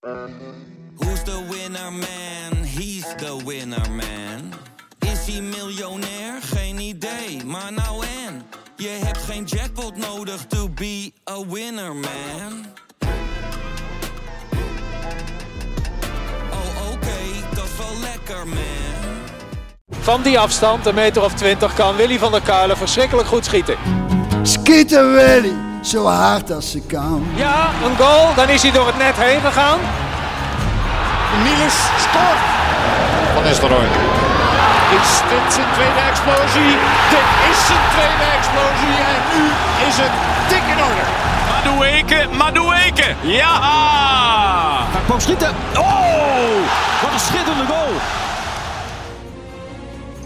Who's the winner man? He's the winner man. Is hij miljonair? Geen idee, maar nou en. Je hebt geen jackpot nodig to be a winner man. Oh oké, dat is wel lekker man. Van die afstand, een meter of twintig, kan Willy van der Kuilen verschrikkelijk goed schieten. Schieten Willy, zo hard als ze kan. Ja, een goal, dan is hij door het net heen gegaan. Niels scoort. Van Nistelrooy. Is dit zijn tweede explosie? Dit is zijn tweede explosie en nu is het dik in orde. Madueke, Madueke. Ja! Hij kwam schieten. Oh, wat een schitterende goal.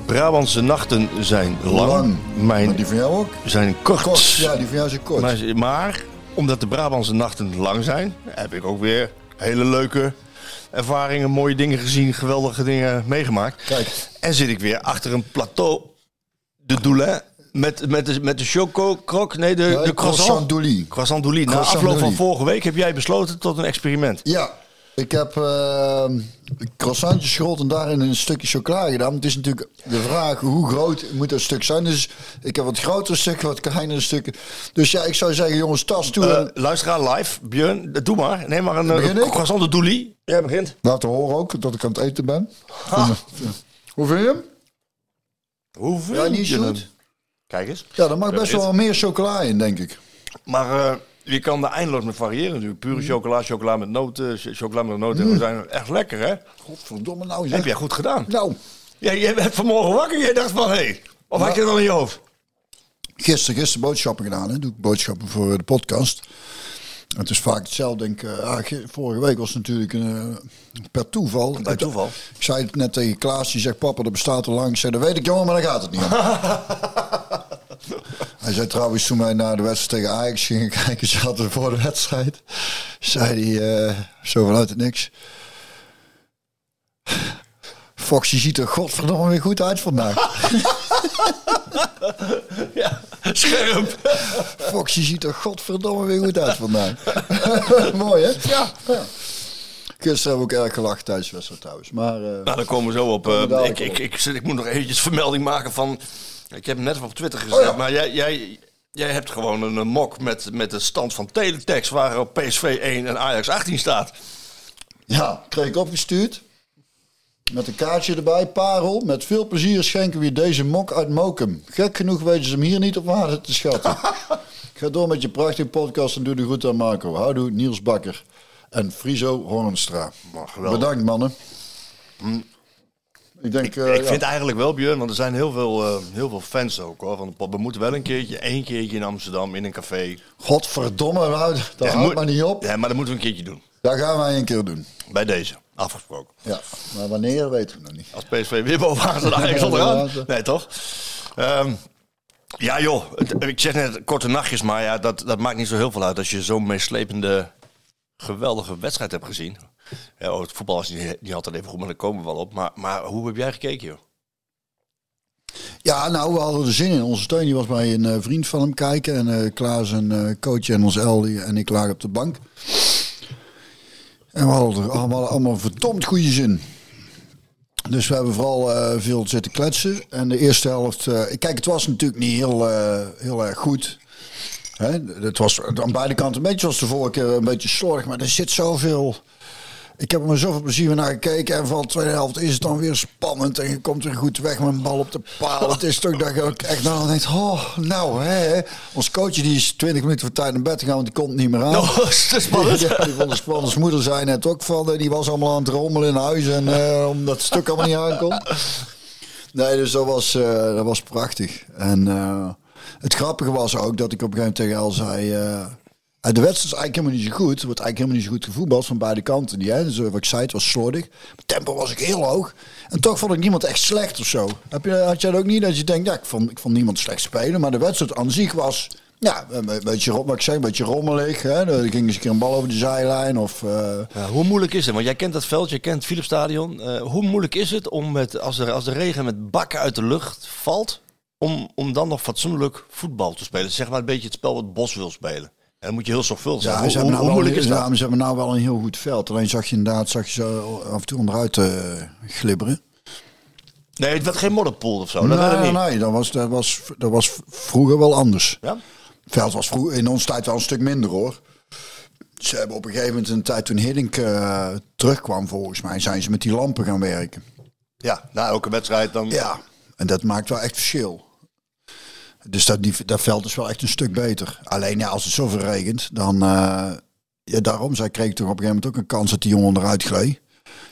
Brabantse nachten zijn lang. Lang. Mijn Maar die van jou ook? zijn kort. Kort, ja, die van jou ook kort. Maar, maar omdat de Brabantse nachten lang zijn, heb ik ook weer hele leuke ervaringen, mooie dingen gezien, geweldige dingen meegemaakt. Kijk. En zit ik weer achter een plateau de Doulin met, met de, met de choco krok, nee, de, Ja, de croissant. Croissant doulis. Na Croissant afloop van vorige week heb jij besloten tot een experiment. Ja, ik heb eh croissantjes gerold en daarin een stukje chocola gedaan. Het is natuurlijk de vraag hoe groot moet dat stuk zijn. Dus ik heb wat grotere stukken, wat kleinere stukken. Dus ja, ik zou zeggen, jongens, tas toe. Eh en luisteraar live, Björn, doe maar. Neem maar een eh, Begin ik? croissant de doulis. Jij begint. laten horen ook dat ik aan het eten ben. Hoe vind je hem? Hoe vind Ja, niet je zoet. hem? Kijk eens. Ja, daar mag best wel meer chocola in, denk ik. Maar eh, je kan er eindeloos mee variëren natuurlijk. Pure Mm. chocola, chocola met noten, ch- chocola met noten. We zijn echt lekker, hè? Godverdomme nou zeg. Heb jij goed gedaan. Nou, Ja, jij bent vanmorgen wakker. Jij dacht van, hé. Hey, of had je het al in je hoofd? gisteren, gisteren boodschappen gedaan. Hè. Doe ik boodschappen voor eh, de podcast. Het is vaak hetzelfde. Denk, ik, eh, ah, ge- vorige week was het natuurlijk een, eh, per toeval. Bij toeval. Ik zei het net tegen Klaas. Die zegt, papa, dat bestaat al lang. Ik zei, dat weet ik jongen, maar daar gaat het niet om. Hij zei trouwens, toen wij naar de wedstrijd tegen Ajax gingen kijken, zaten voor de wedstrijd. Zei hij, eh, zo vanuit het niks. Foxy ziet er godverdomme weer goed uit vandaag. Ja, scherp. Foxy ziet er godverdomme weer goed uit vandaag. Mooi, hè? Ja. Gisteren hebben we ook erg gelachen tijdens de wedstrijd trouwens. Maar eh, Nou, daar komen we zo op. eh, ik, ik, ik, ik moet nog eventjes vermelding maken van... Ik heb hem net op Twitter gezet, Oh ja. maar jij, jij, jij hebt gewoon een, mok met, met de stand van Teletext... waarop PSV 1 en Ajax 18 staat. ja, kreeg ik opgestuurd. Met een kaartje erbij, parel. Met veel plezier schenken we je deze mok uit Mokum. Gek genoeg weten ze hem hier niet op waarde te schatten. Ga door met je prachtige podcast en doe de groet aan Marco. Houdoe, Niels Bakker. En Friso Hornstra. Bedankt, mannen. Ik denk, eh, ik ja. vind eigenlijk wel, Björn, want er zijn heel veel, eh, heel veel fans ook hoor. Van de pop. We moeten wel een keertje, één keertje in Amsterdam in een café. Godverdomme, nou, dat Ja, houdt maar niet op. Ja, maar dat moeten we een keertje doen. Dat gaan wij een keer doen. Bij deze, afgesproken. Ja, maar wanneer weten we nog niet. Als PSV weer bovenaan staat, Ajax onderaan. Ja, Nee, toch? Ehm, ja joh, ik zeg net korte nachtjes, maar ja, dat, dat maakt niet zo heel veel uit als je zo'n meeslepende, geweldige wedstrijd hebt gezien. Oh, het voetbal is niet, niet altijd even goed, maar daar komen we wel op. Maar, maar hoe heb jij gekeken joh? Ja, nou, we hadden er zin in. Onze steun was bij een eh, vriend van hem kijken. En eh, Klaas, een eh, coach en ons Ellie en ik lagen op de bank. En we hadden allemaal, allemaal verdomd goede zin. Dus we hebben vooral veel zitten kletsen. En de eerste helft... kijk, het was natuurlijk niet heel, heel erg goed. Hè? Het was aan beide kanten een beetje zoals de vorige keer een beetje slordig. Maar er zit zoveel... Ik heb er met zoveel plezier naar gekeken. En van de tweede helft is het dan weer spannend. En je komt er goed weg met een bal op de paal. Het is toch dat je ook echt nou denkt... Oh, nou, hè. Ons coach die is 20 minuten voor tijd naar bed gegaan. Want die komt niet meer aan. Oh, is het spannend? Die vond het spannend. Zijn moeder zei net ook van... eh, Die was allemaal aan het rommelen in huis. En eh, omdat het stuk allemaal niet aankomt. Nee, dus dat was, eh, dat was prachtig. En het grappige was ook dat ik op een gegeven moment tegen El zei... eh, de wedstrijd is eigenlijk helemaal niet zo goed. Er wordt eigenlijk helemaal niet zo goed gevoetbald van beide kanten. Hè? Dus eh, wat ik zei, het was slordig. Het tempo was ik heel hoog. En toch vond ik niemand echt slecht of zo. Heb je, had jij dat ook niet? Dat je denkt, ja, ik vond, ik vond niemand slecht spelen. Maar de wedstrijd aan zich was... Ja, een be- beetje, wat ik zeg, een beetje rommelig. Hè? Er ging eens een keer een bal over de zijlijn. Of, eh, Ja, hoe moeilijk is het? Want jij kent dat veld, je kent Philipsstadion. Eh hoe moeilijk is het om met, als, er, als de regen met bakken uit de lucht valt, om, om dan nog fatsoenlijk voetbal te spelen? Zeg maar een beetje het spel wat Bos wil spelen. En dan moet je heel zorgvuldig zijn. Ja, hoe, ze hebben, hoe nou moeilijk is dat? ja, ze hebben nou wel een heel goed veld. Alleen zag je inderdaad zag je zo af en toe onderuit eh, glibberen. Nee, het werd geen modderpool of zo. Dat nee, niet. nee, dat was, dat, was, dat was vroeger wel anders. Ja? Het veld was vroeger, in onze tijd wel een stuk minder hoor. Ze hebben op een gegeven moment, een tijd toen Hiddink eh, terugkwam volgens mij, zijn ze met die lampen gaan werken. ja, na elke wedstrijd dan. Ja, en dat maakt wel echt verschil. Dus dat, die, dat veld is wel echt een stuk beter. Alleen ja, als het zoveel regent, dan... eh, ja, daarom, zij kreeg toch op een gegeven moment ook een kans dat die jongen eruit gleed.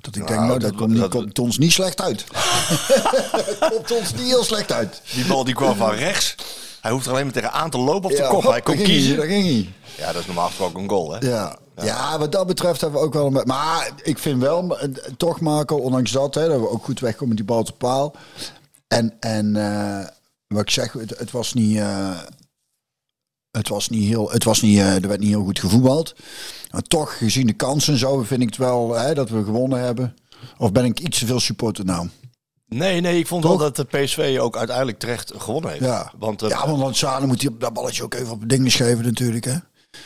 Dat ik denk, nou, dat, dat- komt, niet, dat- komt ons niet slecht uit. dat komt ons niet heel slecht uit. Die bal die kwam van rechts. Hij hoeft er alleen maar tegenaan te lopen te Ja, koppen. Hij hop, kon kiezen. Daar ging hij. Ja, dat is normaal gesproken een goal, hè? Ja. Ja. wat dat betreft hebben we ook wel... Een, maar ik vind wel, eh, toch Marco, ondanks dat, hè, dat we ook goed wegkomen met die bal te paal. En, en eh, wat ik zeg, het, het was niet... eh, het was niet heel... Het was niet, eh, er werd niet heel goed gevoetbald. Maar toch, gezien de kansen en zo, vind ik het wel hè, dat we gewonnen hebben. Of ben ik iets te veel supporter nou? Nee, nee, ik vond wel dat de PSV ook uiteindelijk terecht gewonnen heeft. Ja, Want, eh, ja want dan moet hij op dat balletje ook even op dingen geven natuurlijk, hè?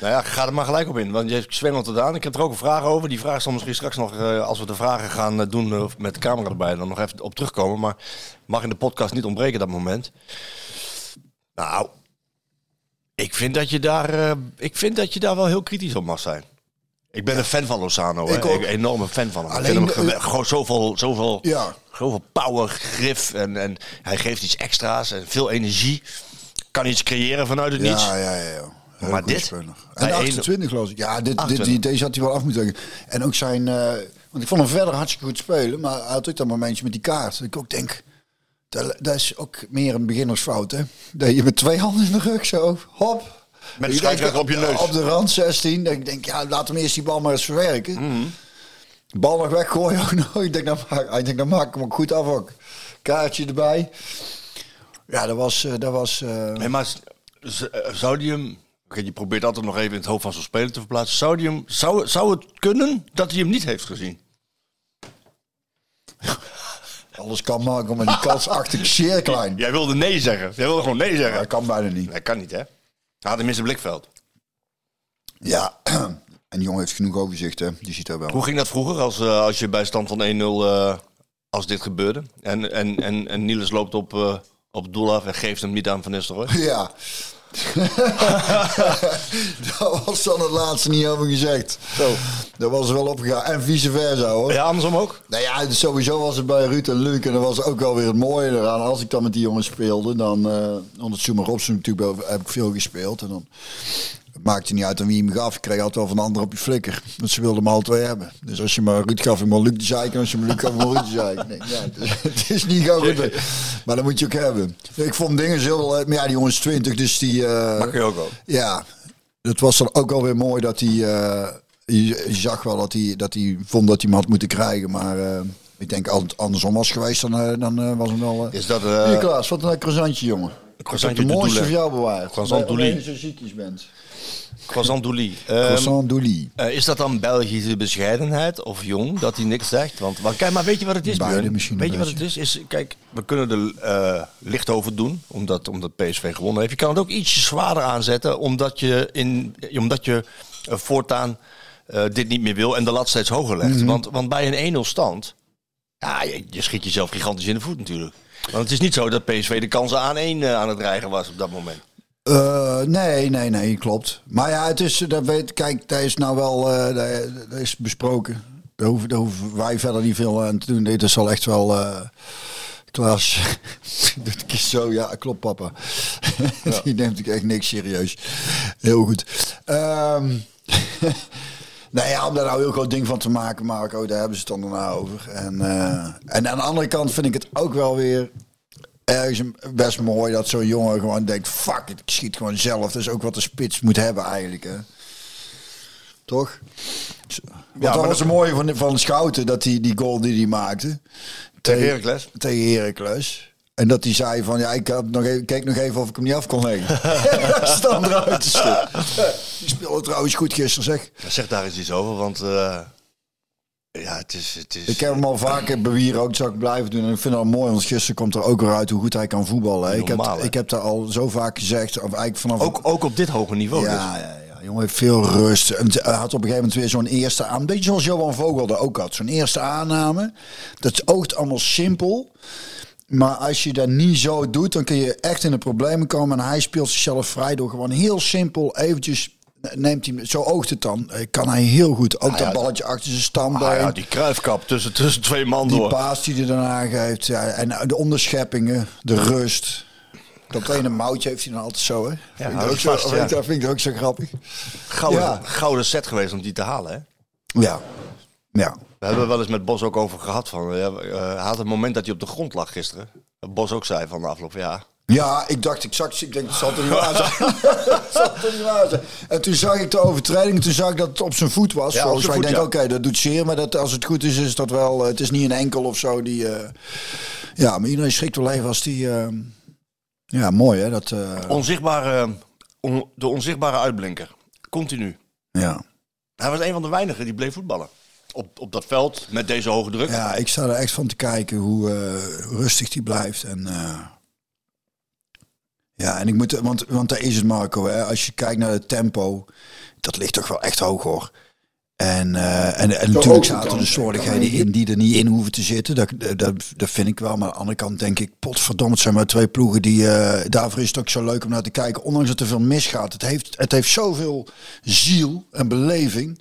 Nou ja, ga er maar gelijk op in. Want je zwengelt het aan. Ik heb er ook een vraag over. Die vraag zal misschien straks nog, eh, als we de vragen gaan eh, doen eh, met de camera erbij, dan nog even op terugkomen. Maar mag in de podcast niet ontbreken dat moment. Nou, ik vind dat je daar, ik vind dat je daar wel heel kritisch op mag zijn. Ik ben een fan van Lozano. Ik een enorme fan van hem. Alleen, ik vind hem gewoon zoveel, zoveel, Ja. zoveel power, grif. En, en hij geeft iets extra's en veel energie. Kan iets creëren vanuit het niets. Ja, ja, ja. Heel Maar dit? speler. En één- 28 geloof ik. Ja, dit, dit, 28. die, deze had hij wel af moeten leggen. En ook zijn... eh, want ik vond hem verder hartstikke goed spelen. Maar hij had ook dat momentje met die kaart. Dat ik ook denk... Dat, dat is ook meer een beginnersfout, hè? Dat je met twee handen in de rug zo... Hop. Met de op je neus. Op de rand 16. Dat ik denk, ja, laat hem eerst die bal maar eens verwerken. Mhm. Bal nog weggooien. ook nog. ik denk, dan maak, ik denk, dan maak ik hem ook goed af ook. Kaartje erbij. Ja, dat was... eh, Dat was Nee, maar zou die hem... Je probeert altijd nog even in het hoofd van zo'n speler te verplaatsen. Zou, die hem, zou, zou het kunnen dat hij hem niet heeft gezien? Alles kan maken, maar die kans achter ik zeer klein. Jij wilde nee zeggen. Jij wilde gewoon nee zeggen. Dat kan bijna niet. Dat kan niet, hè? Hij had hem in zijn blikveld. Ja, en die jongen heeft genoeg overzicht, hè. Die ziet dat wel. Hoe ging dat vroeger als, eh, als je bij stand van 1-0... eh, als dit gebeurde? En, en, en, en Niels loopt op, eh, op doel af en geeft hem niet aan Van Nistelrooy? Ja. dat was dan het laatste niet over gezegd. Zo. Dat was wel opgegaan. En vice versa, hoor. Ja, andersom ook? Nou ja, sowieso was het bij Ruud en Luc. En dat was ook wel weer het mooie eraan. Als ik dan met die jongens speelde, dan... eh onder Schumer Robson natuurlijk heb ik veel gespeeld. En dan maakte niet uit aan wie hem gaf. Ik kreeg altijd wel van de ander op je flikker. Want ze wilden me al twee hebben. Dus als je maar Ruud gaf, ik maar Luc de zeiken. En als je me Luc gaf, ik maar Ruud de zeiken. Nee, ja, het, is, het is niet gauw goed. Maar dat moet je ook hebben. Ik vond dingen heel... eh, Maar ja, die jongens 20, dus die... Dat kun je ook wel. ja, het was dan ook alweer mooi dat hij. eh, je, je zag wel dat hij, dat hij vond dat hij hem had moeten krijgen. Maar ik denk als het andersom was geweest, dan, dan was hem wel. Is dat... Hier, Klaas, wat een croissantje, jongen. croissantje de mooiste voor jou bewaard. Croissant als je ziekjes bent. Croissant Douli. Ehm, Croissant Douli. eh, is dat dan Belgische bescheidenheid of jong dat hij niks zegt? Want, want kijk, maar weet je wat het is? Beide misschien weet je wat het is? is? Kijk, we kunnen er eh, licht over doen, omdat, omdat PSV gewonnen heeft. Je kan het ook ietsje zwaarder aanzetten, omdat je, in, omdat je eh, voortaan eh, dit niet meer wil en de lat steeds hoger legt. Mhm. want, want bij een 1-0 stand, ja, je, je schiet jezelf gigantisch in de voet natuurlijk. Want het is niet zo dat PSV de kansen aan één eh, aan het dreigen was op dat moment. Eh, nee, nee, nee, klopt. Maar ja, het is, dat weet, kijk, dat is nou wel, eh, dat, is besproken. Daar hoeven, daar hoeven wij verder niet veel aan te doen. Dit is al echt wel, eh Klaas, doet keer zo, ja, klopt papa. Die neemt ik echt niks serieus. Heel goed. Ehm nou ja, om daar nou heel groot ding van te maken, Marco, daar hebben ze het dan daarna over. En, en aan de andere kant vind ik het ook wel weer ergens best mooi dat zo'n jongen gewoon denkt: fuck ik schiet gewoon zelf. Dat is ook wat de spits moet hebben eigenlijk. Hè? Toch? Ja, maar dat was het mooie van, van Schouten, dat hij die goal die hij maakte. Tegen Heracles? Tegen Heracles. En dat hij zei van, ja, ik had nog even, keek nog even of ik hem niet af kon leggen. Stand eruit te stuk. Die speelde trouwens goed gisteren, zeg. Ja, Zeg daar eens iets over, want eh, ja, het is... Het is Ik heb hem al vaker bewieren, ook zou ik blijven doen. En ik vind het al mooi, want gisteren komt er ook weer uit hoe goed hij kan voetballen. hè. Ik heb, hè? ik heb daar al zo vaak gezegd, of eigenlijk vanaf... ook, ook op dit hoge niveau ja, dus. ja, ja, jongen heeft veel rust. En hij had op een gegeven moment weer zo'n eerste aan. Een beetje zoals Johan Vogel ook had. Zo'n eerste aanname. Dat oogt allemaal simpel. Maar als je dat niet zo doet, dan kun je echt in de problemen komen. En hij speelt zichzelf vrij door gewoon heel simpel eventjes... Neemt hij, zo oogt het dan. Eh, Kan hij heel goed. Ook Ah, dat ja, balletje achter zijn standbeen. Ah, ja, die kruifkap tussen, tussen twee man Die door. paas die hij daarna geeft. Ja, en de onderscheppingen, de rust. Dat ene moutje heeft hij dan altijd zo, hè? vind vind ja. Dat vind ik ook zo grappig. Gouden, Ja. gouden set geweest om die te halen. Hè? Ja. Ja. We hebben wel eens met Bos ook over gehad. Van, eh, hij had een moment dat hij op de grond lag gisteren. Dat Bos ook zei van de afloop, ja. Ja, ik dacht exact, ik denk, het zal toch niet waar zijn. Het zal toch niet waar zijn. En toen zag ik de overtreding, toen zag ik dat het op zijn voet was. Ja, Volgens mij denk ik, oké, dat doet zeer, maar dat, als het goed is, is dat wel, eh, het is niet een enkel of zo die, eh, ja, maar iedereen schrikt wel even als die, eh, ja, mooi hè, dat, Onzichtbare, on- de onzichtbare uitblinker. Continu. ja. Hij was een van de weinigen die bleef voetballen. Op, op dat veld met deze hoge druk. Ja, ik sta er echt van te kijken hoe rustig die blijft. En, ja, en ik moet, want, want daar is het Marco. Hè. Als je kijkt naar het tempo, dat ligt toch wel echt hoog hoor. En, eh, en, en natuurlijk zaten er slordigheden in die er niet in hoeven te zitten. Dat, dat, dat vind ik wel. Maar aan de andere kant denk ik, potverdomme, het zijn maar twee ploegen die... eh, daarvoor is het ook zo leuk om naar te kijken. Ondanks dat er veel misgaat. Het heeft, het heeft zoveel ziel en beleving.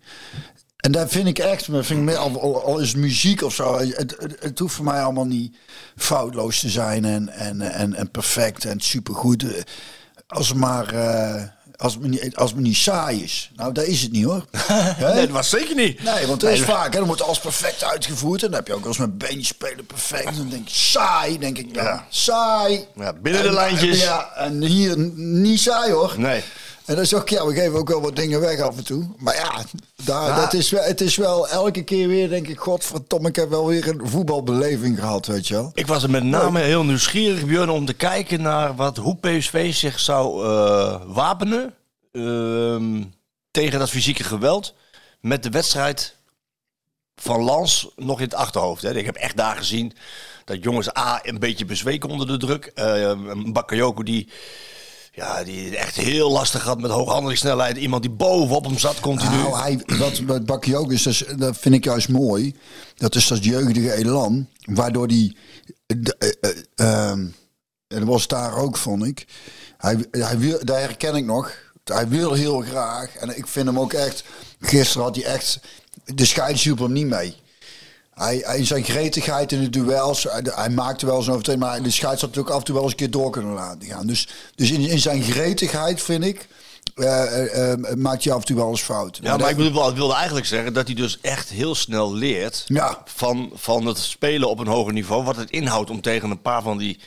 En daar vind ik echt, vind ik al, is muziek of zo, het, het, het hoeft voor mij allemaal niet foutloos te zijn en, en, en, en perfect en supergoed. Als het maar, eh, als het me niet, als het me niet saai is. Nou, dat is het niet hoor. Nee, dat was zeker niet. Nee, want dat is vaak, hè, dan wordt alles perfect uitgevoerd. En dan heb je ook wel eens met beentjes spelen perfect. En dan denk ik, saai, denk ik, ja, saai. Ja, binnen de En- lijntjes. Ja, en hier niet saai hoor. Nee. En dat is ook, ja, we geven ook wel wat dingen weg af en toe. Maar ja, daar, Ja. Dat is wel, het is wel elke keer weer, denk ik, godverdomme, ik heb wel weer een voetbalbeleving gehad, weet je wel. Ik was er met name heel nieuwsgierig, Björn, om te kijken naar wat, hoe PSV zich zou eh, wapenen ehm, tegen dat fysieke geweld. Met de wedstrijd van Lans nog in het achterhoofd. Hè. Ik heb echt daar gezien dat jongens A een beetje bezweken onder de druk. Een Bakayoko die, ja, die echt heel lastig had met hooghandelingssnelheid. Iemand die bovenop hem zat continu. Nou, hij, wat met Bakkie ook is, dat, dat vind ik juist mooi. Dat is dat jeugdige elan, waardoor die... eh, eh, ehm, en dat was daar ook, vond ik. Hij, hij wil, daar herken ik nog. Hij wil heel graag. En ik vind hem ook echt... Gisteren had hij echt... De scheids hielp hem niet mee. Hij, hij zijn gretigheid in de duels, hij, hij maakte wel zo'n overtreding, maar de scheids had natuurlijk af en toe wel eens een keer door kunnen laten gaan. Dus, dus in, in zijn gretigheid, vind ik, eh, maakt hij af en toe wel eens fout. Ja, maar ik bedoel, wilde eigenlijk zeggen dat hij dus echt heel snel leert Ja. van, van het spelen op een hoger niveau. Wat het inhoudt om tegen een paar van die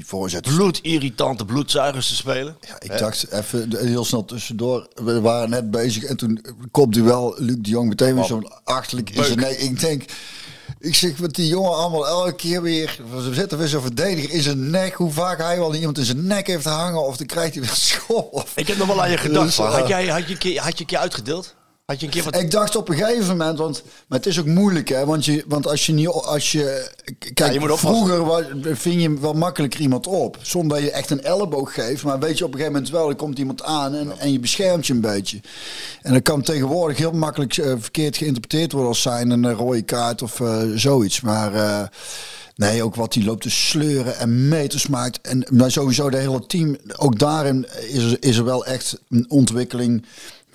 die voorzet. bloedirritante bloedzuigers te spelen. Ja, ik dacht even heel snel tussendoor. We waren net bezig en toen komt hij wel, Luc de Jong, meteen weer zo'n achterlijk in zijn nek. Ik denk, ik zeg wat die jongen allemaal elke keer weer. We zitten weer zo'n verdediger in zijn nek. Hoe vaak hij wel iemand in zijn nek heeft hangen of dan krijgt hij weer. Of, Ik heb nog wel aan je gedacht. Dus, van, eh, had, jij, had, je had je een keer uitgedeeld? Had je een keer wat... Ik dacht op een gegeven moment, want maar het is ook moeilijk, hè? Want, je, want als je niet, als je, kijk, je vroeger wa- ving je wel makkelijker iemand op, zonder dat je echt een elleboog geeft. Maar weet je op een gegeven moment wel, er komt iemand aan en, en je beschermt je een beetje. En dat kan tegenwoordig heel makkelijk eh, verkeerd geïnterpreteerd worden als zijn een rode kaart of eh, zoiets. Maar eh, nee, ook wat die loopt te sleuren en meters maakt. En maar sowieso de hele team, ook daarin is is er wel echt een ontwikkeling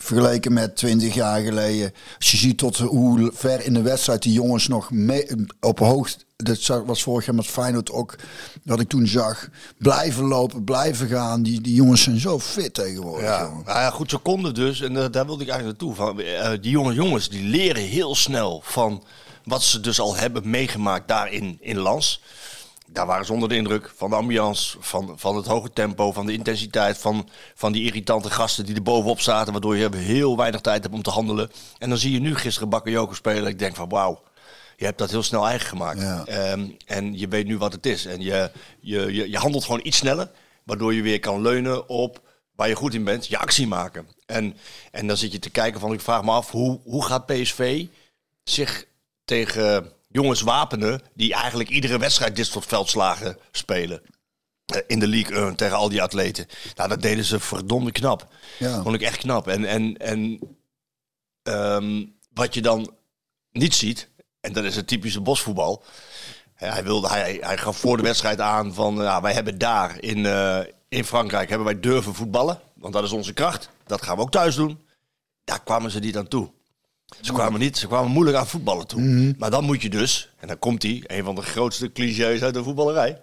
vergeleken met 20 jaar geleden. Als je ziet tot hoe ver in de wedstrijd die jongens nog mee, op hoogte. Dat was vorig jaar met Feyenoord ook. Wat ik toen zag. Blijven lopen, blijven gaan. Die, die jongens zijn zo fit tegenwoordig. Ja, jongen. nou ja, goed, zo kon het dus. En eh, daar wilde ik eigenlijk naartoe. Van, eh, die jonge jongens die leren heel snel van wat ze dus al hebben meegemaakt daar in, in Lans. Daar waren ze onder de indruk van de ambiance, van, van het hoge tempo, van de intensiteit, van, van die irritante gasten die er bovenop zaten, waardoor je heel weinig tijd hebt om te handelen. En dan zie je nu gisteren Bakayoko spelen. Ik denk van wauw, je hebt dat heel snel eigen gemaakt. Ja. Ehm, en je weet nu wat het is. En je, je, je, je handelt gewoon iets sneller, waardoor je weer kan leunen op waar je goed in bent, je actie maken. En, en dan zit je te kijken van, ik vraag me af, hoe, hoe gaat PSV zich tegen jongens wapenen die eigenlijk iedere wedstrijd dit soort veldslagen spelen? Eh, In de league eh, tegen al die atleten. Nou, dat deden ze verdomde knap. Ja. Vond ik echt knap. En, en, en ehm, wat je dan niet ziet, en dat is het typische bosvoetbal. Hij, wilde, hij, hij gaf voor de wedstrijd aan van ja, wij hebben daar in, eh, in Frankrijk hebben wij durven voetballen. Want dat is onze kracht. Dat gaan we ook thuis doen. Daar kwamen ze niet aan toe. Ze kwamen, niet, ze kwamen moeilijk aan voetballen toe. Mhm. Maar dan moet je dus, en dan komt hij, een van de grootste clichés uit de voetballerij.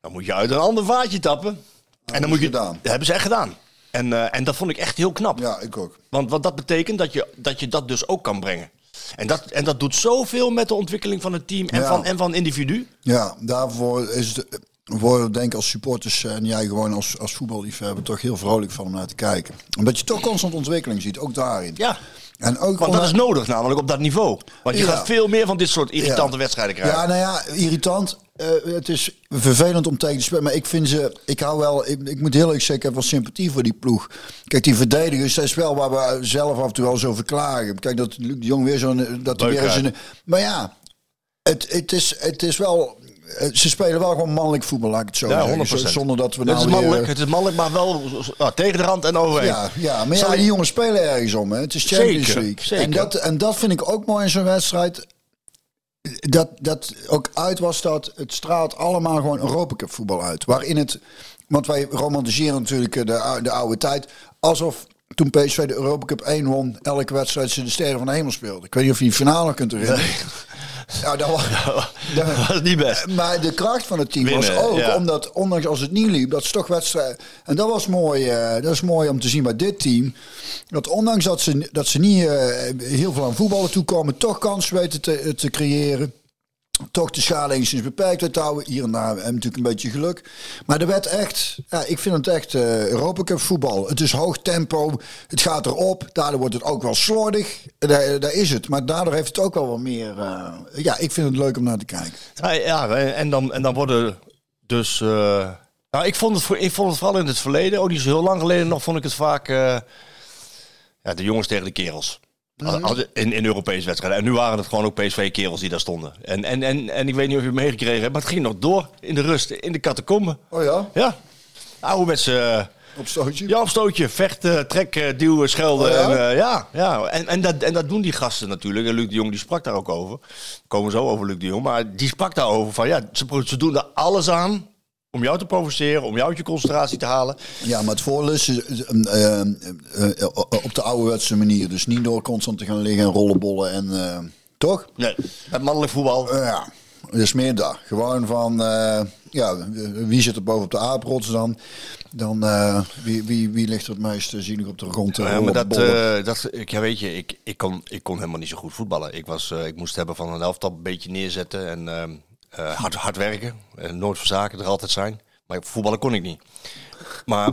Dan moet je uit een ander vaatje tappen. en dan moet je, gedaan. Dat hebben ze echt gedaan. En, eh, en dat vond ik echt heel knap. Ja, ik ook. Want wat dat betekent dat je, dat je dat dus ook kan brengen. En dat, en dat doet zoveel met de ontwikkeling van het team en, Ja. van, en van individu. Ja, daarvoor is het, worden denk ik als supporters en jij gewoon als, als voetballiefhebber toch heel vrolijk van om naar te kijken. Omdat je toch constant ontwikkeling ziet, ook daarin. Ja. En ook Want dat is nodig namelijk op dat niveau. Want je Ja. gaat veel meer van dit soort irritante Ja. wedstrijden krijgen. Ja, nou ja, irritant. Eh, het is vervelend om tegen te spelen. Maar ik vind ze, ik hou wel, ik, ik moet heel erg zeggen, ik heb wel sympathie voor die ploeg. Kijk, die verdedigers, dat is wel waar we zelf af en toe wel zo verklagen. Kijk, dat Luc de Jong weer zo'n, dat hij weer Maar ja, het, het, is, het is wel, ze spelen wel gewoon mannelijk voetbal, laat ik het zo Ja, zeggen. 100%. Zonder dat we het nou is weer- mannelijk, het is mannelijk, maar wel ah, tegen de rand en overheen. ja, ja, maar die jongens spelen ergens om. Hè. Het is Champions Zeker, League. zeker. En, dat, en dat vind ik ook mooi in zo'n wedstrijd. Dat, dat ook uit was dat het straalt allemaal gewoon Europa Cup voetbal uit. Waarin het, want wij romantiseren natuurlijk eh, de, de oude tijd. Alsof toen PSV de Europa Cup 1 won, elke wedstrijd ze de sterren van de hemel speelden. Ik weet niet of je die finale kunt herinneren. Nou, dat was, Dat was niet best. maar de kracht van het team Winnen, was ook, ja. omdat ondanks als het niet liep, dat is toch wedstrijd. En dat was mooi, eh, dat is mooi om te zien bij dit team. Dat ondanks dat ze, dat ze niet eh, heel veel aan voetballen toekomen, toch kansen weten te, te creëren. Toch de schade enigszins beperkt te houden. Hier en daar hebben we natuurlijk een beetje geluk. Maar er werd echt, ja, ik vind het echt eh Europa Cup voetbal. Het is hoog tempo, het gaat erop. Daardoor wordt het ook wel slordig. Daar, is het. Maar daardoor heeft het ook wel wat meer. eh, ja, ik vind het leuk om naar te kijken. Ja, en, dan, en dan worden dus... eh, nou, ik vond, het ik vond het vooral in het verleden, ook niet zo heel lang geleden nog, vond ik het vaak... ja, de jongens tegen de kerels. Als- In, in Europese wedstrijden. En nu waren het gewoon ook PSV-kerels die daar stonden. En, en, en, en ik weet niet of je het meegekregen hebt, maar het ging nog door in de rust, in de catacomben. Oh ja? Ja. Oude met z'n... Op stootje? Ja, op stootje, vechten, trekken, duwen, schelden. Oh ja? En, eh, ja, ja. En, en, dat, en dat doen die gasten natuurlijk. En Luc de Jong die sprak daar ook over. We komen zo over Luc de Jong. Maar die sprak daarover van ja, ze, ze doen er alles aan om jou te provoceren, om jou uit je concentratie te halen. Ja, maar het voordeel is eh, eh, eh, eh, op de ouderwetse manier. Dus niet door constant te gaan liggen en rollenbollen en... toch? Nee, met mannelijk voetbal. Ja, is meer daar. Gewoon van, ja, wie zit er boven op de aaprots dan? Dan, wie, wie, wie ligt er het meest zielig op de grond Ja, maar dat, dat, ik, ja, weet je, ik, ik, kon, ik kon helemaal niet zo goed voetballen. Ik, was, ik moest hebben van een elftal een beetje neerzetten en eh, hard, hard werken. Eh, nooit verzaken, er altijd zijn. Maar voetballen kon ik niet. Maar,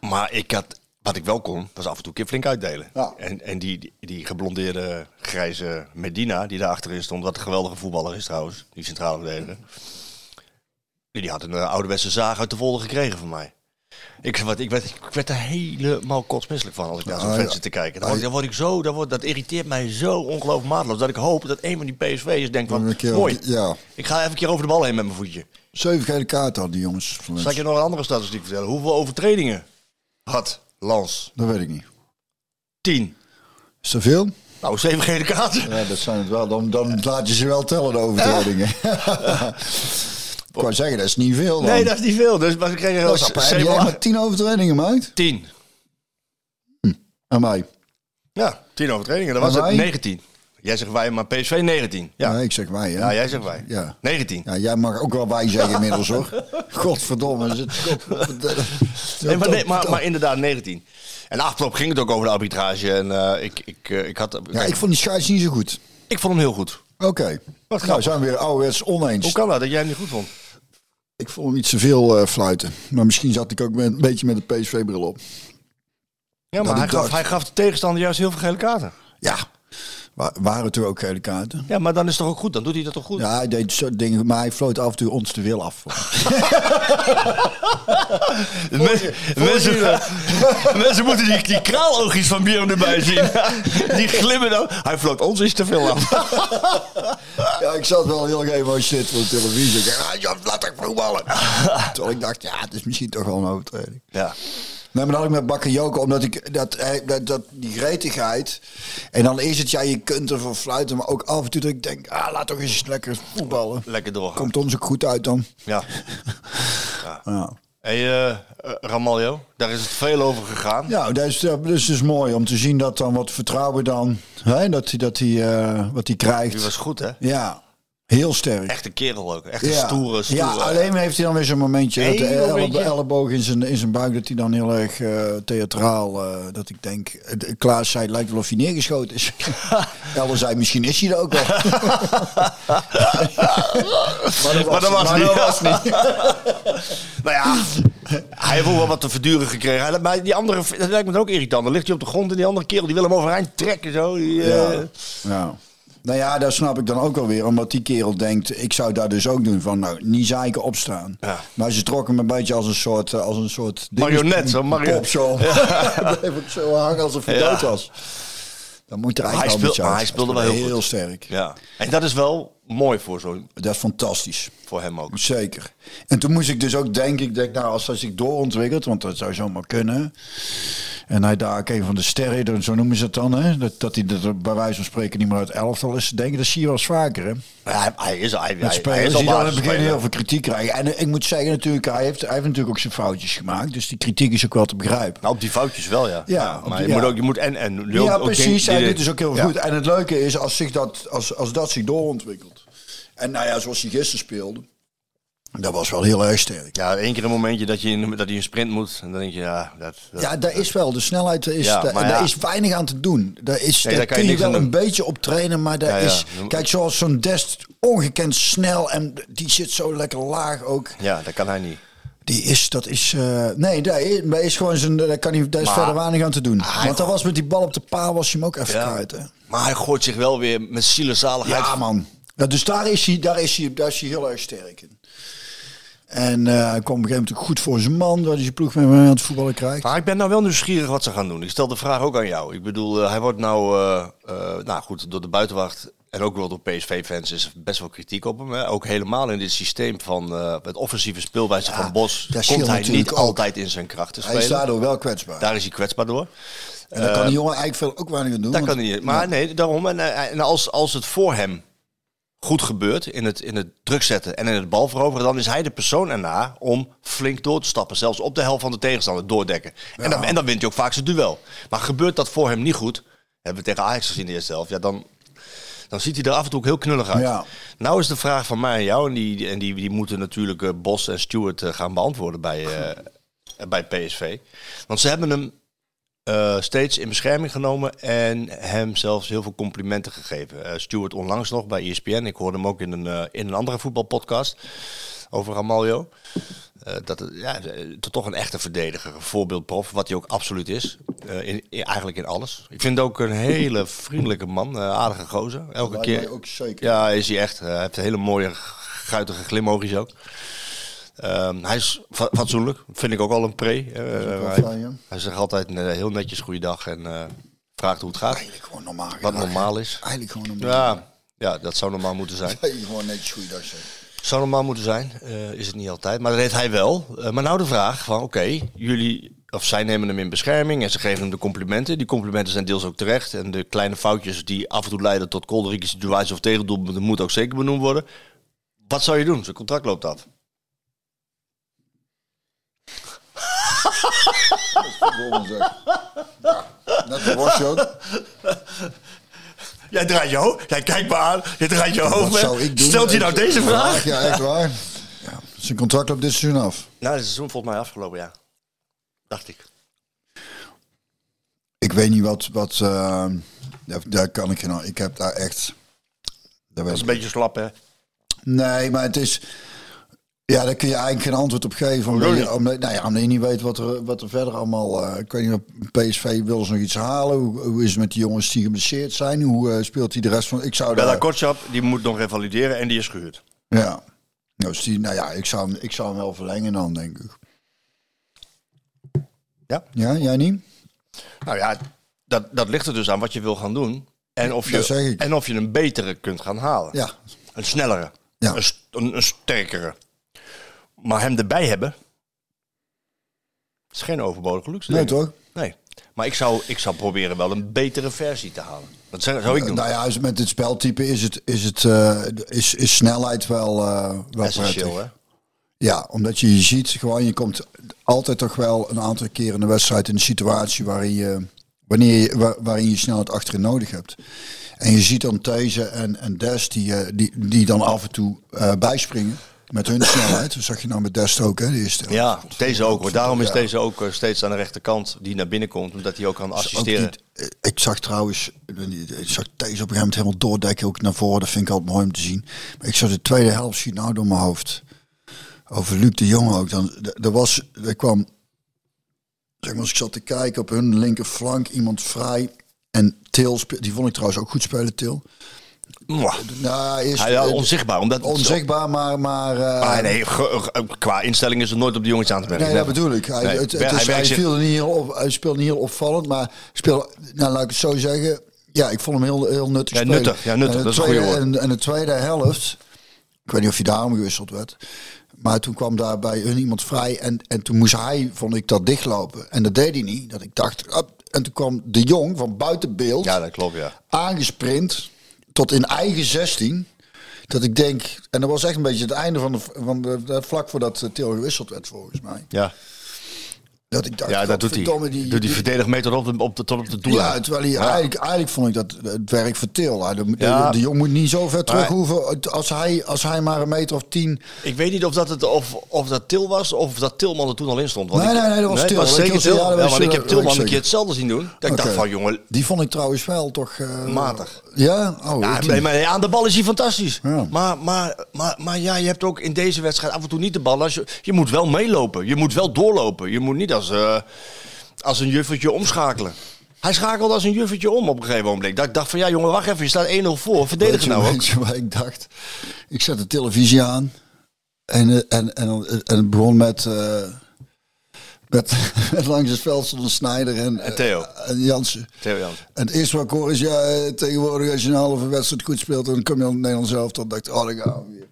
maar ik had, wat ik wel kon, was af en toe een keer flink uitdelen. Ja. En, en die, die, die geblondeerde grijze Medina, die daar achterin stond, wat een geweldige voetballer is trouwens, die centrale verdediger. Die had een eh, ouderwetse zaag uit de volder gekregen van mij. Ik, wat, ik, werd, ik werd er helemaal kotsmisselijk van als ik naar zo'n Ah, vent ja. zit te kijken. Dan word, dan word ik zo, dan word, dat irriteert mij zo ongelooflijk maatloos. Dat ik hoop dat een van die PSV'ers denkt van, keer- mooi, Ja, ik ga even een keer over de bal heen met mijn voetje. zeven gele kaarten hadden die jongens. Zal ik je nog een andere statistiek vertellen? Hoeveel overtredingen had Lans? Dat weet ik niet. Tien. Is dat veel? Nou, zeven gele kaarten. Ja, dat zijn het wel. Dan, dan laat je ze wel tellen, de overtredingen. ik wou zeggen, dat is niet veel dan. Nee, dat is niet veel. Dus, maar ze kregen is apart. Heb jij maar tien overtredingen gemaakt? Tien. Aan mij. Ja, tien overtredingen. Dat was het. wij? 19. Jij zegt wij, maar PSV 19. Ja, Nee, ik zeg wij, hè? ja jij zegt wij. Ja. 19. Ja, jij mag ook wel wij zeggen inmiddels, hoor. Godverdomme. is het- godverdomme. Nee, maar, nee, maar, maar inderdaad 19. En afgelopen ging het ook over de arbitrage. En eh, ik, ik, eh, ik had... Ja, ik vond die scheids niet zo goed. ik vond hem heel goed. Oké. Nou, zijn we weer ouderwets oneens. Hoe kan dat dat jij hem niet goed vond? Ik vond hem iets te veel eh, fluiten. Maar misschien zat ik ook met, een beetje met de PSV-bril op. Ja, maar hij gaf, hij gaf de tegenstander juist heel veel gele kaarten. Ja. Wa- waren toen ook gele kaarten. Ja, maar dan is het toch ook goed? Dan doet hij dat toch goed? Ja, hij deed zo dingen, maar hij floot af en toe ons de wil af. Mensen, mensen, mensen moeten die, die kraaloogjes van Björn erbij zien. Die glimmen dan. Hij floot ons is te veel af. Ja, ik zat wel heel geëmotioneerd voor de televisie. Ik dacht, ah, laat toch voetballen. Terwijl ik dacht, ja, het is misschien toch wel een overtreding. Ja. Nee, maar dan had ik met Bakayoko, omdat ik dat, dat, dat die gretigheid. En dan is het, ja, je kunt ervoor fluiten, maar ook af en toe dat ik denk, ah, laat toch eens lekker voetballen. Lekker doorgaan. Komt ons ook goed uit dan. Ja. Ja, Hey, eh, eh, Ramaljo, daar is het veel over gegaan. ja dat, is, dat is dus mooi om te zien dat dan wat vertrouwen dan, hè, dat hij, dat hij, eh, wat hij krijgt. Die was goed, hè? Ja, heel sterk. Echte kerel ook. Echt een Ja. stoere, stoere. Ja, alleen heeft hij dan weer zo'n momentje. De Eén ellebo- momentje. elleboog in zijn, in zijn buik, dat hij dan heel erg eh, theatraal. eh, dat ik denk, eh, Klaas zei, het lijkt wel of hij neergeschoten is. Elder zei, misschien is hij er ook wel. maar dat was, niet. was niet. Nou ja, hij heeft ook wel wat te verduren gekregen. Maar die andere, dat lijkt me dan ook irritant. Dan ligt hij op de grond en die andere kerel die wil hem overeind trekken. Zo. Die, Ja. ja. Nou ja, daar snap ik dan ook wel weer. Omdat die kerel denkt, ik zou daar dus ook doen. Van nou, niet zeiken opstaan. Ja. Maar ze trokken me een beetje als een soort... eh, Als een soort Marionet, zo'n marionet. Zo. Bleef ik zo hangen alsof hij Ja. dood was. Dan moet er hij eigenlijk hij uit. speelde wel heel heel goed. sterk. ja. En dat is wel mooi voor, zo'n, Dat is fantastisch. voor hem ook. Zeker. En toen moest ik dus ook denken, ik denk, nou, als hij zich doorontwikkelt, want dat zou zomaar kunnen. En hij daar ook een van de sterren, zo noemen ze het dan, hè? Dat, dat hij er bij wijze van spreken niet meer uit elftal is. Denk dat zie je wel eens vaker, hè? Hij, hij is, hij, Met spelers is die dan in het begin heel veel kritiek krijgen. En eh, ik moet zeggen natuurlijk, hij heeft, hij heeft natuurlijk ook zijn foutjes gemaakt. Dus die kritiek is ook wel te begrijpen. Nou, op die foutjes wel, ja. Ja, maar die- je moet ook, je moet en, en Ja, ook- precies. Hij doet dus ook heel Ja. goed. En het leuke is als, zich dat, als, als dat zich doorontwikkelt. En nou ja, zoals hij gisteren speelde. Dat was wel heel erg sterk. Ja, één keer een momentje dat, je in, dat hij een sprint moet. En dan denk je, ja, dat, dat- Ja, daar is wel. De snelheid is, Ja, daar, daar is weinig aan te doen. Daar, is, Nee, daar daar kan kun je je wel een beetje op trainen, maar daar Ja, is... Kijk, zoals zo'n Dest, ongekend snel en die zit zo lekker laag ook. ja, dat kan hij niet. Die is, dat is... eh, nee, daar is, daar is gewoon zijn... Daar, kan hij, daar is Maar- verder weinig aan te doen. hij- Want dat was met die bal op de paal, was je hem ook even Ja. kwijt, hè? Maar hij gooit zich wel weer met zielenzaligheid. Ja, man. Dus daar is, hij, daar, is hij, daar is hij heel erg sterk in. En eh, hij kwam op een gegeven moment goed voor zijn man, waar hij zijn ploeg mee aan het voetballen krijgt. Maar ik ben nou wel nieuwsgierig wat ze gaan doen. Ik stel de vraag ook aan jou. Ik bedoel, eh, hij wordt nou, eh, nou goed, door de buitenwacht en ook wel door PSV-fans is best wel kritiek op hem. Hè. Ook helemaal in dit systeem van het offensieve speelwijze van Bos dat komt hij niet ook. altijd in zijn kracht te Hij is spelen. daardoor wel kwetsbaar. Daar is hij kwetsbaar door. en daar kan die jongen eigenlijk veel ook weinig aan doen. Dat kan hij niet. Maar nee, daarom. En, en als, als het voor hem goed gebeurt in het, in het druk zetten en in het bal veroveren, dan is hij de persoon erna om flink door te stappen. Zelfs op de helft van de tegenstander doordekken. En, dan, en dan wint hij ook vaak zijn duel. Maar gebeurt dat voor hem niet goed, hebben we tegen Ajax gezien in de eerste helft, ja, dan, dan ziet hij er af en toe ook heel knullig uit. Ja. Nou is de vraag van mij en jou, en die, en die, die moeten natuurlijk eh, Bos en Stewart eh, gaan beantwoorden bij, eh, bij PSV. Want ze hebben hem eh, steeds in bescherming genomen en hem zelfs heel veel complimenten gegeven. Eh Stuart onlangs nog bij ESPN. Ik hoorde hem ook in een, eh, in een andere voetbalpodcast over Ramaljo. Dat het, ja, toch een echte verdediger, een voorbeeldprof, wat hij ook absoluut is. In, in- eigenlijk in alles. Ik vind ook een hele vriendelijke man, aardige gozer. Elke keer. mij ook zeker. Ja, is hij echt. Hij heeft hele mooie, guitige glimoogjes ook. Ehm, hij is fa- fatsoenlijk, vind ik ook al een pre. Eh, hij, zegt altijd eh, heel netjes goeiedag en eh, vraagt hoe het gaat. Eigenlijk gewoon normaal. Wat normaal is. Eigenlijk gewoon normaal. Ja, ja, dat zou normaal moeten zijn. Eigenlijk gewoon netjes goeiedag zeggen. Zou normaal moeten zijn, is het niet altijd. Maar dat deed hij wel. Maar nou de vraag van, oké, jullie... Of zij nemen hem in bescherming en ze geven hem de complimenten. Die complimenten zijn deels ook terecht. En de kleine foutjes die af en toe leiden tot kolderieke situaties of tegendoelpunten... moet ook zeker benoemd worden. Wat zou je doen? Zijn contract loopt af. Ja, Net een wasje ook. Jij draait je hoofd. Jij kijkt me aan. Je draait je hoofd Wat zou ik doen? Stelt je nou deze vraag? Ja, echt waar. Ja, zijn contract loopt dit seizoen af. Nou, het seizoen volgens mij afgelopen, ja. Dacht ik. Ik weet niet wat... wat eh, daar, daar kan ik geen... Ik heb daar echt... Daar Dat weet is ik een beetje slap, hè? Nee, maar het is. Ja, daar kun je eigenlijk geen antwoord op geven. Omdat Hoezo je, omdat, nou ja, omdat je niet weet wat er, wat er verder allemaal... eh, ik weet niet, PSV wil ze nog iets halen. Hoe, hoe is het met die jongens die geblesseerd zijn? Hoe eh, speelt hij de rest van... Ik zou Bella daar... Kotschap, die moet nog revalideren en die is gehuurd. Ja. Dus die, nou ja, ik zou, hem- ik zou hem wel verlengen dan, denk ik. Ja? Ja, jij niet? Nou ja, dat, dat ligt er dus aan wat je wil gaan doen. En of je, en of je een betere kunt gaan halen. Ja. Een snellere. Ja. Een, een, een sterkere. Maar hem erbij hebben... is geen overbodige luxe. Nee, toch? Nee. Maar ik zou, ik zou proberen wel een betere versie te halen. Dat zou, ik doen. Nou ja, met dit speltype is, het, is, het, eh, is, is snelheid wel, eh wel Essentieel, hè? Ja, omdat je je ziet gewoon, je komt altijd toch wel een aantal keer in de wedstrijd in een situatie waarin je, wanneer je, waar- waarin je snelheid achterin nodig hebt. En je ziet dan These en, en Des die, eh, die, die dan af en toe eh, bijspringen met hun snelheid. Dat zag je nou met Des ook, hè? De eerste. Ja, deze ook. hoor. Daarom is Ja. deze ook eh, steeds aan de rechterkant die naar binnen komt. Omdat hij ook kan Ook assisteren. niet- eh, ik zag trouwens, ik zag These op een gegeven moment helemaal doordekken, ook naar voren. Dat vind ik altijd mooi om te zien. Maar ik zag de tweede helft schiet nou door mijn hoofd. Over Luc de Jong ook. Dan, er was, er kwam, zeg maar, als ik zat te kijken op hun linkerflank, iemand vrij. En Til, die vond ik trouwens ook goed spelen, Til. Nou, eerst, Ja, ja, eh, onzichtbaar. Omdat het onzichtbaar, maar... maar eh, Maar nee, ge- ge- qua instelling is er nooit op die jongens aan te merken. Nee, dat bedoel ik. Hij, Nee, het, het hij is, hij, zich- viel niet heel op, hij speelde niet heel opvallend, maar speelde, nou laat ik het zo zeggen, ja, ik vond hem heel, heel nuttig Ja, nuttig. Ja, nuttig. En de Dat is een tweede, goede woord. En, en de tweede helft, ik weet niet of hij daarom gewisseld werd, maar toen kwam daar bij hun iemand vrij en, en toen moest hij, vond ik, dat dichtlopen. En dat deed hij niet. Dat ik dacht, op, en toen kwam de Jong van buiten beeld, Ja, dat klopt, ja. aangesprint tot in eigen 16. Dat ik denk, en dat was echt een beetje het einde van de, van de, vlak voordat eh, Til gewisseld werd volgens mij. Ja, Dat ik dacht, ja dat doet hij. die, Doet die verdedigmeter op de, op de, tot op de doel. ja, terwijl hij eigenlijk, eigenlijk vond ik dat het werk voor Til. Hij- De, de- Ja. de, jong moet niet zo ver terug Maar- hoeven. Als hij, als hij maar een meter of tien. Ik weet niet of dat, het, of, of dat Til was of dat Tilman er toen al in stond. Want Nee, ik, nee, nee, dat was Til. was zeker Til. ja, want ik eh, heb dat Tilman een keer hetzelfde zien doen. Dat ik dacht van, jongen, Die vond ik trouwens wel toch. eh, matig. Ja, oh, nee, maar aan de bal is hij fantastisch. Ja. Maar, maar, maar, maar ja, je hebt ook in deze wedstrijd af en toe niet de bal. Als je, je moet wel meelopen. Je moet wel doorlopen. Je moet niet als, eh, als een juffertje omschakelen. Hij schakelde als een juffertje om op een gegeven moment. Dat ik dacht van, ja jongen, wacht even. Je staat 1-0 voor. Verdedig je nou ook. ik dacht? Ik zet de televisie aan. En, eh, en, en, en het begon met. eh, met, met langs het veld stond Snijder en, En Theo. en Jansen. Theo Jansen. En het eerste wat ik hoor is, ja, tegenwoordig als je een halve wedstrijd goed speelt, dan kom je aan het Nederlands zelf. Dan dacht ik, oh, dan gaan we weer.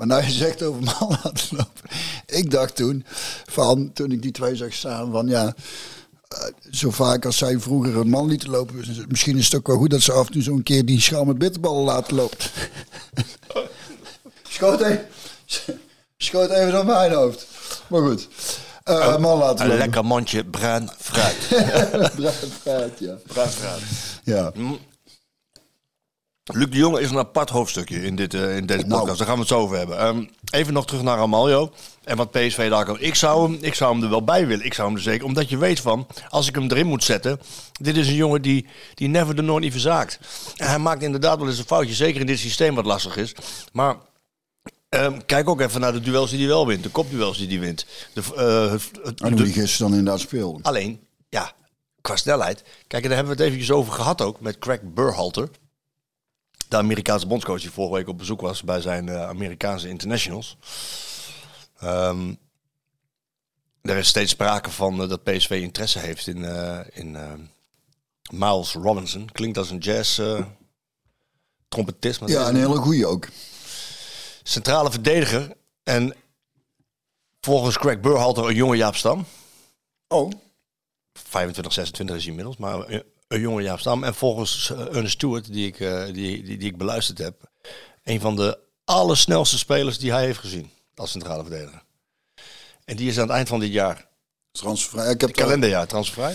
Maar nou je zegt over man laten lopen. Ik dacht toen, van, toen ik die twee zag staan, van ja, eh, zo vaak als zij vroeger een man lieten lopen, misschien is het ook wel goed dat ze af en toe zo'n keer die schaal met bitterballen laten lopen. Schoot even, schoot even door mijn hoofd. Maar goed, Eh, man laten Een lopen. lekker mandje bruin fruit. Bruin fruit, ja. bruin fruit. ja. Luc de Jonge is een apart hoofdstukje in, dit, eh, in deze Nou. podcast. Daar gaan we het zo over hebben. Ehm, even nog terug naar Amaljo. En wat PSV daar kan. Ik zou, hem, ik zou hem er wel bij willen. Ik zou hem er zeker. Omdat je weet van. Als ik hem erin moet zetten. Dit is een jongen die, die never de nooit niet verzaakt. En hij maakt inderdaad wel eens een foutje. Zeker in dit systeem wat lastig is. Maar. ehm, kijk ook even naar de duels die hij wel wint. De kopduels die hij wint. De, eh, het- het- En hoe die gisteren dan inderdaad speelde. Alleen, ja, qua snelheid. Kijk, en daar hebben we het eventjes over gehad ook met Craig Burhalter. De Amerikaanse bondscoach die vorige week op bezoek was bij zijn eh, Amerikaanse internationals. Ehm, er is steeds sprake van eh, dat PSV interesse heeft in, eh, in Miles Robinson. Klinkt als een jazz trompetist. maar Ja, een hele goeie ook. centrale verdediger. En volgens Craig Burhalter een jonge Jaap Stam. Oh. 25, 26 is hij inmiddels, maar een, een jonge Jaap Stam. En volgens uh, Ernest Stewart, die ik, eh, die, die, die ik beluisterd heb, een van de allersnelste spelers die hij heeft gezien als centrale verdediger. En die is aan het eind van dit jaar, Transfervrij. Ik heb kalenderjaar, transfervrij.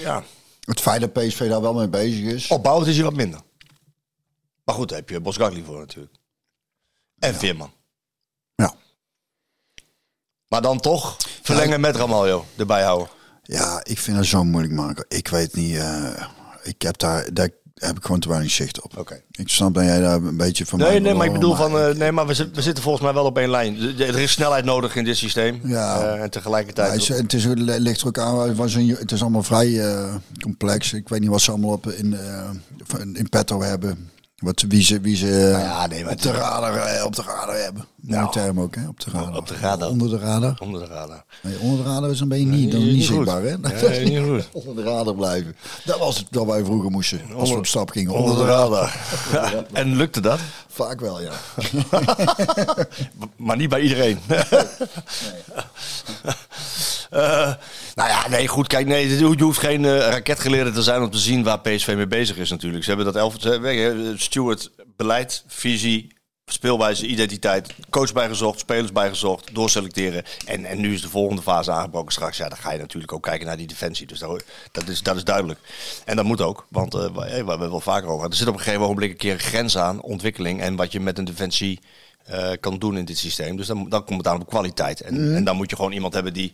Ja, het feit dat PSV daar wel mee bezig is. opbouwend is hij wat minder. Maar goed, daar heb je Bosgagli voor natuurlijk. En Veerman. Ja. Maar dan toch verlengen met Ramaljo, erbij houden. Ja, ik vind het zo moeilijk maken. Ik weet niet. eh, ik heb daar, daar. heb ik gewoon te weinig zicht op. Oké. Ik snap dat jij daar een beetje van Nee, nee, maar ik wil bedoel van, eh, nee, maar we, zit- we zitten volgens mij wel op één lijn. Er is snelheid nodig in dit systeem. Ja. Eh, en tegelijkertijd. Ja, het, is, het is, ligt er ook aan. Het is allemaal vrij eh, complex. Ik weet niet wat ze allemaal op in, eh, in petto hebben. Wat, wie ze, wie ze Nou ja, nee, maar op, de radar, eh, op de radar hebben. Nou, term ook, hè? Op de radar. op de radar. Onder de radar. Onder de radar. Nee, onder de radar is dan ben je niet, dan niet zichtbaar, hè? Nee, niet goed. onder de radar blijven. Dat was het dat wij vroeger moesten. Als we op stap gingen. Onder de radar. en lukte dat? Vaak wel, ja. Maar niet bij iedereen. Eh, nou ja, nee, goed. Kijk, nee, je hoeft geen eh, raketgeleerde te zijn om te zien waar PSV mee bezig is natuurlijk. Ze hebben dat elf... eh, Stuart, beleid, visie, speelwijze, identiteit, coach bijgezocht, spelers bijgezocht, doorselecteren. En, en nu is de volgende fase aangebroken straks. Ja, dan ga je natuurlijk ook kijken naar die defensie. Dus dat, dat, is, dat is duidelijk. En dat moet ook, want eh, we, we hebben het wel vaker over. Er zit op een gegeven ogenblik een keer een grens aan, ontwikkeling en wat je met een defensie eh, kan doen in dit systeem. Dus dan, dan komt het aan op kwaliteit. En, en dan moet je gewoon iemand hebben die...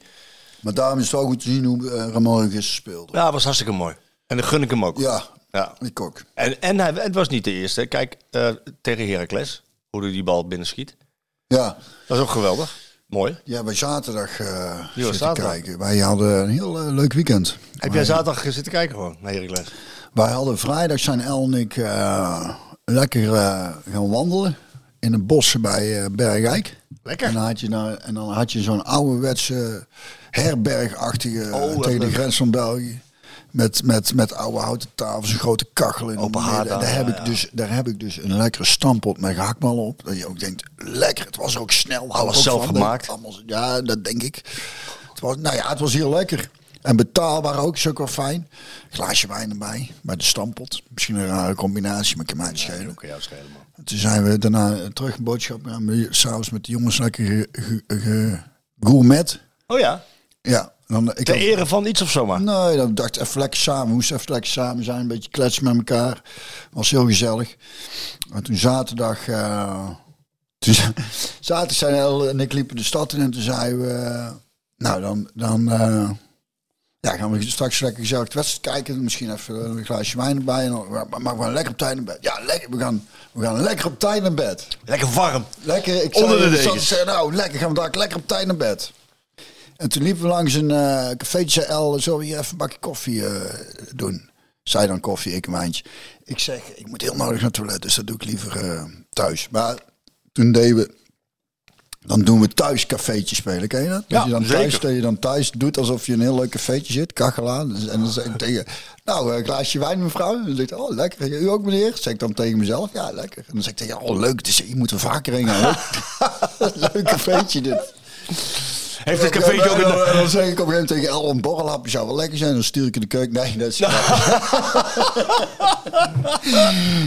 Maar daarom is het wel goed te zien hoe uh, Ramon gisteren speelde. Ja, was hartstikke mooi. En dan gun ik hem ook. Ja, ja. ik ook. En, en hij, het was niet de eerste. Kijk, uh, tegen Heracles, hoe hij die bal binnenschiet. Ja. Dat is ook geweldig. Mooi. Ja, bij zaterdag uh, zitten zaterdag. kijken. Wij hadden een heel uh, leuk weekend. Heb wij, jij zaterdag zitten kijken gewoon naar Heracles? Wij hadden vrijdag zijn El en ik uh, lekker gaan wandelen in een bos bij Bergijk. Lekker. En dan had je, nou, en dan had je zo'n ouderwetse herbergachtige oh, tegen de grens van België. Met, met, met oude houten tafels, een grote kachel in Open de midden. Daar, heb ik dus, daar heb ik dus een lekkere stampot met gehaktballen op. Dat je ook denkt, lekker. Het was ook snel. Alles ook zelf gemaakt? Allemaal, ja, dat denk ik. Het was, nou ja, het was heel lekker. En betaalbaar ook, is ook wel fijn. Glaasje wijn erbij, bij de stampot. Misschien een rare combinatie, maar ik kan mij niet schelen. Ja, schelen man. Toen zijn we daarna terug een boodschap gaan. S'avonds met de jongens lekker ge, ge, ge, gourmet. Oh ja? Ja. Dan, ik Ter had, ere van iets of zo maar? Nee, dan dacht ik even lekker samen. Moest even lekker samen zijn. Een beetje kletsen met elkaar. Was heel gezellig. En toen zaterdag... Uh, toen, zaterdag zijn El en ik liepen de stad in. En toen zeiden we... Uh, nou, dan... dan uh, ja, gaan we straks lekker gezellig de wedstrijd kijken. Misschien even een glaasje wijn erbij. En maar we gaan lekker op tijd naar bed. Ja, lekker. We gaan, we gaan lekker op tijd naar bed. Lekker warm. Lekker. Ik Onder zei, de ik dekens. zei, nou, lekker. Gaan we daar lekker op tijd naar bed. En toen liepen we langs een uh, cafeetje. El, zullen we hier even een bakje koffie uh, doen? Zij dan koffie, ik een wijntje. Ik zeg, ik moet heel nodig naar het toilet, dus dat doe ik liever uh, thuis. Maar toen deden we... Dan doen we thuis cafeetje spelen, ken je dat? Ja, dat, je dan zeker. thuis, dat je dan thuis doet alsof je een heel leuk cafeetje zit, kachel aan. En dan zeg ik tegen, nou, een glaasje wijn mevrouw. En dan zegt oh lekker. U ook meneer? Zeg ik dan tegen mezelf, ja lekker. En dan zeg ik tegen, oh leuk, dus je moet er vaker heen gaan. leuk cafeetje dit. Heeft het cafeetje ook en, een... en dan zeg ik op een gegeven moment tegen El, een borrelhapje zou wel lekker zijn. Dan stuur ik in de keuken. Nee, dat is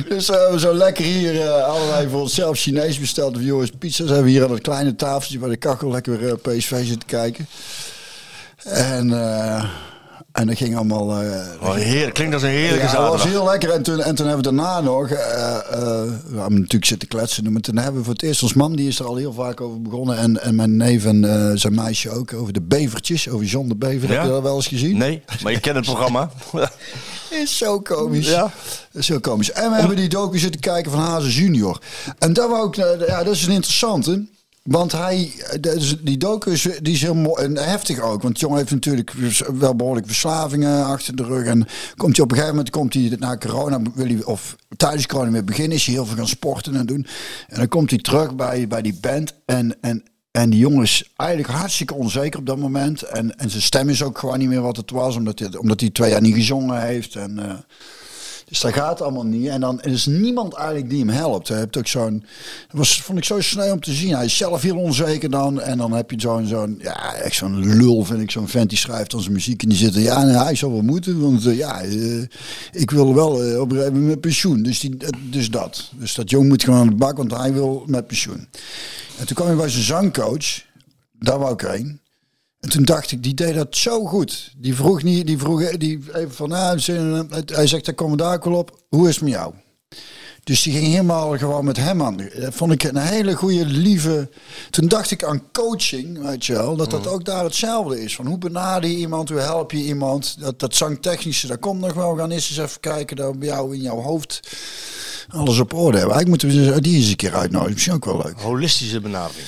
Dus uh, we zo lekker hier uh, allerlei voor onszelf Chinees besteld. Of jongens, pizza's hebben we hier aan het kleine tafeltje bij de kachel lekker uh, PSV zitten kijken. En, en dat ging allemaal... Uh, oh, heerlijk. Klinkt als een heerlijke ja, zaterdag. dat was heel lekker. En toen, en toen hebben we daarna nog... Uh, we hebben natuurlijk zitten kletsen. Maar toen hebben we voor het eerst... Ons mam die is er al heel vaak over begonnen. En, en mijn neef en zijn meisje ook. Over de bevertjes. Over John de Bever. Ja? Heb je dat wel eens gezien? Nee, maar je kent het programma. is zo komisch. Ja. is zo komisch. En we hebben die docu zitten kijken van Hazen Junior. En dat, ook, ja, dat is een interessante... Want hij, die docu is, die is heel mooi en heftig ook. Want de jongen heeft natuurlijk wel behoorlijk verslavingen achter de rug. En komt hij op een gegeven moment, komt hij na corona, wil hij, of tijdens corona weer beginnen, is hij heel veel gaan sporten en doen. En dan komt hij terug bij, bij die band. En, en, en die jongen is eigenlijk hartstikke onzeker op dat moment. En, en zijn stem is ook gewoon niet meer wat het was, omdat hij, omdat hij twee jaar niet gezongen heeft. En, uh, dus dat gaat allemaal niet. En dan er is niemand eigenlijk die hem helpt. Hij hebt ook zo'n. Was, vond ik zo snel om te zien. Hij is zelf heel onzeker dan. En dan heb je zo'n. zo'n ja, echt zo'n lul, vind ik. Zo'n vent die schrijft onze muziek. En die zit er. Ja, hij zal wel moeten. Want uh, ja, uh, ik wil wel uh, op een gegeven pensioen. Dus, die, dus dat. Dus dat jong moet gewoon aan de bak, want hij wil met pensioen. En toen kwam hij bij zijn zangcoach. Daar wou ik heen. En toen dacht ik, die deed dat zo goed. Die vroeg niet, die vroeg die even van, nou, hij zegt, daar komen daar wel op. Hoe is het met jou? Dus die ging helemaal gewoon met hem aan. Dat vond ik een hele goede, lieve... Toen dacht ik aan coaching, weet je wel. Dat dat ook daar hetzelfde is. Van hoe benader je iemand, hoe help je iemand. Dat, dat zangtechnische, dat komt nog wel. We gaan eerst eens even kijken dat bij jou in jouw hoofd alles op orde hebben. Eigenlijk moeten we die eens een keer uitnodigen. Misschien ook wel leuk. Holistische benadering.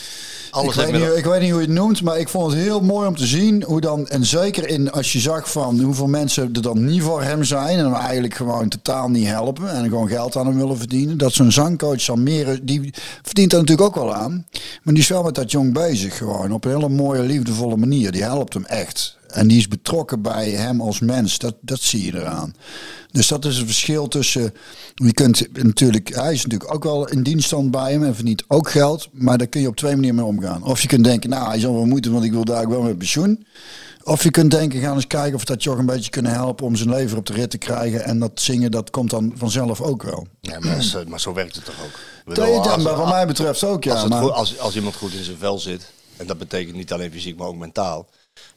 Alles Ik weet, niet, ik weet niet hoe je het noemt, maar ik vond het heel mooi om te zien hoe dan, en zeker in als je zag van hoeveel mensen er dan niet voor hem zijn en hem eigenlijk gewoon totaal niet helpen en gewoon geld aan hem willen verdienen, dat zo'n zangcoach meer, die verdient daar natuurlijk ook wel aan, maar die is wel met dat jong bezig gewoon op een hele mooie, liefdevolle manier. Die helpt hem echt. En die is betrokken bij hem als mens. Dat, dat zie je eraan. Dus dat is het verschil tussen. Je kunt natuurlijk, hij is natuurlijk ook wel in dienststand bij hem en verdient ook geld. Maar daar kun je op twee manieren mee omgaan. Of je kunt denken, nou, hij zal wel moeten, want ik wil daar ook wel met pensioen. Of je kunt denken, gaan eens kijken of dat je ook een beetje kunnen helpen om zijn lever op de rit te krijgen. En dat zingen, dat komt dan vanzelf ook wel. Ja, maar, zo, maar zo werkt het toch ook? Dat, ja, maar wat mij betreft ook, ja. als, het maar- goed- als, als iemand goed in zijn vel zit, en dat betekent niet alleen fysiek, maar ook mentaal,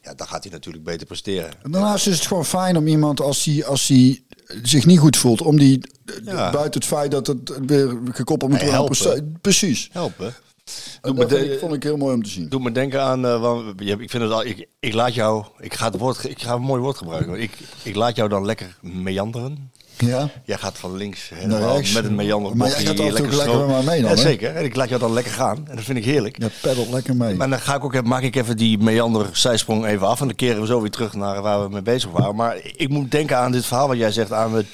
ja, dan gaat hij natuurlijk beter presteren. En Daarnaast is het gewoon fijn om iemand als die, als die zich niet goed voelt, om die Ja. buiten het feit dat het weer gekoppeld moet worden. Precies. Helpen. En Doe dat vond de- ik, vond ik heel mooi om te zien. doe me denken aan, eh, want ik vind het al, ik, ik laat jou, ik ga, het woord, ik ga een mooi woord gebruiken. Ik, ik laat jou dan lekker meanderen. Ja. Jij gaat van links Naar helemaal rechts. met een meander. Maar jij gaat lekker met mij mee dan, Ja, zeker. En ik laat jou dan lekker gaan. En dat vind ik heerlijk. Je peddelt lekker mee. Maar dan ga ik ook, maak ik even die meander zijsprong even af. En dan keren we zo weer terug naar waar we mee bezig waren. Maar ik moet denken aan dit verhaal wat jij zegt aan de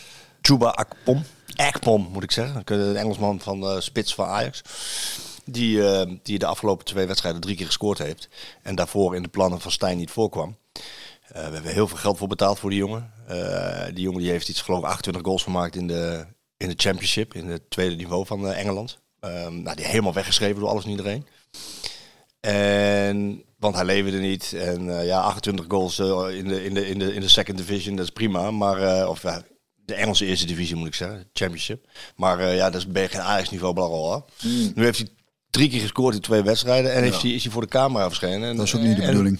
Chuba Akpom. Akpom moet ik zeggen. De Engelsman van de spits van Ajax. Die, eh, die de afgelopen twee wedstrijden drie keer gescoord heeft. En daarvoor in de plannen van Stijn niet voorkwam. Eh, we hebben heel veel geld voor betaald voor die jongen. Eh, die jongen die heeft iets, geloof ik, 28 goals gemaakt in de, in de Championship. In het tweede niveau van eh, Engeland. Ehm, nou, die helemaal weggeschreven door alles en iedereen. En, want hij leverde niet. En ja, 28 goals in, de, in, de, in, de, in de second division, dat is prima. Maar, of de Engelse eerste divisie moet ik zeggen, championship. Maar ja, dat is ben je geen Ajax-niveau, blablabla. Nu heeft hij drie keer gescoord in twee wedstrijden. En heeft hij, is hij voor de camera verschenen. En, Dat is ook niet de bedoeling.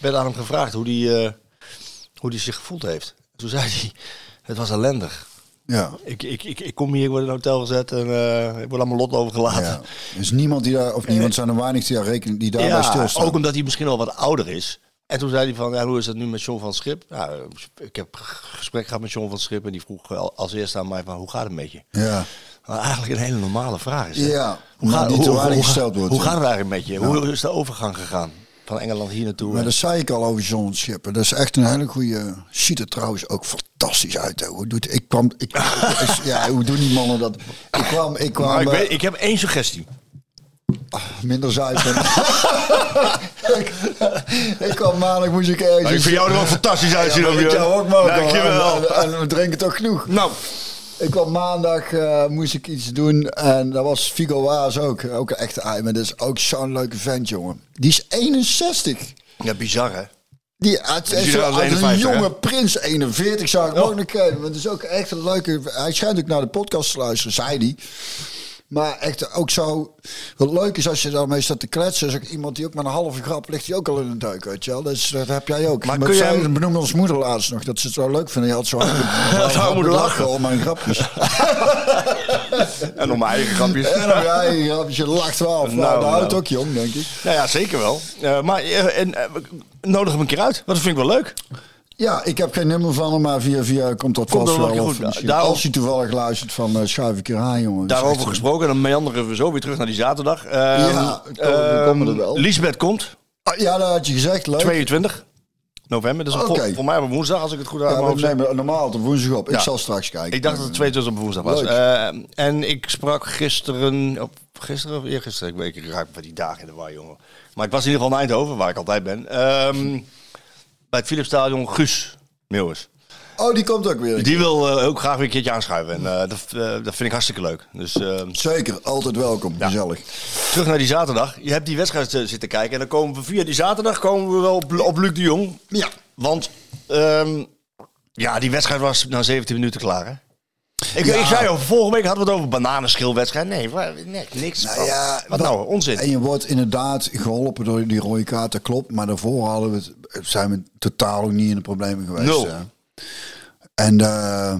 Werd aan hem gevraagd hoe hij eh, hoe die zich gevoeld heeft. Toen zei hij, het was ellendig. Ja. Ik, ik, ik, ik kom hier, ik word in een hotel gezet en eh, ik word aan mijn lot overgelaten. ja. Er is niemand die daar, of niemand zijn er weinig die daar rekenen, die daarbij Ja, stilstaan. ook omdat hij misschien al wat ouder is. En toen zei hij van, ja, hoe is dat nu met John van Schip? Ja, ik heb gesprek gehad met John van Schip en die vroeg al- als eerste aan mij van, hoe gaat het met je? Ja. Maar eigenlijk een hele normale vraag is. hè? Ja, hoe, gaat, die hoe, te hoe, weinig hoe, gesteld wordt. hoe gaat het eigenlijk met je? Hoe is de overgang gegaan? Van Engeland hier naartoe? Maar dat zei ik al over John Schipper. Dat is echt een hele goede. Ziet er trouwens ook fantastisch uit. Hè. Hoe doet ik kwam. Ik, ja, hoe doen die mannen dat? Ik kwam. Ik kwam. Maar ik, eh, weet, ik heb één suggestie. minder zuipen. ik, ik kwam maandag moest ik ergens. ik vind jou er wel fantastisch uitzien. Ja, ik joh. jou ook, Marco. Dankjewel. En, en, en we drinken toch genoeg. Nou, Ik kwam maandag, eh, moest ik iets doen. En dat was Figo Waas ook. Ook een echte. Maar dat is ook zo'n leuke vent, jongen. Die is 61. ja, bizar hè? Die uit, zo, uit een 51, jonge hè? prins 41 zou ik ook nog. Maar het is ook echt een leuke... Hij schijnt ook naar de podcast te luisteren, zei hij. Maar echt ook zo... Wat leuk is als je daarmee staat te kletsen. Is ook iemand die ook met een halve grap ligt. Die ook al in een duik, weet je wel. Dus dat heb jij ook. Maar Maar kun jij hem- benoemde ons moeder laatst nog. Dat ze het zo leuk vinden. Je had zo hard, moeten lachen. om mijn grapjes. En om mijn eigen grapjes. En ga je grapjes. Je lacht wel. Nou, Nou, nou, houdt ook jong, denk ik. Nou ja, zeker wel. Eh, maar eh, en, eh, nodig hem een keer uit. Want dat vind ik wel leuk. Ja, ik heb geen nummer van hem, maar via via komt dat Komt vast wel goed. Of misschien Daarom- als hij toevallig luistert van uh, schuif een keer aan, jongen. Daarover echt, gesproken. En dan meanderen we zo weer terug naar die zaterdag. Ehm, Ja, we komen- we komen er wel. ehm, Lisbeth komt. Ah, ja, dat had je gezegd. Leuk. 22 november. Dat is voor, voor mij op woensdag, als ik het goed ja, mijn we nemen normaal op woensdag op. Ik Ja. zal straks kijken. Ik dacht dat het 22 op woensdag was. Leuk. Eh, en ik sprak gisteren, op, gisteren of eergisteren, ik weet ik raak van die dagen in de war, jongen. Maar ik was in ieder geval in Eindhoven, waar ik altijd ben. Ehm, bij het Philipsstadion Guus Meeuwis. Oh, die komt ook weer. Die wil eh, ook graag weer een keertje aanschuiven. En eh, dat, eh, dat vind ik hartstikke leuk. Dus ehm, Zeker, altijd welkom. Gezellig. terug naar die zaterdag. Je hebt die wedstrijd zitten kijken. En dan komen we via die zaterdag komen we wel op, op Luc de Jong. Ja. Want ehm, ja, die wedstrijd was na 17 minuten klaar, hè? Ik, Ja. ik zei al, vorige week hadden we het over bananenschilwedstrijd. Nee, niks. Nou ja, wat nou, onzin. En je wordt inderdaad geholpen door die rode kaart, dat klopt. Maar daarvoor hadden we het, zijn we totaal ook niet in de problemen geweest. Nul. En eh,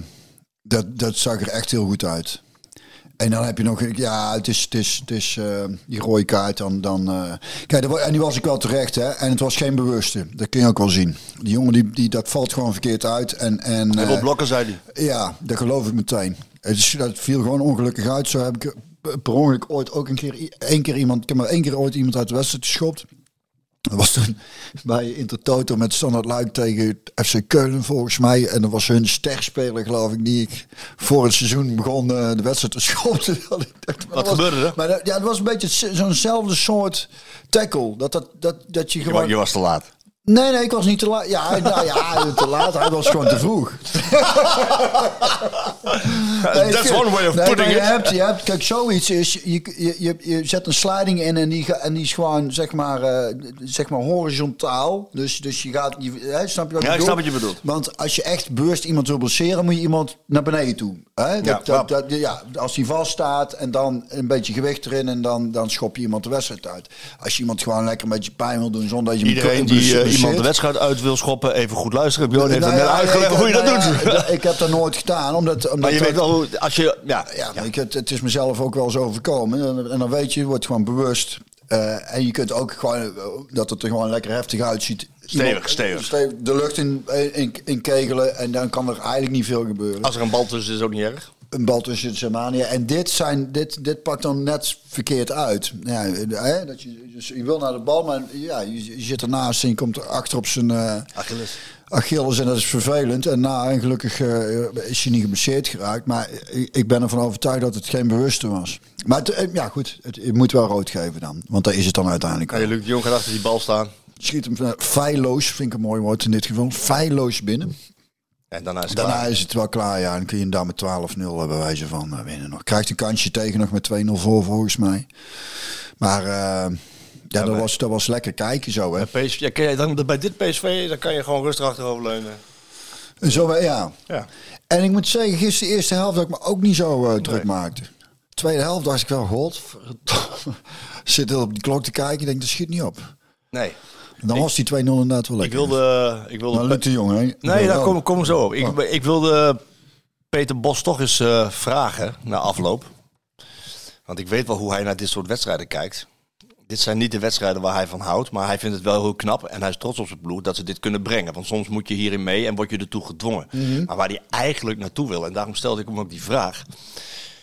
dat, dat zag er echt heel goed uit. En dan heb je nog, ja, het is, het is, het is eh, die rode kaart dan. dan eh, kijk, en die was ik wel terecht, hè. En het was geen bewuste. Dat kun je ook wel zien. Die jongen, die, die, dat valt gewoon verkeerd uit. En, en, Hij wil eh, blokken, zei hij. ja, dat geloof ik meteen. Het is, dat viel gewoon ongelukkig uit. Zo heb ik per ongeluk ooit ook een keer, één keer iemand, ik heb maar één keer ooit iemand uit de wedstrijd geschopt. Dat was toen bij Intertoto met Standard Luik tegen FC Keulen volgens mij. En dat was hun sterspeler geloof ik, die ik voor het seizoen begon eh, de wedstrijd te schoppen. Dat ik dacht, maar Wat dat gebeurde er? Maar dat, ja, het was een beetje zo'nzelfde soort tackle. Dat, dat, dat, dat je gewoon... je was te laat. Nee, nee, ik was niet te laat. Ja, nou, ja, te laat. Hij was gewoon te vroeg. Nee, That's one way of nee, putting je it. Hebt, je hebt, kijk, zoiets is, je, je, je, je zet een sliding in en die, en die is gewoon, zeg maar, eh, zeg maar horizontaal. Dus, dus je gaat, je, hè, snap je wat Ja, ik bedoel? snap wat je bedoelt. Want als je echt bewust iemand wil blesseren, moet je iemand naar beneden toe. Hè? Dat, Ja, dat, dat, ja, als die vast staat en dan een beetje gewicht erin en dan, dan schop je iemand de wedstrijd uit. Als je iemand gewoon lekker een beetje pijn wil doen zonder dat je hem Iedereen blesseert- die eh, iemand de wedstrijd uit wil schoppen, even goed luisteren. Bjorn heeft Nou het net ja, uitgelegd ik- hoe je dat nou doet. ja, ik heb dat nooit gedaan, omdat... omdat Maar je weet wel hoe, als je, ja, Ja, ik, het, het is mezelf ook wel eens overkomen. En, en dan weet je, je wordt gewoon bewust. Eh, en je kunt ook gewoon, eh, dat het er gewoon lekker heftig uitziet. Stevig, stevig. De lucht in, in, in kegelen en dan kan er eigenlijk niet veel gebeuren. als er een bal tussen is, is ook niet erg. Een bal tussen Germanië. En dit, zijn, dit, dit pakt dan net verkeerd uit. Ja, hè, dat je, dus je wil naar de bal, maar ja, je, je zit ernaast en je komt achter op zijn... eh, Achilles. Achilles en dat is vervelend. En na, en gelukkig eh, is hij niet geblesseerd geraakt. Maar ik, ik ben ervan overtuigd dat het geen bewuste was. Maar het, eh, ja, goed, het, je moet wel rood geven dan. Want daar is het dan uiteindelijk. Wel. Luc de Jong gaat achter die bal staan. Schiet hem feilloos, vind ik een mooi woord in dit geval. Feilloos binnen. En daarna is het Daarna klaar. is het wel klaar, ja. Dan kun je hem daar met 12-0 bij wijze van eh, winnen nog. Krijgt een kansje tegen nog met 2-0 voor volgens mij. Maar eh, ja, dat, was, dat was lekker kijken zo, hè. PSV, ja, ken jij dan, bij dit PSV dan kan je gewoon rustig achteroverleunen. En Zo, eh, ja. Ja. En ik moet zeggen, gisteren de eerste helft dat ik me ook niet zo eh, druk maakte. Tweede helft dacht ik wel, god, zit heel op die klok te kijken. Ik denk, dat schiet niet op. Nee. Dan was die 2-0 inderdaad wel Ik lekker. wilde... Ik wilde Maar Luc de Jong, hè? Nee, daar kom, kom zo op. Ik, ik wilde Peter Bos toch eens eh, vragen na afloop. Want ik weet wel hoe hij naar dit soort wedstrijden kijkt. Dit zijn niet de wedstrijden waar hij van houdt, maar hij vindt het wel heel knap en hij is trots op zijn ploeg dat ze dit kunnen brengen. Want soms moet je hierin mee en word je ertoe gedwongen. Maar waar hij eigenlijk naartoe wil, en daarom stelde ik hem ook die vraag.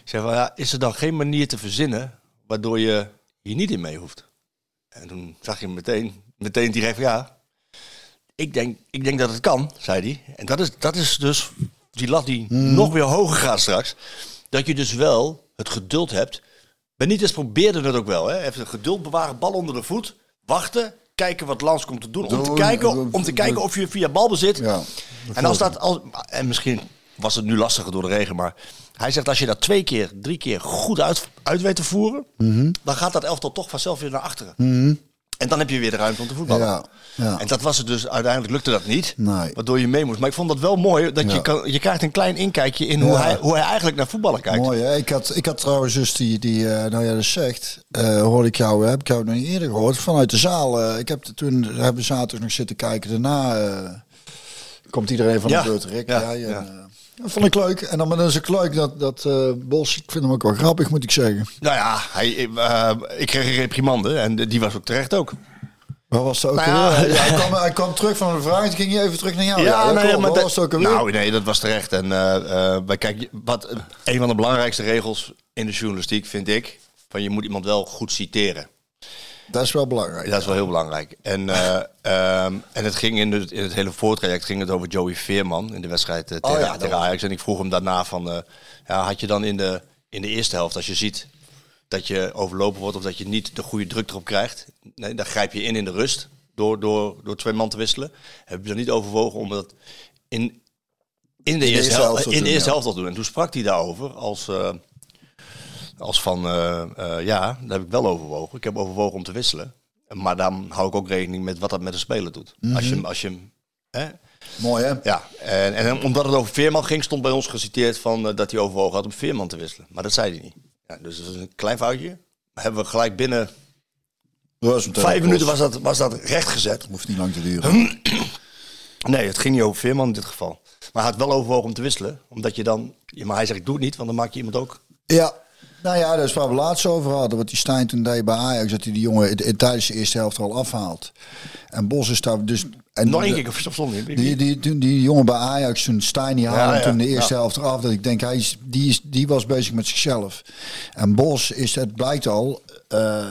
Ik zei van, ja, is er dan geen manier te verzinnen waardoor je hier niet in mee hoeft? En toen zag je hem meteen, meteen direct van, ja, ik denk, ik denk dat het kan, zei hij. En dat is, dat is dus die lat die nog weer hoger gaat straks. Dat je dus wel het geduld hebt. Benitez probeerde het ook wel. Hè? Even geduld bewaren, bal onder de voet. Wachten, kijken wat Lans komt te doen. Om te, kijken, om te kijken of je via balbezit... Ja, en als dat... Als, en misschien was het nu lastiger door de regen, maar... Hij zegt als je dat twee keer, drie keer goed uit, uit weet te voeren... Mhm. dan gaat dat elftal toch vanzelf weer naar achteren. En dan heb je weer de ruimte om te voetballen. Ja, ja. En dat was het dus, uiteindelijk lukte dat niet. Nee. Waardoor je mee moest. Maar ik vond dat wel mooi, dat je, kan, je krijgt een klein inkijkje in hoe, hij, hoe hij eigenlijk naar voetballen kijkt. Mooi, hè? Ik had, ik had trouwens dus die, die eh, nou ja, dat zegt, eh hoorde ik jou, heb ik jou nog niet eerder gehoord, vanuit de zaal. eh, ik heb toen, hebben we zaterdag nog zitten kijken, daarna eh, komt iedereen van de beurt, Rick. Ja, en, dat vond ik leuk. En dan, is het leuk dat, dat eh, Bos, ik vind hem ook wel grappig, moet ik zeggen. Nou ja, hij, eh, ik kreeg een reprimande en die was ook terecht ook. Waar was het ook Nou ja, hij, kwam, hij kwam terug van een vraag, toen ging je even terug naar jou. ja, dat nee, maar dat- was ook alweer? Nou, nee, dat was terecht. En eh, eh, maar kijk, wat, een van de belangrijkste regels in de journalistiek vind ik, van je moet iemand wel goed citeren. Dat is wel belangrijk. Dat is wel heel belangrijk. En, eh, ehm, en het ging in het, in het hele voortraject ging het over Joey Veerman in de wedstrijd eh, tegen, Oh ja, tegen Ajax. En ik vroeg hem daarna van, eh, ja, had je dan in de, in de eerste helft, als je ziet dat je overlopen wordt of dat je niet de goede druk erop krijgt, nee, dan grijp je in in de rust door, door, door twee man te wisselen. Heb je dan niet overwogen om dat in, in de, eerste, eerste helft, helft te in de eerste helft al doen? En toen sprak hij daarover als... als van, eh, eh, ja, daar heb ik wel overwogen. Ik heb overwogen om te wisselen. Maar dan hou ik ook rekening met wat dat met de speler doet. Als je hem, als je hem, hè? Mooi hè? Ja, en, en omdat het over Veerman ging, stond bij ons geciteerd van, eh, dat hij overwogen had om Veerman te wisselen. Maar dat zei hij niet. Ja, dus dat is een klein foutje. Hebben we gelijk binnen Dat vijf minuten was dat, was dat rechtgezet. Hoeft niet lang te duren. Nee, het ging niet over Veerman in dit geval. Maar hij had wel overwogen om te wisselen. Omdat je dan... maar hij zegt, ik doe het niet, want dan maak je iemand ook... Ja, Nou ja, dat is waar we laatst over hadden. Wat die Stijn toen deed bij Ajax. Dat hij die jongen tijdens de eerste helft al afhaalt. En Bos is daar dus... En Nog één keer of stond niet. Die, die, die, die jongen bij Ajax, toen Stijn die haalde Ja, toen de eerste ja. helft eraf. Dat ik denk, hij is, die, is, die was bezig met zichzelf. En Bos is, het blijkt al... eh,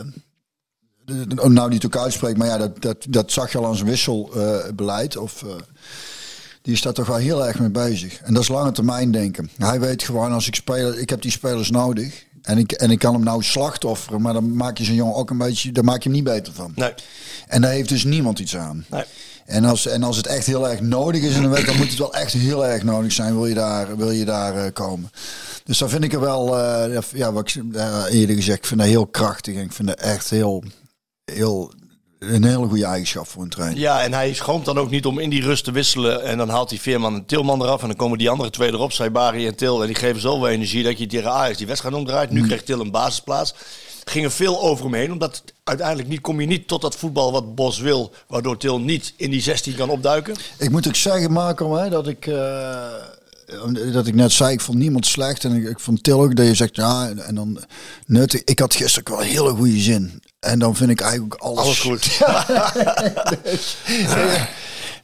nou niet ook uitspreekt, maar ja, dat, dat, dat zag je al aan zijn wisselbeleid. of, eh, die is daar toch wel heel erg mee bezig. En dat is lange termijn denken. Hij weet gewoon, als ik speel, ik heb die spelers nodig. En ik, en ik kan hem nou slachtofferen, maar dan maak je zo'n jongen ook een beetje, daar maak je hem niet beter van. Nee. En daar heeft dus niemand iets aan. Nee. En als, en als het echt heel erg nodig is in een week, dan moet het wel echt heel erg nodig zijn, wil je daar, wil je daar eh, komen. Dus dan vind ik er wel, eh, ja, wat ik eh, eerder gezegd, ik vind dat heel krachtig en ik vind dat echt heel, heel, een hele goede eigenschap voor een trainer. Ja, en hij schroomt dan ook niet om in die rust te wisselen. En dan haalt hij Veerman en Tilman eraf. En dan komen die andere twee erop, Saibari en Til. En die geven zoveel energie dat je tegen Ajax die wedstrijd omdraait. Nu krijgt Til een basisplaats. Ging er veel over hem heen. Omdat uiteindelijk niet, kom je niet tot dat voetbal wat Bos wil. Waardoor Til niet in die 16 kan opduiken. Ik moet ook zeggen, Marco, hè, dat ik, eh, dat ik net zei, ik vond niemand slecht. En ik, ik vond Til ook dat je zegt, ja, en dan nuttig. Ik had gisteren wel een hele goede zin. En dan vind ik eigenlijk alles, Alles goed. Dus, ja,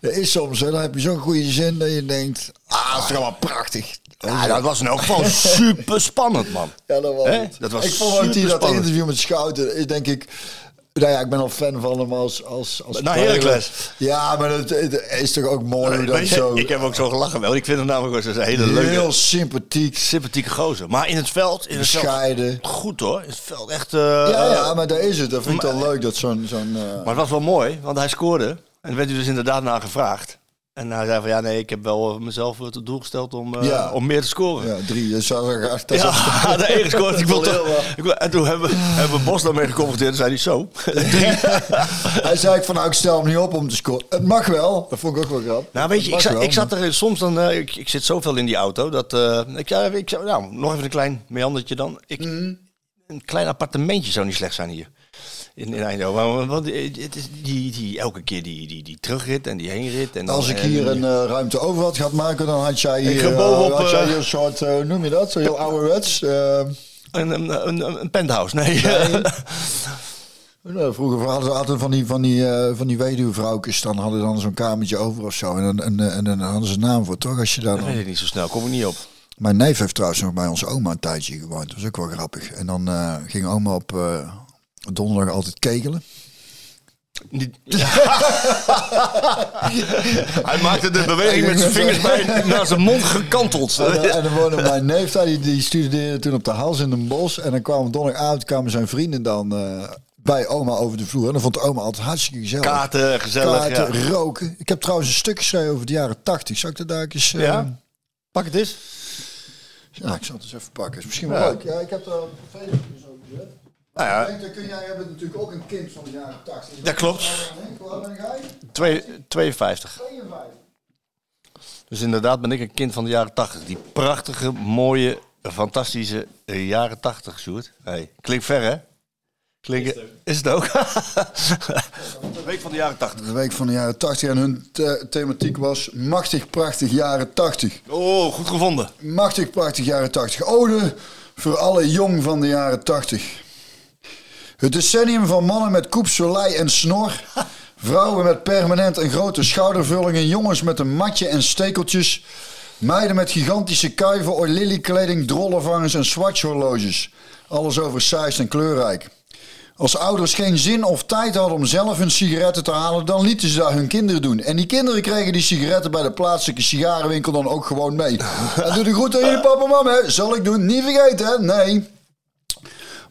dat is soms, hè, dan heb je zo'n goede zin dat je denkt, ah, dat is wel prachtig. Ja, dat was in elk geval super spannend, man. Ja, dat was het. Dat was ik vond ook die, dat interview met Schouten, is denk ik... Nou ja, ik ben al fan van hem als... als, als Nou. Heracles. Ja, maar het, het is toch ook mooi dat zo... Ik heb ook zo gelachen wel. Ik vind hem namelijk wel een hele leuke, Heel sympathiek, sympathieke gozer. Maar in het veld, in het veld goed hoor. In het veld echt. eh, Ja, ja, maar daar is het. Dat vind ik dan leuk, dat zo'n... zo'n eh, Maar het was wel mooi, want hij scoorde. En er werd hij dus inderdaad naar gevraagd. En hij zei van ja, nee, ik heb wel eh, mezelf het doel gesteld om, eh, Ja. om meer te scoren. ja, drie. Ik is- Ja, de één gescoord. Ik wil toch, en toen hebben, hebben we Bos daarmee geconfronteerd. En zei hij zo. Hij zei ik van nou, ik stel hem niet op om te scoren. Het mag wel. Dat vond ik ook wel grappig. Nou, weet je, ik wel, ik zat er soms dan. eh, ik, ik zit zoveel in die auto dat. eh, ik, ja, ik nou, nog even een klein meandertje dan. Ik, Mhm. Een klein appartementje zou niet slecht zijn hier. In, in Eindhoven. Want- Want het is die, die, elke keer die, die, die terugrit en die heenrit. En dan, Als ik en- hier een eh, ruimte over had gehad maken, dan had jij hier, eh, had jij eh, een soort, eh, hoe noem je dat? Zo heel ouderwets. eh, Een, een, een, een penthouse, nee. Nou, vroeger hadden van die, van die, eh, van die weduwvrouwtjes, dan hadden ze dan zo'n kamertje over of zo. En, dan- en, en, en dan hadden ze een naam voor, toch? Als je daar dat weet dan... ik niet zo snel, kom ik niet op. Mijn neef heeft trouwens nog bij onze oma een tijdje gewoond. Dat was ook wel grappig. En dan eh, ging oma op eh, donderdag altijd kegelen. Niet- Hij maakte de beweging met zijn vingers bij naar zijn mond gekanteld. En, dan- en dan woonde mijn neef daar, die, die studeerde toen op de Hals in een bos. En dan kwamen donderdagavond kwamen zijn vrienden dan eh, bij oma over de vloer. En dan vond oma altijd hartstikke gezellig. Kaarten, gezellig. Kaarten, ja. roken. Ik heb trouwens een stuk geschreven over de jaren tachtig. Zou ik dat daar eens... eh, Ja? Pak het eens. Ja, ik zal het eens even pakken. Is misschien wel Ja. leuk. Ja, ik heb er op Facebook over gezet. Nou ja. Denk, kun jij hebben natuurlijk ook een kind van de jaren 80. Dat klopt. Hoe oud ben jij? Twee- 52. 52. Dus inderdaad ben ik een kind van de jaren 80. Die prachtige, mooie, fantastische eh, jaren 80, Sjoerd. Hey, klinkt ver, hè? Klinkt, is het ook? de week van de jaren 80. De week van de jaren 80 en hun the- thematiek was machtig prachtig jaren 80. Oh, goed gevonden. Machtig prachtig jaren 80. Ode voor alle jong van de jaren 80. Het decennium van mannen met koep, en snor. Vrouwen met permanent en grote schoudervullingen. Jongens met een matje en stekeltjes. Meiden met gigantische kuiven, oililly-kleding, drollenvangers en swatchhorloges. Alles oversized en kleurrijk. Als ouders geen zin of tijd hadden om zelf hun sigaretten te halen, dan lieten ze dat hun kinderen doen. En die kinderen kregen die sigaretten bij de plaatselijke sigarenwinkel dan ook gewoon mee. En doe de groet aan jullie papa en mama, hè. zal ik doen. Niet vergeten, hè? Nee.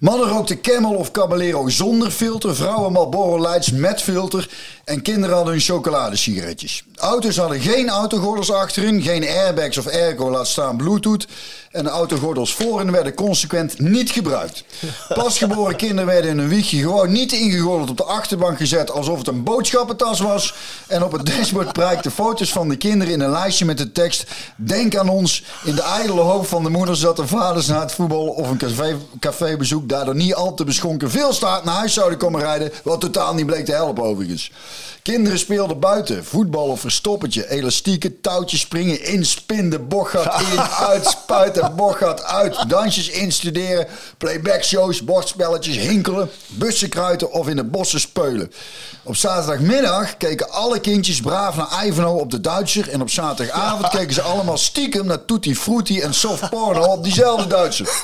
Mannen rookten Camel of Caballero zonder filter, vrouwen Marlboro Lights met filter en kinderen hadden hun chocoladesigaretjes. Auto's hadden geen autogordels achterin, geen airbags of airco, laat staan bluetooth. En de autogordels voorin werden consequent niet gebruikt. Pasgeboren kinderen werden in een wiegje gewoon niet ingegordeld op de achterbank gezet alsof het een boodschappentas was. En op het dashboard prijkten foto's van de kinderen in een lijstje met de tekst Denk aan ons in de ijdele hoop van de moeders dat de vaders na het voetbal of een café, cafébezoek daardoor niet al te beschonken veel staart naar huis zouden komen rijden. Wat totaal niet bleek te helpen overigens. Kinderen speelden buiten. Voetbal of verstoppertje. Elastieken, touwtjes springen, inspinden, bochtgat in, uit, spuiten. De bocht gaat uit. Dansjes instuderen, playback shows, bordspelletjes, hinkelen, bussen kruiten of in de bossen speulen. Op zaterdagmiddag keken alle kindjes braaf naar Ivanhoe op de Duitser. En op zaterdagavond keken ze allemaal stiekem naar Tutti Frutti en soft porno op diezelfde Duitser.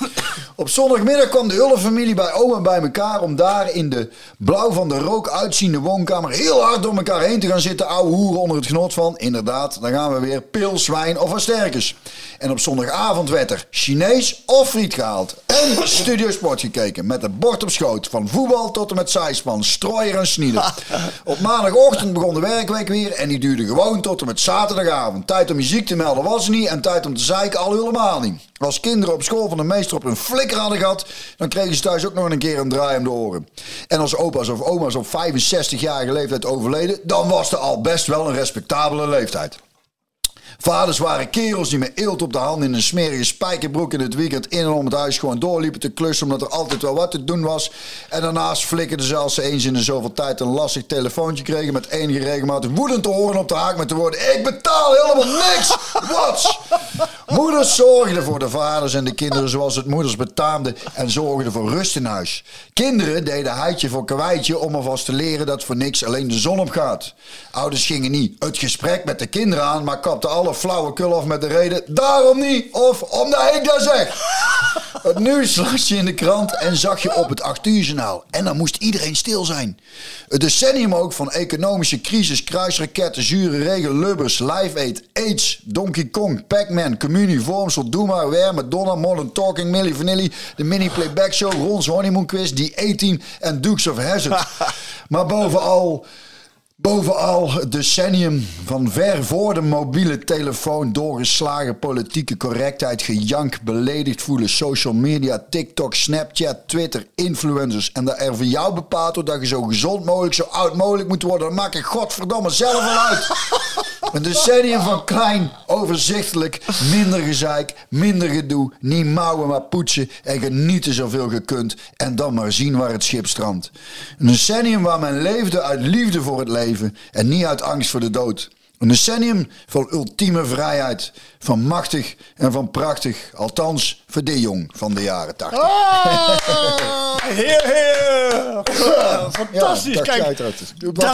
Op zondagmiddag kwam de hele familie bij oma bij elkaar om daar in de blauw van de rook uitziende woonkamer heel hard door elkaar heen te gaan zitten. Ouwe hoeren onder het genot van, inderdaad, dan gaan we weer pils, wijn of versterkers. En op zondagavond werd er Chinees of friet gehaald. En Studio Sport gekeken met een bord op schoot. Van voetbal tot en met zijspan, strooier en snieden. Op maandagochtend begon de werkweek weer en die duurde gewoon tot en met zaterdagavond. Tijd om je ziek te melden was er niet en tijd om te zeiken al helemaal niet. Als kinderen op school van de meester op een flikker hadden gehad, dan kregen ze thuis ook nog een keer een draai om de oren. En als opa's of oma's op 65-jarige leeftijd overleden, dan was er al best wel een respectabele leeftijd. Vaders waren kerels die met eelt op de hand in een smerige spijkerbroek in het weekend in en om het huis gewoon doorliepen te klussen omdat er altijd wel wat te doen was. En daarnaast flikkerden ze als ze eens in de zoveel tijd een lastig telefoontje kregen met enige regelmatig woedend te horen op de haak met de woorden ik betaal helemaal niks! Wat? Moeders zorgden voor de vaders en de kinderen zoals het moeders betaamde en zorgden voor rust in huis. Kinderen deden heitje voor kwijtje om alvast te leren dat voor niks alleen de zon opgaat. Ouders gingen niet het gesprek met de kinderen aan, maar kapten alle flauwekul af met de reden daarom niet of omdat ik dat zeg. Het nieuws las je in de krant en zag je op het 8 uur journaal. En dan moest iedereen stil zijn. Het decennium ook van economische crisis, kruisraketten, zure regen, lubbers, live aid, AIDS, Donkey Kong, Pac-Man, Communie, Vormsel, Doe maar, Weer, Madonna, Modern Talking, Milli Vanilli, de mini playback show, Rons Honeymoon Quiz, die A-Team en Dukes of Hazzard. maar bovenal... Bovenal decennium van ver voor de mobiele telefoon doorgeslagen politieke correctheid, gejank, beledigd voelen, social media, TikTok, Snapchat, Twitter, influencers. En dat er voor jou bepaald wordt dat je zo gezond mogelijk, zo oud mogelijk moet worden. Dan maak ik godverdomme zelf wel uit. Een decennium van klein, overzichtelijk, minder gezeik, minder gedoe, niet mouwen maar poetsen en genieten zoveel je kunt en dan maar zien waar het schip strandt. Een decennium waar men leefde uit liefde voor het leven en niet uit angst voor de dood. Een decennium van ultieme vrijheid, van machtig en van prachtig, althans voor de jong van de jaren 80. Heer, heer. Fantastisch. Ja, Kijk,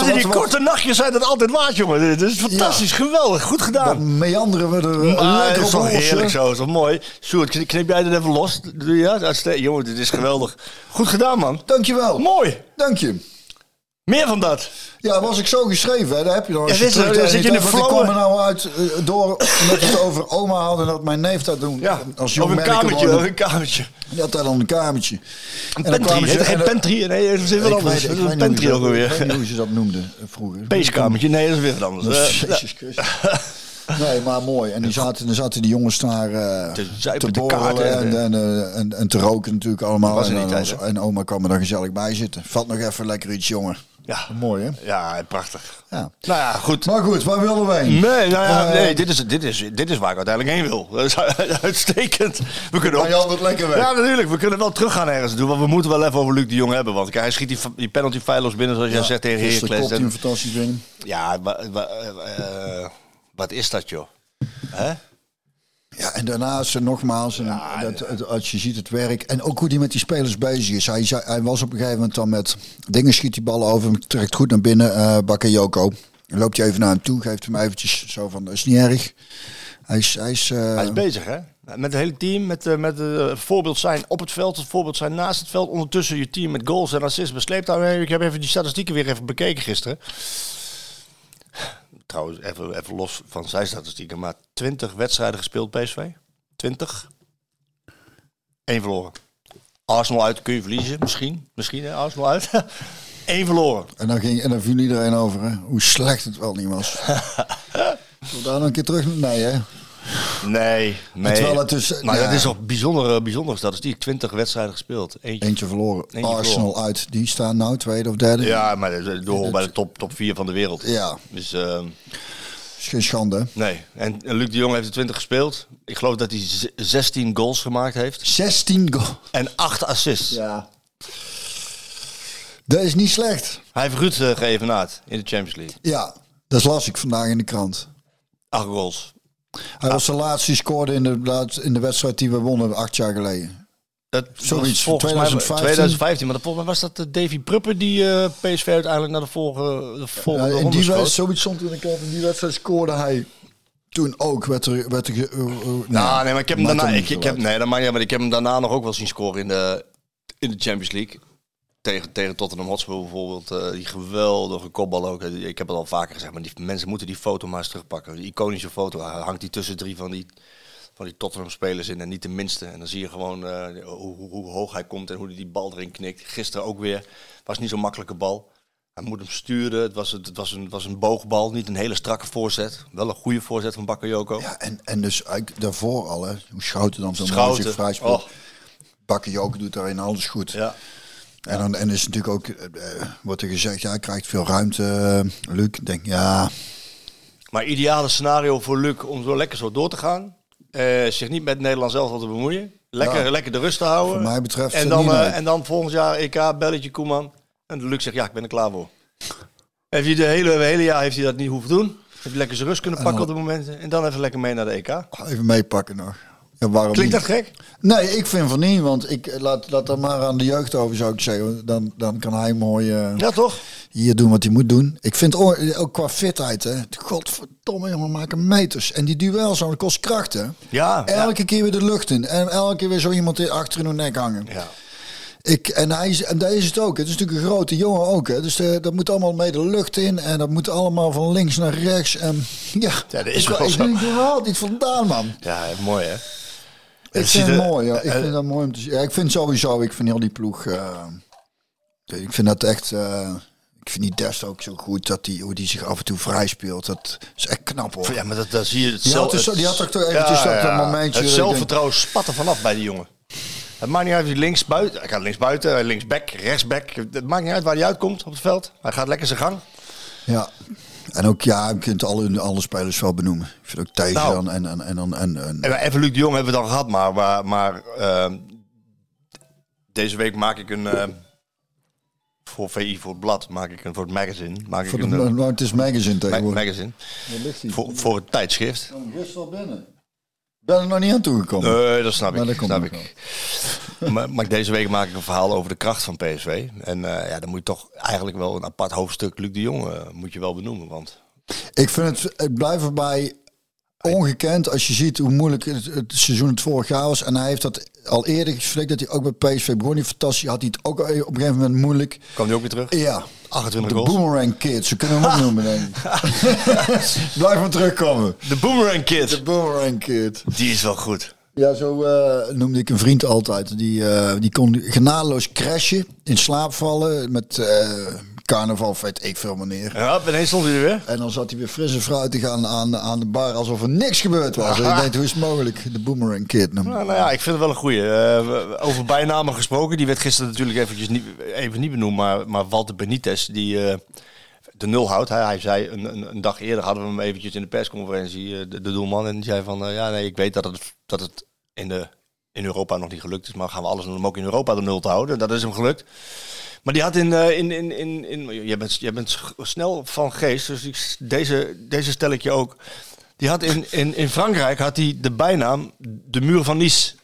in die wat- korte nachtjes zijn dat altijd waard, jongen. Dit is fantastisch, geweldig. Goed gedaan. Dan meanderen we er Ah, dat lekker is op toch los, heerlijk zo, is toch mooi? Sjoerd, knip jij dat even los? Doe je dat? Uitstekend. Jongen, dit is geweldig. Goed gedaan, man. Dankjewel. Mooi. Dank je. Meer van dat. Ja, was ik zo geschreven, hè? daar heb je nog. Als Ja, je terug dan zit je in de ik flow, kwam er nou uit eh, door, omdat we het over oma hadden, dat mijn neef dat doen. Ja, als jong of een kamertje. Of een kamertje. Die had daar dan een kamertje. Een dan pentry. kwamen ze- Heet er geen en dan- pentry? Nee, dat is weer wat anders. Dat is weet een ze- ook Ik weet alweer. niet hoe ze dat noemden eh, vroeger. Peeskamertje. Nee, dat is weer wat anders. Jezus Christus. Nee, maar mooi. En die zaten, dan zaten die jongens daar eh, Te te, borrelen en, en- en, en, en te roken natuurlijk allemaal. en, dan en oma kwam er dan gezellig bij zitten. Valt nog even lekker iets, jongen. Ja. Mooi, hè? Ja, prachtig. Ja. Nou ja, goed. Maar goed, waar willen heen? Nee, nou ja, Eh, nee dit, is, dit, is, dit is waar ik uiteindelijk heen wil. Dat is uitstekend. We kunnen ook... altijd lekker weg. Ja, natuurlijk. We kunnen wel teruggaan ergens doen. Want we moeten wel even over Luc de Jong hebben. Want hij schiet die, die penalty feilloos binnen, zoals jij zegt tegen Gisteren Heracles. kopt hij En- hem fantastisch binnen. Ja, wa- wa- eh, wat is dat, joh? Hè? Ja, en daarnaast eh, nogmaals, en dat, het- als je ziet het werk en ook hoe hij met die spelers bezig is. Hij, hij was op een gegeven moment dan met dingen schiet die bal over, hem trekt goed naar binnen, eh Bakayoko. Dan loopt hij even naar hem toe, geeft hem eventjes zo van, dat is niet erg. Hij is, hij is, eh, Hij is bezig, hè? Met het hele team, met, eh, met eh, voorbeeld zijn op het veld, het voorbeeld zijn naast het veld. Ondertussen je team met goals en assists besleept. Ik heb even die statistieken weer even bekeken gisteren. Trouwens, even, even los van zijn statistieken, maar 20 wedstrijden gespeeld PSV. 20. Eén verloren. Arsenal uit kun je verliezen, misschien. Misschien, hè? Arsenal uit. Eén verloren. en, dan ging, en dan viel iedereen over, hè, hoe slecht het wel niet was. Zullen we daar nog een keer terug? Nee, hè? Nee, nee. Terwijl het dus, maar ja. dat is toch bijzondere, bijzondere statistiek. 20 wedstrijden gespeeld. Eentje. Eentje verloren. Eentje Arsenal uit, die staan nou tweede of derde. Ja, maar dat- door bij de top, top 4 van de wereld. Ja. Dus ehm, Is geen schande. nee. En Luc de Jong heeft er 20 gespeeld. Ik geloof dat hij z- 16 goals gemaakt heeft. 16 goal. En 8 assists. Ja. Dat is niet slecht. Hij heeft Ruud uh, geëvenaard in de Champions League. Ja, dat las ik vandaag in de krant. 8 goals. Hij was de laatste die scoorde in de, in de wedstrijd die we wonnen acht jaar geleden. Dat Zoiets, volgens 2015. mij 2015. Maar dat- volgens mij was dat de Davy Pruppen die eh, PSV uiteindelijk naar de volgende, de volgende Ja, in ronde die wedstrijd, zoiets stond in de. In die wedstrijd scoorde hij toen ook. Werd er, werd er, uh, uh, Nou, nee, maar ik heb hem daarna. Ik, ik heb, nee, dat maakt niet maar ik heb hem daarna nog ook wel zien scoren in de, in de Champions League. Tegen, tegen Tottenham Hotspur bijvoorbeeld. eh, die geweldige kopbal ook. Ik heb het al vaker gezegd, maar die mensen moeten die foto maar eens terugpakken. Die iconische foto hangt die tussen drie van die, van die Tottenham spelers in en niet de minste. En dan zie je gewoon eh, hoe, hoe, hoe hoog hij komt en hoe hij die bal erin knikt. Gisteren ook weer. Was niet zo'n makkelijke bal. Hij moet hem sturen. Het was, het, was een, het was een boogbal, niet een hele strakke voorzet. Wel een goede voorzet van Bakayoko. Ja, en, en dus eigenlijk daarvoor al, hè, hoe Schouten dan zo'n zich vrij speelt. Oh. Bakayoko doet daarin alles goed. Ja. En dan en is natuurlijk ook, eh, eh, wordt er gezegd, ja, hij krijgt veel ruimte, eh, Luc. Denk, ja, Maar ideale scenario voor Luc om zo lekker zo door te gaan. Zich niet met Nederland zelf te bemoeien. Lekker, Ja. lekker de rust te houden. Voor mij betreft en dan, en dan volgend jaar EK, belletje Koeman. En Luc zegt, ja, ik ben er klaar voor. Heeft hij de hele, hele jaar heeft hij dat niet hoeven doen. Heeft hij lekker zijn rust kunnen pakken op de momenten. En dan even lekker mee naar de EK. even meepakken nog. Waarom Klinkt dat niet? gek? Nee, ik vind van niet, want ik eh, laat, laat dat maar aan de jeugd over, zou ik zeggen. Dan, dan kan hij mooi eh, Ja, toch? hier doen wat hij moet doen. Ik vind ook, ook qua fitheid, hè. Godverdomme, jongen, maken meters. En die duels, dat kost kracht, hè. Ja. Elke keer weer de lucht in. En elke keer weer zo iemand achter in hun nek hangen. Ja. Ik, en, hij is, en daar is het ook. Het is natuurlijk een grote jongen ook. Hè. Dus eh, dat moet allemaal mee de lucht in. En dat moet allemaal van links naar rechts. En, ja, Ja, dat is ik, wel ik zo. iets vandaan, man. Ja, mooi hè? Ik vind het mooi. Ja. Ik eh, vind dat mooi om te zien. Ja, ik vind sowieso, ik vind heel die ploeg. eh, ik vind dat echt. eh, ik vind die Dest ook zo goed dat die, hoe die zich af en toe vrij speelt. Dat is echt knap hoor. Ja, maar dat, dat zie je het Die had dus- die had toch toch eventjes dat momentje Het zelfvertrouwen er vanaf bij die jongen. Het maakt niet uit hij links buiten, hij gaat links buiten, linksback, rechtsback. Het maakt niet uit waar hij uitkomt op het veld. Hij gaat lekker zijn gang. Ja. En ook, ja, je kunt alle, alle spelers wel benoemen. Ik vind ook Thijs Nou. dan en, en, en, en, en, en- En even Luc de Jong hebben we dan gehad, maar, maar, maar ehm, deze week maak ik een eh, voor VI voor het blad, maak ik een voor het magazine, maak voor ik de, een eh, nou, het is magazine ma- tegenwoordig. magazine voor, voor het tijdschrift. Oh, gisteren al binnen. Ben er nog niet aan toegekomen. Nee, dat snap Maar ik. dat snap ik. maar, maar deze week maak ik een verhaal over de kracht van PSV. En eh, ja, dan moet je toch eigenlijk wel een apart hoofdstuk Luc de Jong eh, moet je wel benoemen. Want Ik vind het, het blijft erbij ongekend als je ziet hoe moeilijk het, het seizoen het vorig jaar was. En hij heeft dat al eerder geflikt dat hij ook bij PSV begon. Die fantastisch had hij het ook op een gegeven moment moeilijk. kwam hij ook weer terug? Ja, 28 de goals. Boomerang Kids, zo kunnen we hem ook noemen denk ik. Blijf maar terugkomen. De Boomerang Kid. De Boomerang Kid. Die is wel goed. Ja, zo eh, noemde ik een vriend altijd. Die, eh, die kon genadeloos crashen, in slaap vallen met eh, carnaval, weet ik veel wanneer. Ja, ineens stond hij er weer. En dan zat hij weer fris en fruitig aan, aan, aan de bar alsof er niks gebeurd was. En ik denk, hoe is het mogelijk? De Boomerang Kid. noemde Nou, nou ja, ik vind het wel een goeie. Eh, over bijnamen gesproken. Die werd gisteren natuurlijk eventjes niet, even niet benoemd. Maar, maar Walter Benitez, die eh, de nul houdt. Hij, hij zei een, een, een dag eerder hadden we hem eventjes in de persconferentie, eh, de, de doelman. En die zei van, ja nee, ik weet dat het, dat het in, de, in Europa nog niet gelukt is. Maar gaan we alles doen om ook in Europa de nul te houden. Dat is hem gelukt. Maar die had in, eh, in, in, in, in jij, bent, jij bent snel van geest, dus ik, deze, deze stel ik je ook. Die had in, in, in Frankrijk had hij de bijnaam de muur van Nice.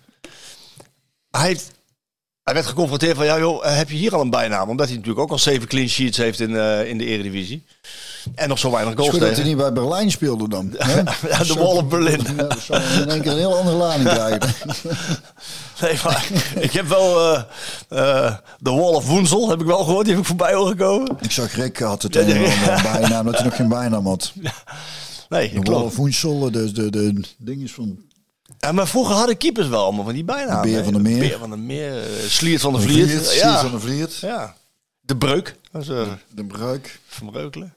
Hij, hij werd geconfronteerd van, ja joh, heb je hier al een bijnaam? Omdat hij natuurlijk ook al zeven clean sheets heeft in, eh, in de Eredivisie. En nog zo weinig goals goed dat hij tegen. niet bij Berlijn speelde dan. hè? Ja, de Wall of Berlin. Ja, dat zou je in één keer een heel andere lading krijgen. Nee, maar ik heb wel eh, eh, de Wall of Woensel, heb ik wel gehoord. Die heb ik voorbij horen komen. Ik zag Rick had het een bijnaam, dat hij nog geen bijnaam had. Nee, De. Wall of Woensel, de, de, de dinges van Ja, maar vroeger hadden keepers wel allemaal van die bijnamen. De Beer van der Meer. Beer van der Meer. eh, Sliert van der de Vliert. Vliert, ja. van de Vliert, ja. De Breuk. Is eh, de Bruik. Van Breukelen.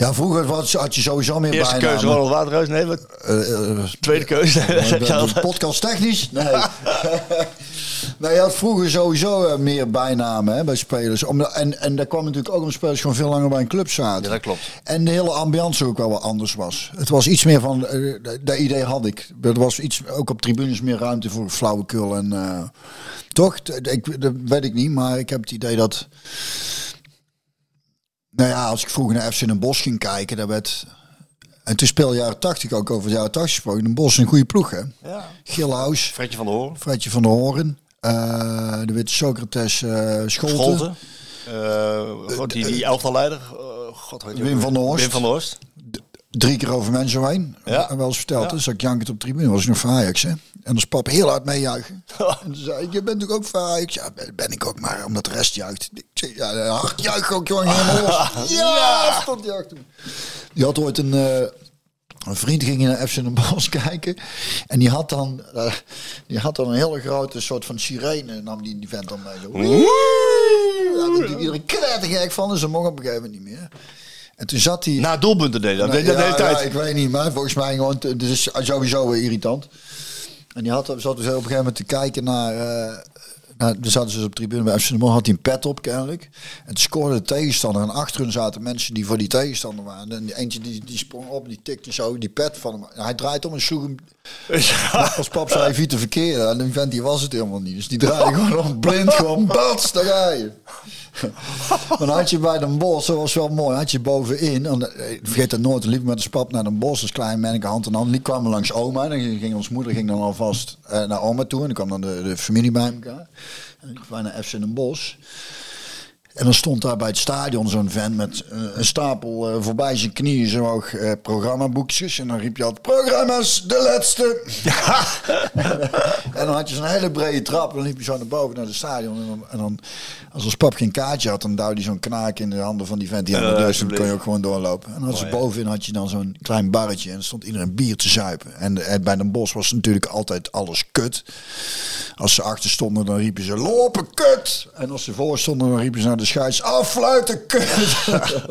Ja, vroeger was, had je sowieso meer Eerste bijnamen. keuze Ronald Waterhuis. Nee, wat, Eh, eh, tweede keuze. zeg je altijd. podcast technisch? Nee. nou, je had vroeger sowieso eh, meer bijnamen hè, bij spelers. Om, en, en daar kwam natuurlijk ook omdat spelers gewoon veel langer bij een club zaten. Ja, dat klopt. En de hele ambiance ook wel wat anders was. Het was iets meer van, eh, dat idee had ik. Er was iets, ook op tribunes meer ruimte voor flauwekul. En, eh, toch, ik, dat weet ik niet, maar ik heb het idee dat... Nou ja, als ik vroeger naar FC Den Bosch ging kijken, daar werd... En toen speelde jaren 80 ook over de jaren 80 gesproken. Den Bos een goede ploeg, hè? Ja. Gilhuis, Fredje van der Hoorn. Fredje van der Hoorn, eh, de witte Socrates uh, Scholten. Scholten. Uh, God, die, die elftalleider. Uh, God, Wim van der Horst. Wim van der Horst. Drie keer over mensen heen. Ja. En wel eens verteld. Ja. Dus ik jankend op de tribune. was ik nog voor Ajax, hè? En dan is pap heel hard meejuichen. en zei ik, je bent natuurlijk ook voor Ajax? Ja, ben- ik ook maar, omdat de rest juicht. Ik zei, ja, hard juich ook, jongen. Helemaal los. Ja, stond achter. Die had ooit een... eh, een vriend ging naar FC Den Bosch kijken. En die had dan, eh, die had dan een hele grote soort van sirene. Nam die, die vent dan mee. Zo. Ja, daar iedereen knettergek van. Dus ze mocht op een gegeven moment niet meer. En toen zat hij... Na doelpunten deed dat. Nee, deed dat de hele tijd. ja, ik weet niet, maar volgens mij gewoon, het is sowieso weer irritant. En die had, zat dus op een gegeven moment te kijken naar, eh naar we zaten dus op de tribune bij Bosch, had hij een pet op kennelijk. En toen scoorde de tegenstander en achter hun zaten mensen die voor die tegenstander waren. En die eentje die, die sprong op, die tikte zo die pet van hem. En hij draait om en sloeg hem, als pap zei, vier te verkeren. En die vent die was het helemaal niet. Dus die draaide gewoon om, blind gewoon, bats, daar ga je. Dan had je bij Den Bosch, dat was wel mooi, had je bovenin, en, eh, ik vergeet dat nooit, liep met de spap naar Den Bosch, als klein manneke hand in hand, die kwamen langs oma, en ging, ons moeder ging dan alvast eh, naar oma toe, en dan kwam dan de, de familie bij elkaar. En ik kwam naar FC Den Bosch. En dan stond daar bij het stadion zo'n vent met eh, een stapel eh, voorbij zijn knieën zo hoog eh, programmaboekjes. En dan riep je altijd, programma's, de laatste. en dan had je zo'n hele brede trap. En dan liep je zo naar boven naar het stadion. En dan, en dan als ons pap geen kaartje had, dan duwde hij zo'n knaak in de handen van die vent die aan de deur stond. Dan kon je ook gewoon doorlopen. En als je bovenin had je dan zo'n klein barretje. En dan stond iedereen bier te zuipen. En, bij Den Bos was natuurlijk altijd alles kut. Als ze achter stonden, dan riepen ze lopen kut. En als ze voor stonden, dan riepen ze naar de scheids affluiten kut.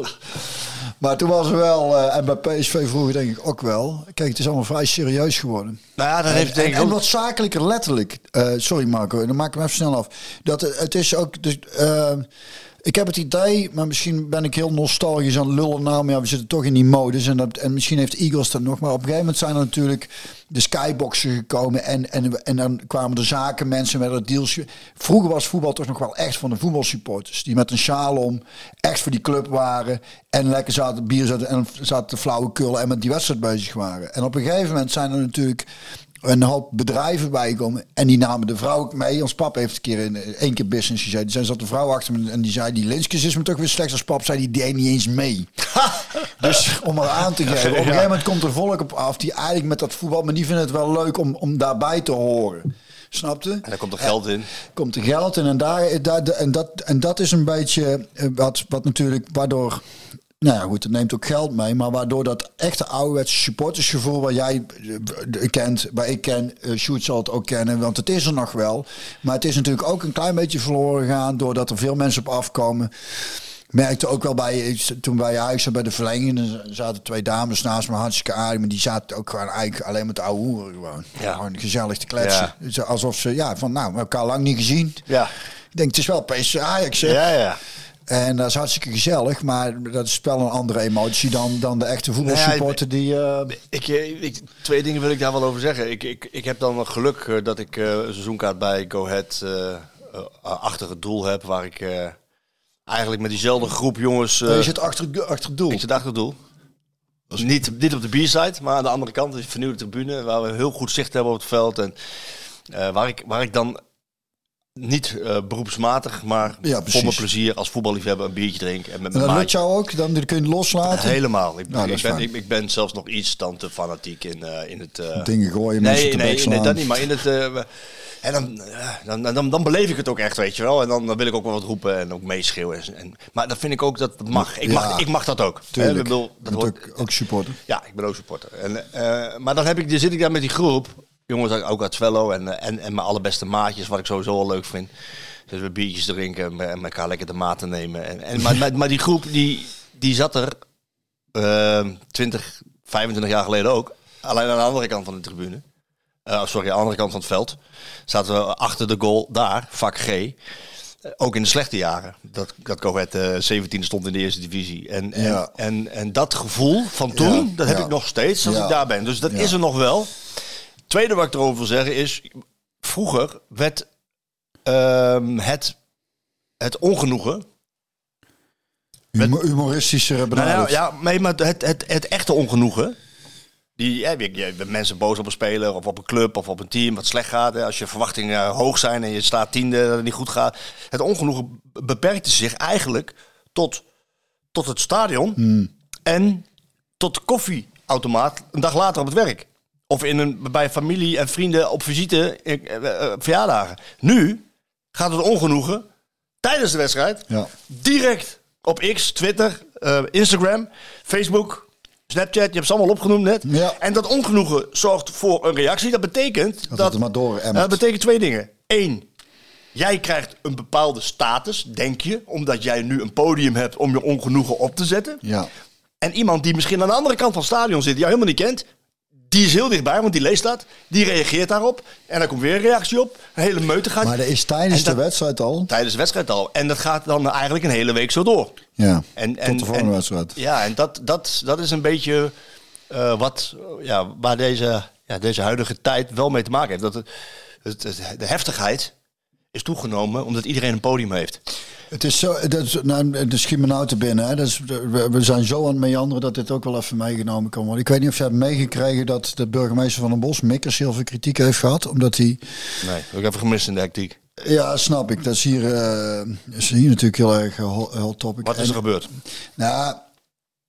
maar toen was er wel, eh, en bij PSV vroeger denk ik ook wel. Kijk, het is allemaal vrij serieus geworden. Nou ja, dat heeft En, denk en, ik en ook... wat zakelijker letterlijk. Eh, sorry Marco, dan maak ik hem even snel af. Dat het, het is ook. Dus, eh, ik heb het idee, maar misschien ben ik heel nostalgisch aan lullen nou, maar ja, we zitten toch in die modus. En, dat, en misschien heeft Eagles dat nog. Maar op een gegeven moment zijn er natuurlijk de skyboxen gekomen. En, en, en dan kwamen de zakenmensen met het deals. Vroeger was voetbal toch nog wel echt van de voetbalsupporters. Die met een sjaal om echt voor die club waren. En lekker zaten bier zaten en zaten te flauwekullen en met die wedstrijd bezig waren. En op een gegeven moment zijn er natuurlijk een hoop bedrijven bijgekomen. En die namen de vrouw ook mee. Ons pap heeft een keer in één keer business gezeten. Er zat een vrouw achter me en die zei... Die Linskes is me toch weer slecht als pap. Zei die deed niet eens mee. dus om er aan te geven. Op een gegeven moment komt er volk op af... die eigenlijk met dat voetbal... maar die vinden het wel leuk om, om daarbij te horen. Snapte? En daar komt er geld in. komt er geld in. En, daar, daar, en, dat, en dat is een beetje eh, wat, wat natuurlijk waardoor. Nou ja, goed, het neemt ook geld mee. Maar waardoor dat echte ouderwetse supportersgevoel... waar jij eh, kent, waar ik ken, uh, Sjoerd zal het ook kennen... want het is er nog wel. Maar het is natuurlijk ook een klein beetje verloren gegaan... doordat er veel mensen op afkomen. Merkte ook wel bij, toen wij huis bij de verlenging... er zaten twee dames naast me, hartstikke aardig... maar die zaten ook gewoon eigenlijk alleen met de oude hoeren gewoon. Ja. Gewoon gezellig te kletsen. Ja. Alsof ze, ja, van nou, we elkaar lang niet gezien. Ja. Ik denk, het is wel PSV Ajax, hè? Ja, ja. En dat is hartstikke gezellig, maar dat is wel een andere emotie dan, dan de echte voetbalsupporter die... eh, Ik, eh, ik, twee dingen wil ik daar wel over zeggen. Ik, ik, ik heb dan geluk eh, dat ik een seizoenkaart bij Go Ahead achter het doel heb. Waar ik eigenlijk met diezelfde groep jongens... je zit achter, het- achter het doel. ik zit achter het doel. Niet, niet op de B-side, maar aan de andere kant een vernieuwde tribune. Waar we heel goed zicht hebben op het veld. En waar, ik, waar ik dan niet eh, beroepsmatig, maar Ja, voor mijn plezier als voetballiefhebber een biertje drinken. En met En mijn dat lukt jou ook? Dan kun je loslaten? Helemaal. Ik, Nou, ik, ben, ik, ik ben zelfs nog iets dan te fanatiek in, eh, in het... eh, Dingen gooien, mensen nee, te nee, nee, dat niet. Maar in het... en dan, dan, dan, dan beleef ik het ook echt, weet je wel. En dan, dan wil ik ook wel wat roepen en ook meeschreeuwen. En, en- maar dat vind ik ook dat dat mag. Ik, Ja. mag, ik mag dat ook. Tuurlijk. Ik bedoel, dat hoort, ook, ook supporter. ja, ik ben ook supporter. En, maar dan, heb ik, dan zit ik daar met die groep. Jongens ook uit Twello en, eh, en, en mijn allerbeste maatjes, wat ik sowieso wel leuk vind. Dus we biertjes drinken en elkaar lekker de maat te nemen. En, en, maar, maar, maar die groep, die, die zat er eh 20, 25 jaar geleden ook. Alleen aan de andere kant van de tribune. Eh, sorry, aan de andere kant van het veld. Zaten we achter de goal daar, vak G. Eh, Ook in de slechte jaren. Dat, dat eh 17 stond in de eerste divisie. En, en, Ja. en, en dat gevoel van toen, Ja, dat heb ja. ik nog steeds als ik daar ben. Dus dat is er nog wel. Tweede wat ik erover wil zeggen is... Vroeger werd ehm, het, het ongenoegen... Humo- humoristischer Nou benaderd. ja, ja, nee, maar het, het, het echte ongenoegen Die, ja, je, je bent mensen boos op een speler of op een club of op een team wat slecht gaat. Hè. Als je verwachtingen hoog zijn en je staat tiende dat het niet goed gaat. Het ongenoegen beperkte zich eigenlijk tot, tot het stadion en tot de koffieautomaat een dag later op het werk. Of in een, bij familie en vrienden op visite, eh, eh, eh, verjaardagen. Nu gaat het ongenoegen tijdens de wedstrijd Ja. direct op X, Twitter, Instagram, Facebook, Snapchat. Je hebt ze allemaal opgenoemd net. Ja. En dat ongenoegen zorgt voor een reactie. Dat betekent Dat dat, het maar door emmert. dat betekent twee dingen. Eén, jij krijgt een bepaalde status, denk je, omdat jij nu een podium hebt om je ongenoegen op te zetten. Ja. En iemand die misschien aan de andere kant van het stadion zit, die jou helemaal niet kent, die is heel dichtbij, want die leest dat. Die reageert daarop. En dan komt weer een reactie op. Een hele meute gaat Maar dat is tijdens dat- de wedstrijd al. tijdens de wedstrijd al. En dat gaat dan eigenlijk een hele week zo door. Ja. En, en, Tot de volgende en- wedstrijd. Ja, en dat, dat, dat is een beetje eh, wat, ja, waar deze, ja, deze huidige tijd wel mee te maken heeft. Dat het, het, het- de heftigheid is toegenomen omdat iedereen een podium heeft. Het is zo, dat is, nou, de schiet me nou te binnen. Hè. Dat is, we, we zijn zo aan het meanderen dat dit ook wel even meegenomen kan worden. Ik weet niet of je hebt meegekregen dat de burgemeester van den Bosch Mikkers heel veel kritiek heeft gehad. Omdat hij, Nee, dat heb ik even gemist in de hectiek. ja snap ik, dat is hier, eh, is hier natuurlijk heel erg eh, hot, hot topic. Wat is er En- gebeurd? Nou,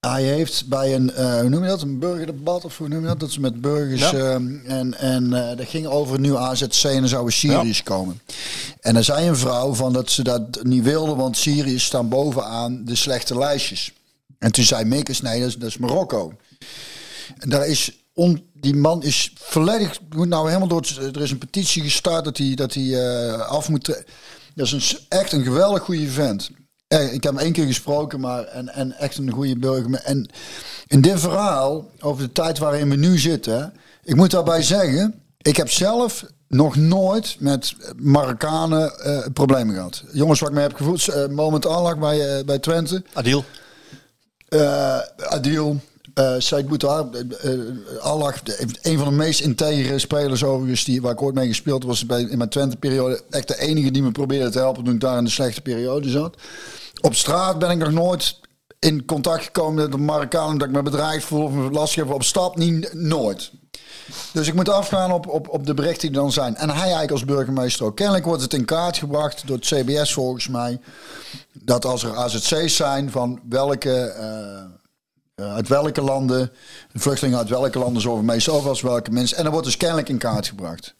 hij heeft bij een, eh, hoe noem je dat, een burgerdebat of hoe noem je dat? Dat is met burgers Ja. eh, en, en eh, dat ging over een nieuw AZC en er zouden Syriërs komen. En er zei een vrouw van dat ze dat niet wilde, want Syriërs staan bovenaan de slechte lijstjes. En toen zei Mikkers, nee, dat is, dat is Marokko. En daar is on, die man is volledig, moet nou helemaal door. het- Er is een petitie gestart dat hij, dat hij eh, af moet. Dat is een, echt een geweldig goede vent. Ik heb hem één keer gesproken, maar en, en echt een goede burger. En in dit verhaal over de tijd waarin we nu zitten, ik moet daarbij zeggen, ik heb zelf nog nooit met Marokkanen eh, problemen gehad. Jongens, wat ik me heb gevoeld, eh, moment aanlag bij, eh, bij Twente. Adil? Adil, eh Said Boutar, eh, eh, Allah, een van de meest integere spelers overigens die, waar ik ooit mee gespeeld was bij, in mijn Twente-periode. Echt de enige die me probeerde te helpen toen ik daar in de slechte periode zat. Op straat ben ik nog nooit in contact gekomen met de Marokkanen dat ik me bedreigd voel of me lastig heb. Op stap niet, nooit. Dus ik moet afgaan op, op, op de berichten die dan zijn. En hij eigenlijk als burgemeester ook. Kennelijk wordt het in kaart gebracht door het CBS volgens mij. Dat als er AZC's zijn van welke, uit welke landen, de vluchtelingen uit welke landen zo meestal of als welke mensen. En dat wordt dus kennelijk in kaart gebracht.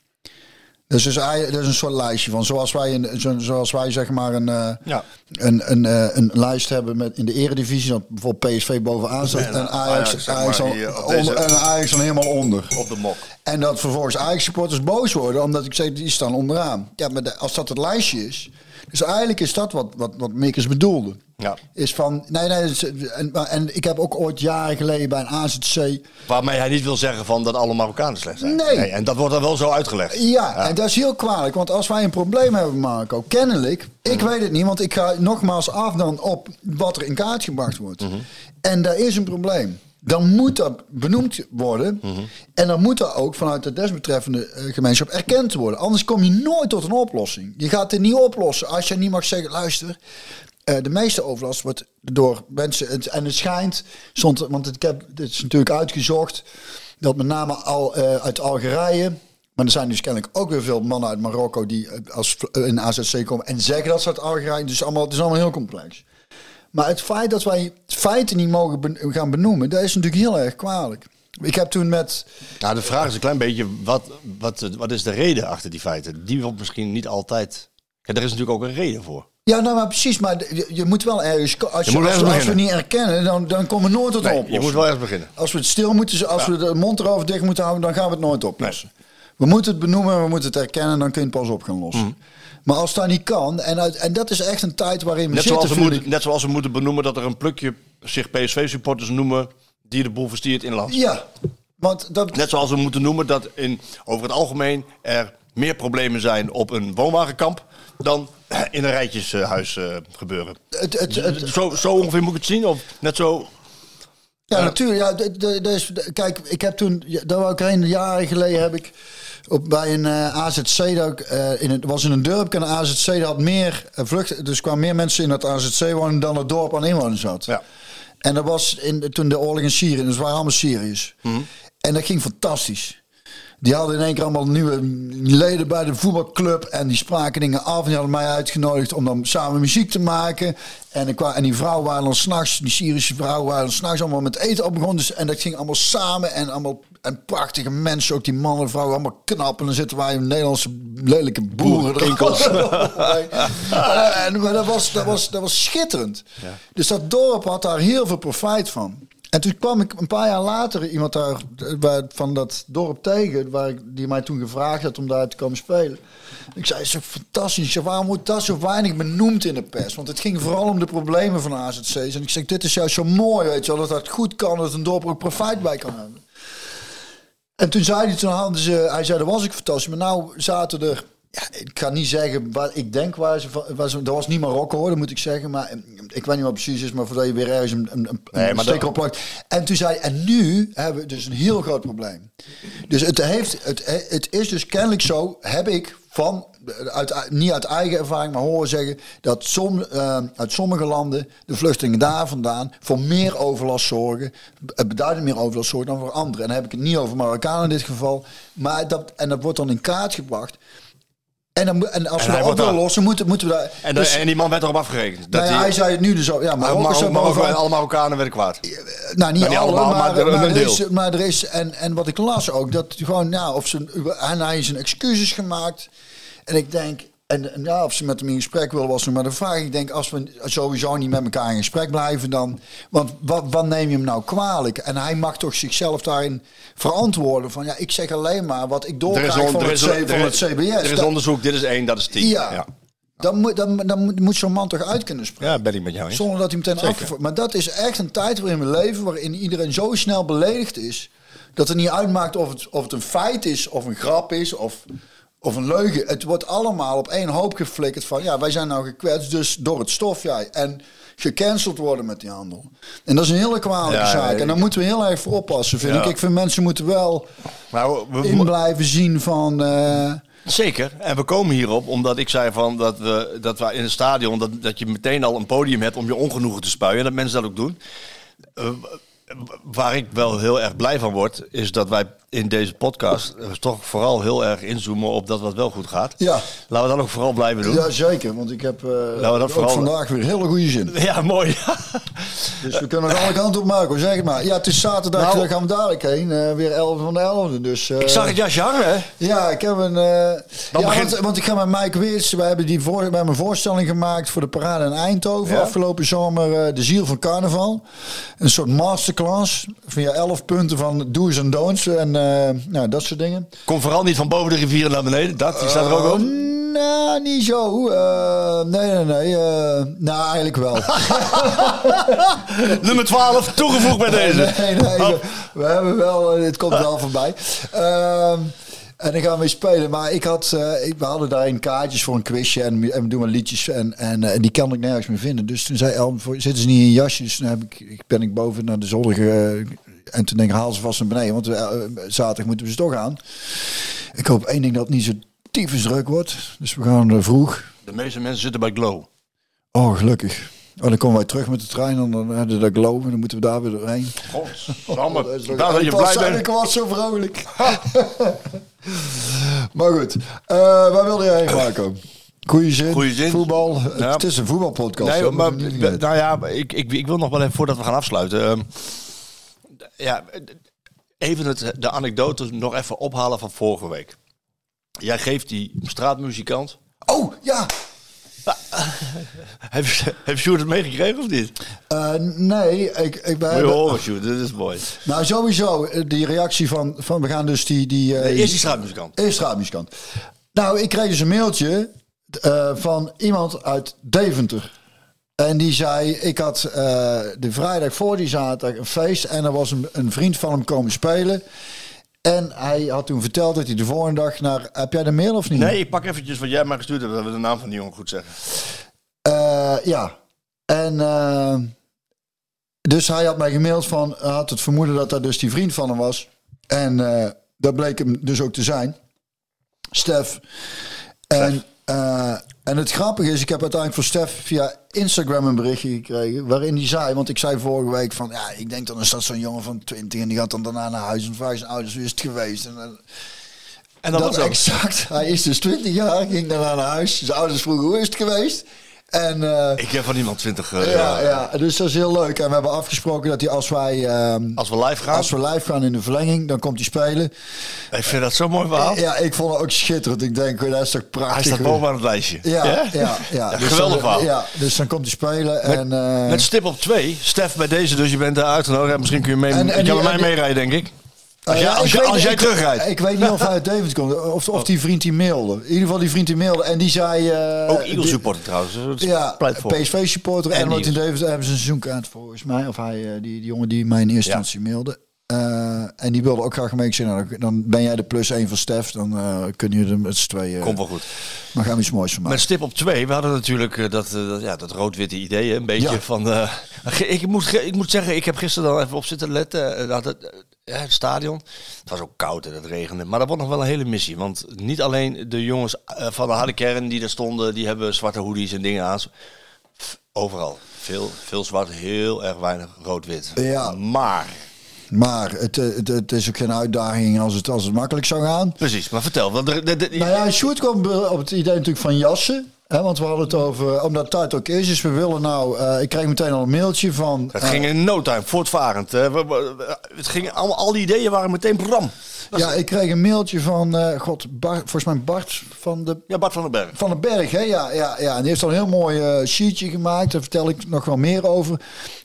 Dus is dat is een soort lijstje van zoals wij, een, zo- zoals wij zeg maar een, eh, Ja. een, een, eh, een lijst hebben met in de eredivisie dat bijvoorbeeld PSV bovenaan staat En, en eh, Ajax, dan hier onder, en Ajax dan helemaal onder. Op de mok. En dat vervolgens Ajax supporters boos worden omdat ik zeg die staan onderaan. Ja, maar de- als dat het lijstje is, dus eigenlijk is dat wat wat, wat Mikkers bedoelde. Ja. Is van nee nee en, en ik heb ook ooit jaren geleden bij een AZC Waarmee hij niet wil zeggen van dat alle Marokkanen slecht zijn. Nee. En dat wordt dan wel zo uitgelegd. Ja, en dat is heel kwalijk. Want als wij een probleem hebben, Marco, kennelijk, ik weet het niet, want ik ga nogmaals af dan op wat er in kaart gebracht wordt. En daar is een probleem. Dan moet dat benoemd worden. En dan moet dat ook vanuit de desbetreffende eh, gemeenschap erkend worden. Anders kom je nooit tot een oplossing. Je gaat het niet oplossen als je niet mag zeggen: luister. Eh, de meeste overlast wordt door mensen. het- En het schijnt, stond, want ik heb, dit is natuurlijk uitgezocht. Dat met name al eh, uit Algerije. Maar er zijn dus kennelijk ook weer veel mannen uit Marokko die eh, als in AZC komen en zeggen dat ze uit Algerije. Dus allemaal, het is allemaal heel complex. Maar het feit dat wij feiten niet mogen gaan benoemen, dat is natuurlijk heel erg kwalijk. Ik heb toen met. Nou, de vraag is een klein beetje, wat, wat, wat is de reden achter die feiten? Die wordt misschien niet altijd... Ja, er is natuurlijk ook een reden voor. Ja, nou maar precies, maar je, je moet wel ergens. Als, je, als, we niet erkennen, dan, dan komen we nooit tot Nee, oplossing. je moet wel ergens beginnen. Als we het stil moeten, als we de mond erover dicht moeten houden, dan gaan we het nooit oplossen. We moeten het benoemen, we moeten het erkennen, dan kun je het pas op gaan lossen. Mhm. Maar als dat niet kan, en, uit, en dat is echt een tijd waarin we Net zitten, zoals, we moeten, net zoals we moeten benoemen dat er een plukje zich PSV-supporters noemen die de boel verstiert in land. Ja, want dat, Net zoals we moeten noemen dat in, over het algemeen er meer problemen zijn op een woonwagenkamp dan in een rijtjeshuis eh, gebeuren. het, het, het, Zo, zo ongeveer moet ik het zien? Of net zo... Ja, natuurlijk. Ja, de, de, de, is- kijk, ik heb toen, daar wou ik heen, jaren geleden heb ik op, bij een eh, AZC, dat ik, eh, in het was in een dorp, en een AZC dat had meer uh, vluchten, dus kwamen meer mensen in dat AZC wonen dan het dorp aan inwoners had. Ja. En dat was in, toen de oorlog in Syrië, dus het waren allemaal Syriërs. Mhm. En dat ging fantastisch. Die hadden in één keer allemaal nieuwe leden bij de voetbalclub. En die spraken dingen af. En die hadden mij uitgenodigd om dan samen muziek te maken. En, ik, en die vrouwen waren dan s'nachts, die Syrische vrouwen waren dan s'nachts allemaal met eten op begonnen. Dus, en dat ging allemaal samen. En allemaal en prachtige mensen, ook die mannen en vrouwen, allemaal knap. En dan zitten wij in Nederlandse lelijke boeren. en, maar dat was, dat was, dat was schitterend. Dus dat dorp had daar heel veel profijt van. En toen kwam ik een paar jaar later iemand daar van dat dorp tegen, waar ik, die mij toen gevraagd had om daar te komen spelen. Ik zei, zo fantastisch. Waarom wordt dat zo weinig benoemd in de pers? Want het ging vooral om de problemen van AZC's. En ik zeg, dit is juist zo mooi, weet je wel, dat dat goed kan, dat een dorp ook profijt bij kan hebben. En toen zei hij, toen hadden ze, hij zei, dat was ik fantastisch. Maar nou zaten er ja, ik ga niet zeggen wat ik denk waar ze van. dat was niet Marokko hoor, dat moet ik zeggen. Maar ik weet niet wat precies is, maar voordat je weer ergens een, een, een nee, steker op plakt. En toen zei en nu hebben we dus een heel groot probleem. Dus het, heeft, het, het is dus kennelijk zo, heb ik van, uit, niet uit eigen ervaring, maar horen zeggen, dat som, uh, uit sommige landen de vluchtelingen daar vandaan voor meer overlast zorgen, beduidend meer overlast zorgen dan voor anderen. En dan heb ik het niet over Marokkanen in dit geval, maar dat, en dat wordt dan in kaart gebracht. En, dan, en als we dat op willen lossen, moeten, moeten we daar... En, dus, en die man werd erop afgerekend. Dat nou ja, hij zei het nu dus ook. Ja, maar ook Marokko, Marokko, alle Marokkanen werden kwaad. Nou, niet, nou, alle, allemaal, maar, maar, maar, er is, maar er is... En, en wat ik las ook, dat gewoon... Ja, of ze, en hij een excuses gemaakt. En ik denk, en, ja, of ze met hem in gesprek willen was nog maar de vraag. Ik denk, als we sowieso niet met elkaar in gesprek blijven, dan. Want wat, wat neem je hem nou kwalijk? En hij mag toch zichzelf daarin verantwoorden. Van ja, ik zeg alleen maar wat ik doorkrijg van, het, van het CBS. Er is onderzoek, dit is één, dat is tien. Ja. Dan moet, dan, dan moet zo'n man toch uit kunnen spreken. Ja, ben ik met jou eens. Zonder dat hij meteen afgevoerd. Maar dat is echt een tijd waarin we leven, waarin iedereen zo snel beledigd is. Dat het niet uitmaakt of het, of het een feit is, of een grap is, of of een leugen. Het wordt allemaal op één hoop geflikkerd van... ja, wij zijn nou gekwetst, dus door het stof, ja. En gecanceld worden met die handel. En dat is een hele kwalijke zaak. En daar moeten we heel erg voor oppassen, vind ik. Ik vind mensen moeten wel maar we, in blijven zien van... Uh, Zeker. En we komen hierop omdat ik zei van dat we, dat we in het stadion... Dat, dat je meteen al een podium hebt om je ongenoegen te spuien. En dat mensen dat ook doen. Uh, waar ik wel heel erg blij van word, is dat wij in deze podcast toch vooral heel erg inzoomen op dat wat wel goed gaat. Ja. Laten we dat ook vooral blijven doen. Ja, zeker. Want ik heb uh, Laten we dat vooral... vandaag weer hele goede zin. Ja, mooi. dus we kunnen nog alle kanten op maken, zeg maar. Ja, het is zaterdag, nou, daar gaan we dadelijk heen. Uh, weer 11 van de 11 Dus, uh, ik zag het jasje hangen, Ja, ik heb een... ja, begint... want, want, ik ga met Mike Weers, we hebben die voor, hebben een voorstelling gemaakt voor de parade in Eindhoven. Afgelopen zomer De Ziel van Carnaval. Een soort masterclass via 11 punten van do's en don'ts. En nou, dat soort dingen. Kom vooral niet van boven de rivieren naar beneden. Dat die staat er ook op. Uh, nou, niet zo. Uh, nee, nee, nee. nou, eigenlijk wel. Nummer 12, toegevoegd bij deze. Nee, nee. Oh. We, hebben wel, het komt wel voorbij. Ehm, en dan gaan we spelen. Maar ik had, ik, we hadden daarin kaartjes voor een quizje en, en we doen maar liedjes. En, en, en die kan ik nergens meer vinden. Dus toen zei El, zitten ze niet in jasjes? Dus toen heb ik, ben ik boven naar de zolder en toen denk ik, haal ze vast naar beneden. Want uh, zaterdag moeten we ze toch aan. Ik hoop één ding dat het niet zo tyfus druk wordt. Dus we gaan er vroeg. De meeste mensen zitten bij Glow. Oh, gelukkig. Oh, dan komen wij terug met de trein en dan hebben we dat Glow en dan moeten we daar weer doorheen. Godsamme. Oh, daar je blij bent. Ik was zo vrolijk. maar goed, uh, waar wilde jij heen, Marco? Goeie zin, Goeie zin. voetbal. Het is een voetbalpodcast. Nee, maar, nou ja, ik, ik, ik wil nog wel even voordat we gaan afsluiten. Uh, ja, even het, de anekdote nog even ophalen van vorige week. Jij geeft die straatmuzikant. Oh, ja. heeft, heeft Sjoerd het meegekregen of niet? Uh, nee, ik, ik ben... Moet je horen, Sjoerd, dit is mooi. Nou, sowieso, eh, die reactie van, van we gaan dus die... die uh, nee, eerst die straatmuzikant. Eerst straatmuzikant. Nou, ik kreeg dus een mailtje uh, van iemand uit Deventer. En die zei, ik had uh, de vrijdag voor die zaterdag een feest en er was een, een, vriend van hem komen spelen. En hij had toen verteld dat hij de volgende dag naar... Heb jij de mail of niet? Nee, ik pak eventjes wat jij maar gestuurd hebt, dat we de naam van die jongen goed zeggen. Uh, ja. En uh, dus hij had mij gemaild van, had het vermoeden dat dat dus die vriend van hem was. En dat bleek hem dus ook te zijn. Stef. En Eh, en het grappige is, ik heb uiteindelijk van Stef via Instagram een berichtje gekregen. Waarin hij zei, want ik zei vorige week van ja, ik denk dan is dat zo'n jongen van 20 en die gaat dan daarna naar huis en vraagt zijn ouders wie is het geweest. En, dan- En dat, dat was ook. exact. Hij is dus 20 jaar, ging daarna naar huis. Zijn ouders vroegen hoe is het geweest. En eh, Ik heb van iemand 20 uh, ja, ja, dus dat is heel leuk. En we hebben afgesproken dat hij als wij ehm, Als we live gaan. als we live gaan in de verlenging, dan komt hij spelen. Ik vind dat zo'n mooi verhaal. Ja, ik vond het ook schitterend. Ik denk, dat is toch prachtig. Hij staat bovenaan het lijstje. Ja, ja, ja. Ja, Dus geweldig verhaal. Ja, dus dan komt hij spelen. en, eh, Met stip op twee. Stef bij deze, dus je bent daar uitgenodigd. Misschien kun je, mee, En- en je kan die- met mij meerijden, denk ik. Als, jij, ja, als, jij- weet- als jij ik- terugrijdt. Ik weet niet of hij uit David komt. Of, of die vriend die mailde. In ieder geval die vriend die mailde. En die zei... eh, ook Eagles die- supporter trouwens. Ja. PSV supporter en Martin Eagles. David hebben ze een seizoenkaart volgens mij. Of hij, eh, die, die jongen die mij in eerste instantie mailde. Eh, en die wilde ook graag mee. Ik zei, nou, dan ben jij de plus één van Stef. Dan eh, kunnen jullie er met z'n tweeën... Komt wel goed. Maar gaan we iets moois van maken. Met stip op twee. We hadden natuurlijk eh, dat, dat, ja, dat rood-witte idee. Een beetje Ja. van... ik, moet, ik moet zeggen, ik heb gisteren dan even op zitten letten. dat het, het stadion. Het was ook koud en het regende. Maar dat wordt nog wel een hele missie. Want niet alleen de jongens van de harde kern die er stonden... die hebben zwarte hoodies en dingen aan. Overal. Veel, veel zwart, heel erg weinig rood-wit. Ja. Maar... Maar het, eh, het, het is ook geen uitdaging als het, als het makkelijk zou gaan. Precies, maar vertel. Want de, de, de- Nou ja, Sjoerd kwam op het idee natuurlijk van jassen. Want we hadden het over, omdat tijd ook is. Dus we willen nou, eh, ik kreeg meteen al een mailtje van... het eh, ging in no time, voortvarend. eh, we- we- het ging allemaal, al die ideeën waren meteen bram. ja, ik kreeg een mailtje van, eh, god, Bart, volgens mij Bart van de Ja, Bart van den Berg. Van den Berg, hè? Ja, ja, ja. En die heeft al een heel mooi eh, sheetje gemaakt. Daar vertel ik nog wel meer over.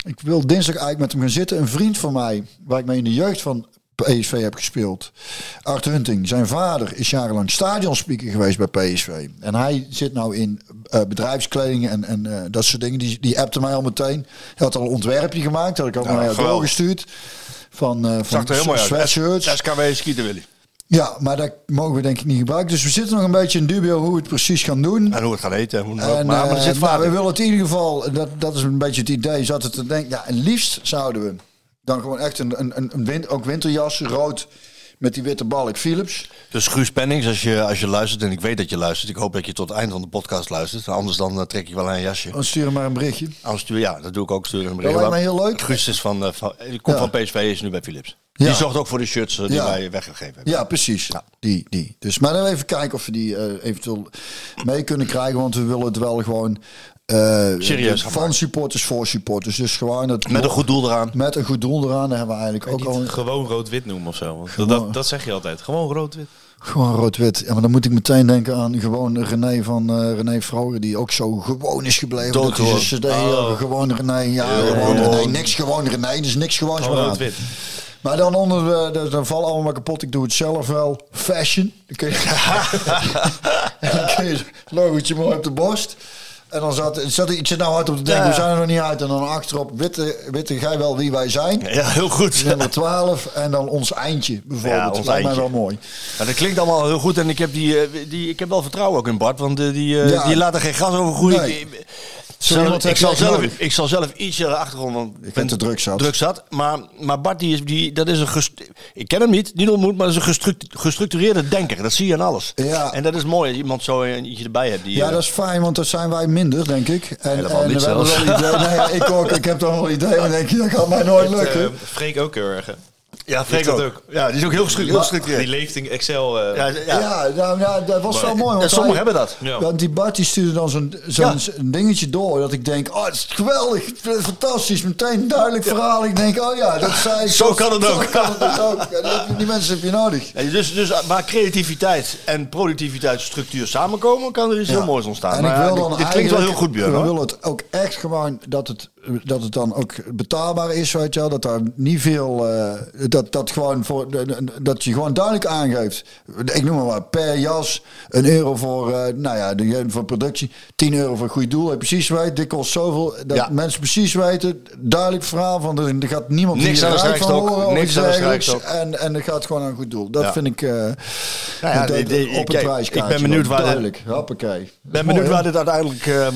Ik wil dinsdag eigenlijk met hem gaan zitten. Een vriend van mij, waar ik mee in de jeugd van PSV heb gespeeld. Art Hunting, zijn vader is jarenlang stadionspeaker geweest bij PSV. En hij zit nou in eh, bedrijfskleding en, en eh, dat soort dingen. Die, die appte mij al meteen. Hij had al een ontwerpje gemaakt. Dat had ik ook Ja, naar jou doorgestuurd. Van, Zag van er sweatshirts. SKW Skieten Willy. Ja, maar dat mogen we denk ik niet gebruiken. Dus we zitten nog een beetje in dubio hoe we het precies gaan doen. En hoe het gaat eten. Hoe. En, maar, maar zit nou, we willen het in ieder geval, dat, dat is een beetje het idee, zat het te denken. Ja, en liefst zouden we dan gewoon echt een, een, een, een win, ook winterjas, rood, met die witte balk Philips. Dus Guus Pennings, als je, als je luistert, en ik weet dat je luistert. Ik hoop dat je tot het eind van de podcast luistert. Anders dan eh, trek ik wel aan een jasje. Dan stuur hem maar een berichtje. Anders stuur, ja, dat doe ik ook. Stuur een Dat bericht. lijkt mij heel leuk. Guus is van, eh, van, die komt Ja. van PSV, is nu bij Philips. Ja. Die zorgt ook voor de shirts eh, die Ja. wij weggegeven hebben. Ja, precies. Die, die. Dus maar dan even kijken of we die eh, eventueel mee kunnen krijgen. Want we willen het wel gewoon eh, Serieus gaan van supporters voor supporters. Dus gewoon het Met een goed doel eraan. Met een goed doel eraan. Daar hebben we eigenlijk ook al. Gewoon rood-wit noemen of zo. Want dat, dat zeg je altijd. Gewoon rood-wit. Gewoon rood-wit. Ja, maar dan moet ik meteen denken aan gewoon René van eh René Vroger, die ook zo gewoon is gebleven. Dat Doodgewoon. is de hele gewoon René. Ja, gewoon René. Niks gewoon René. Dus niks gewoon rood-wit. Maar dan onder, de, dan vallen allemaal kapot. Ik doe het zelf wel. Fashion. Dan kun je, en dan kun je het logotje mooi op de borst. En dan zat, zat ik, ik zit nou hard op te denken, Ja. we zijn er nog niet uit. En dan achterop, witte, witte gij wel wie wij zijn. Ja, heel goed. Nummer 12. En dan ons eindje bijvoorbeeld. Ja, dat ons lijkt mij wel mooi. Maar dat klinkt allemaal heel goed en ik heb, die, eh, die, ik heb wel vertrouwen ook in Bart, want eh, die, eh, Ja. die laat er geen gas over groeien. Nee. Ik- zelf- zal zelf, nodig. ik zal zelf ietsje achtergrond, want ik ben te druk zat. Druk zat. Maar, maar Bart, die is, die, dat is een ik ken hem niet, niet ontmoet, maar dat is een gestruct- gestructureerde denker. Dat zie je aan alles. Ja. En dat is mooi, dat iemand zo eentje erbij hebt. Die, Ja, eh, dat is fijn, want dat zijn wij minder, denk ik. En, Helemaal en niet we hebben zelfs. wel idee. Nee, ik ook. Ik heb toch wel idee. Maar denk je, dat gaat mij nooit lukken. Eh, Freek ook heel erg. Ja, Freek dat ook. ook. Ja, die is ook heel heel Die gestructureerd. leeft in Excel. eh, Ja, ja. ja, nou, ja, dat was wel mooi. En Want sommigen hij- hebben dat. Ja. Want die Bart die stuurde dan zo'n dingetje door. Dat ik denk, oh, het is geweldig. Fantastisch. Meteen een duidelijk verhaal. Ik denk, oh ja, dat zijn... Zo kan het ook. Zo kan het ook. Die, mensen heb je nodig. Ja, dus, dus waar creativiteit en productiviteitsstructuur samenkomen, kan er iets Ja. heel moois ontstaan. En Maar ik wil dit- dan dit klinkt wel heel goed, Björn. We willen het ook echt gewoon dat het, dat het dan ook betaalbaar is, weet je wel. Dat daar niet veel, eh, dat, dat gewoon voor, de- de- dat je gewoon duidelijk aangeeft. Ik noem maar wat, per jas, een euro voor, eh, nou ja, de, voor productie, 10 euro voor een goed doel. Je precies weet, dit kost zoveel. Dat Ja. mensen precies weten, duidelijk verhaal van, er, gaat niemand Niks hier aan de eruit van horen niks aan. En, en het gaat gewoon aan een goed doel. Dat Ja. vind ik eh, Nou ja, dat- op het prijskaartje. ik ben benieuwd waar Duidelijk, hoppakee. Ik ben benieuwd waar dit uiteindelijk eh,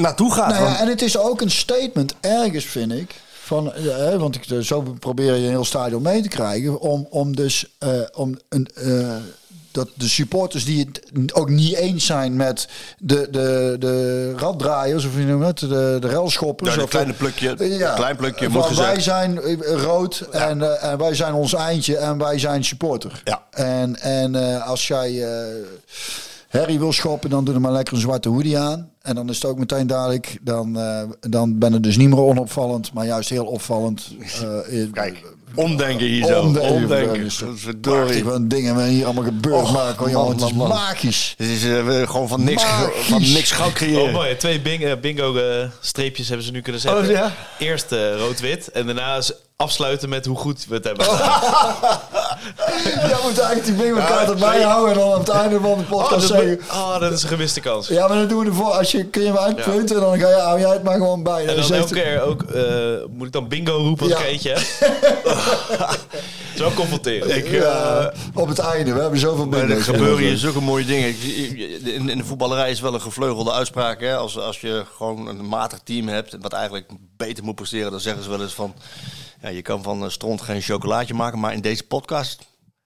naartoe gaat. Nou ja, want- en het is ook een statement ergens, vind ik. Van, eh, hè, want ik, zo probeer je een heel stadion mee te krijgen. Om, om dus eh, om een, eh, dat de supporters die het ook niet eens zijn met de, de, de raddraaiers, of hoe je noemt het, de, de relschoppers. Ja, de of kleine plukje- klein plukje, moet gezegd. Wij zijn eh, rood en, eh, en wij zijn ons eindje en wij zijn supporter. Ja. En, en eh, als jij eh Harry wil schoppen, dan doe er maar lekker een zwarte hoodie aan. En dan is het ook meteen dadelijk, dan, eh, dan ben je dus niet meer onopvallend, maar juist heel opvallend. eh, in- Kijk, omdenken hier zo. Omdenken. Omdenken. Verdorie. wat dingen we hier allemaal gebeurd maken. Joh, man, het is magisch. Het is eh, gewoon van niks, Magisch. van niks goud Oh, creëren. mooi. Twee bing, eh, bingo eh, streepjes hebben ze nu kunnen zetten. Oh, ja? Eerst rood-wit en daarna is afsluiten met hoe goed we het hebben. Jij moet eigenlijk die bingo kaart erbij houden en dan aan het einde van de Oh, podcast dat, is, zeggen... oh, dat is een gemiste kans. Ja, maar dan doen we ervoor. Als je, kun je hem uitpunten en dan ga je, hou jij het maar gewoon bij. En Dan dan zegt elke keer ook, eh, moet ik dan bingo roepen als Ja. ik eentje heb? Het is wel confronterend. Ik, Ja, eh, op het einde. We hebben zoveel Maar er bingo's. gebeuren hier zulke mooie dingen. In de voetballerij is wel een gevleugelde uitspraak. Hè? Als, als je gewoon een matig team hebt, wat eigenlijk beter moet presteren, dan zeggen ze wel eens van... Ja, je kan van eh, stront geen chocolaatje maken, maar in deze podcast...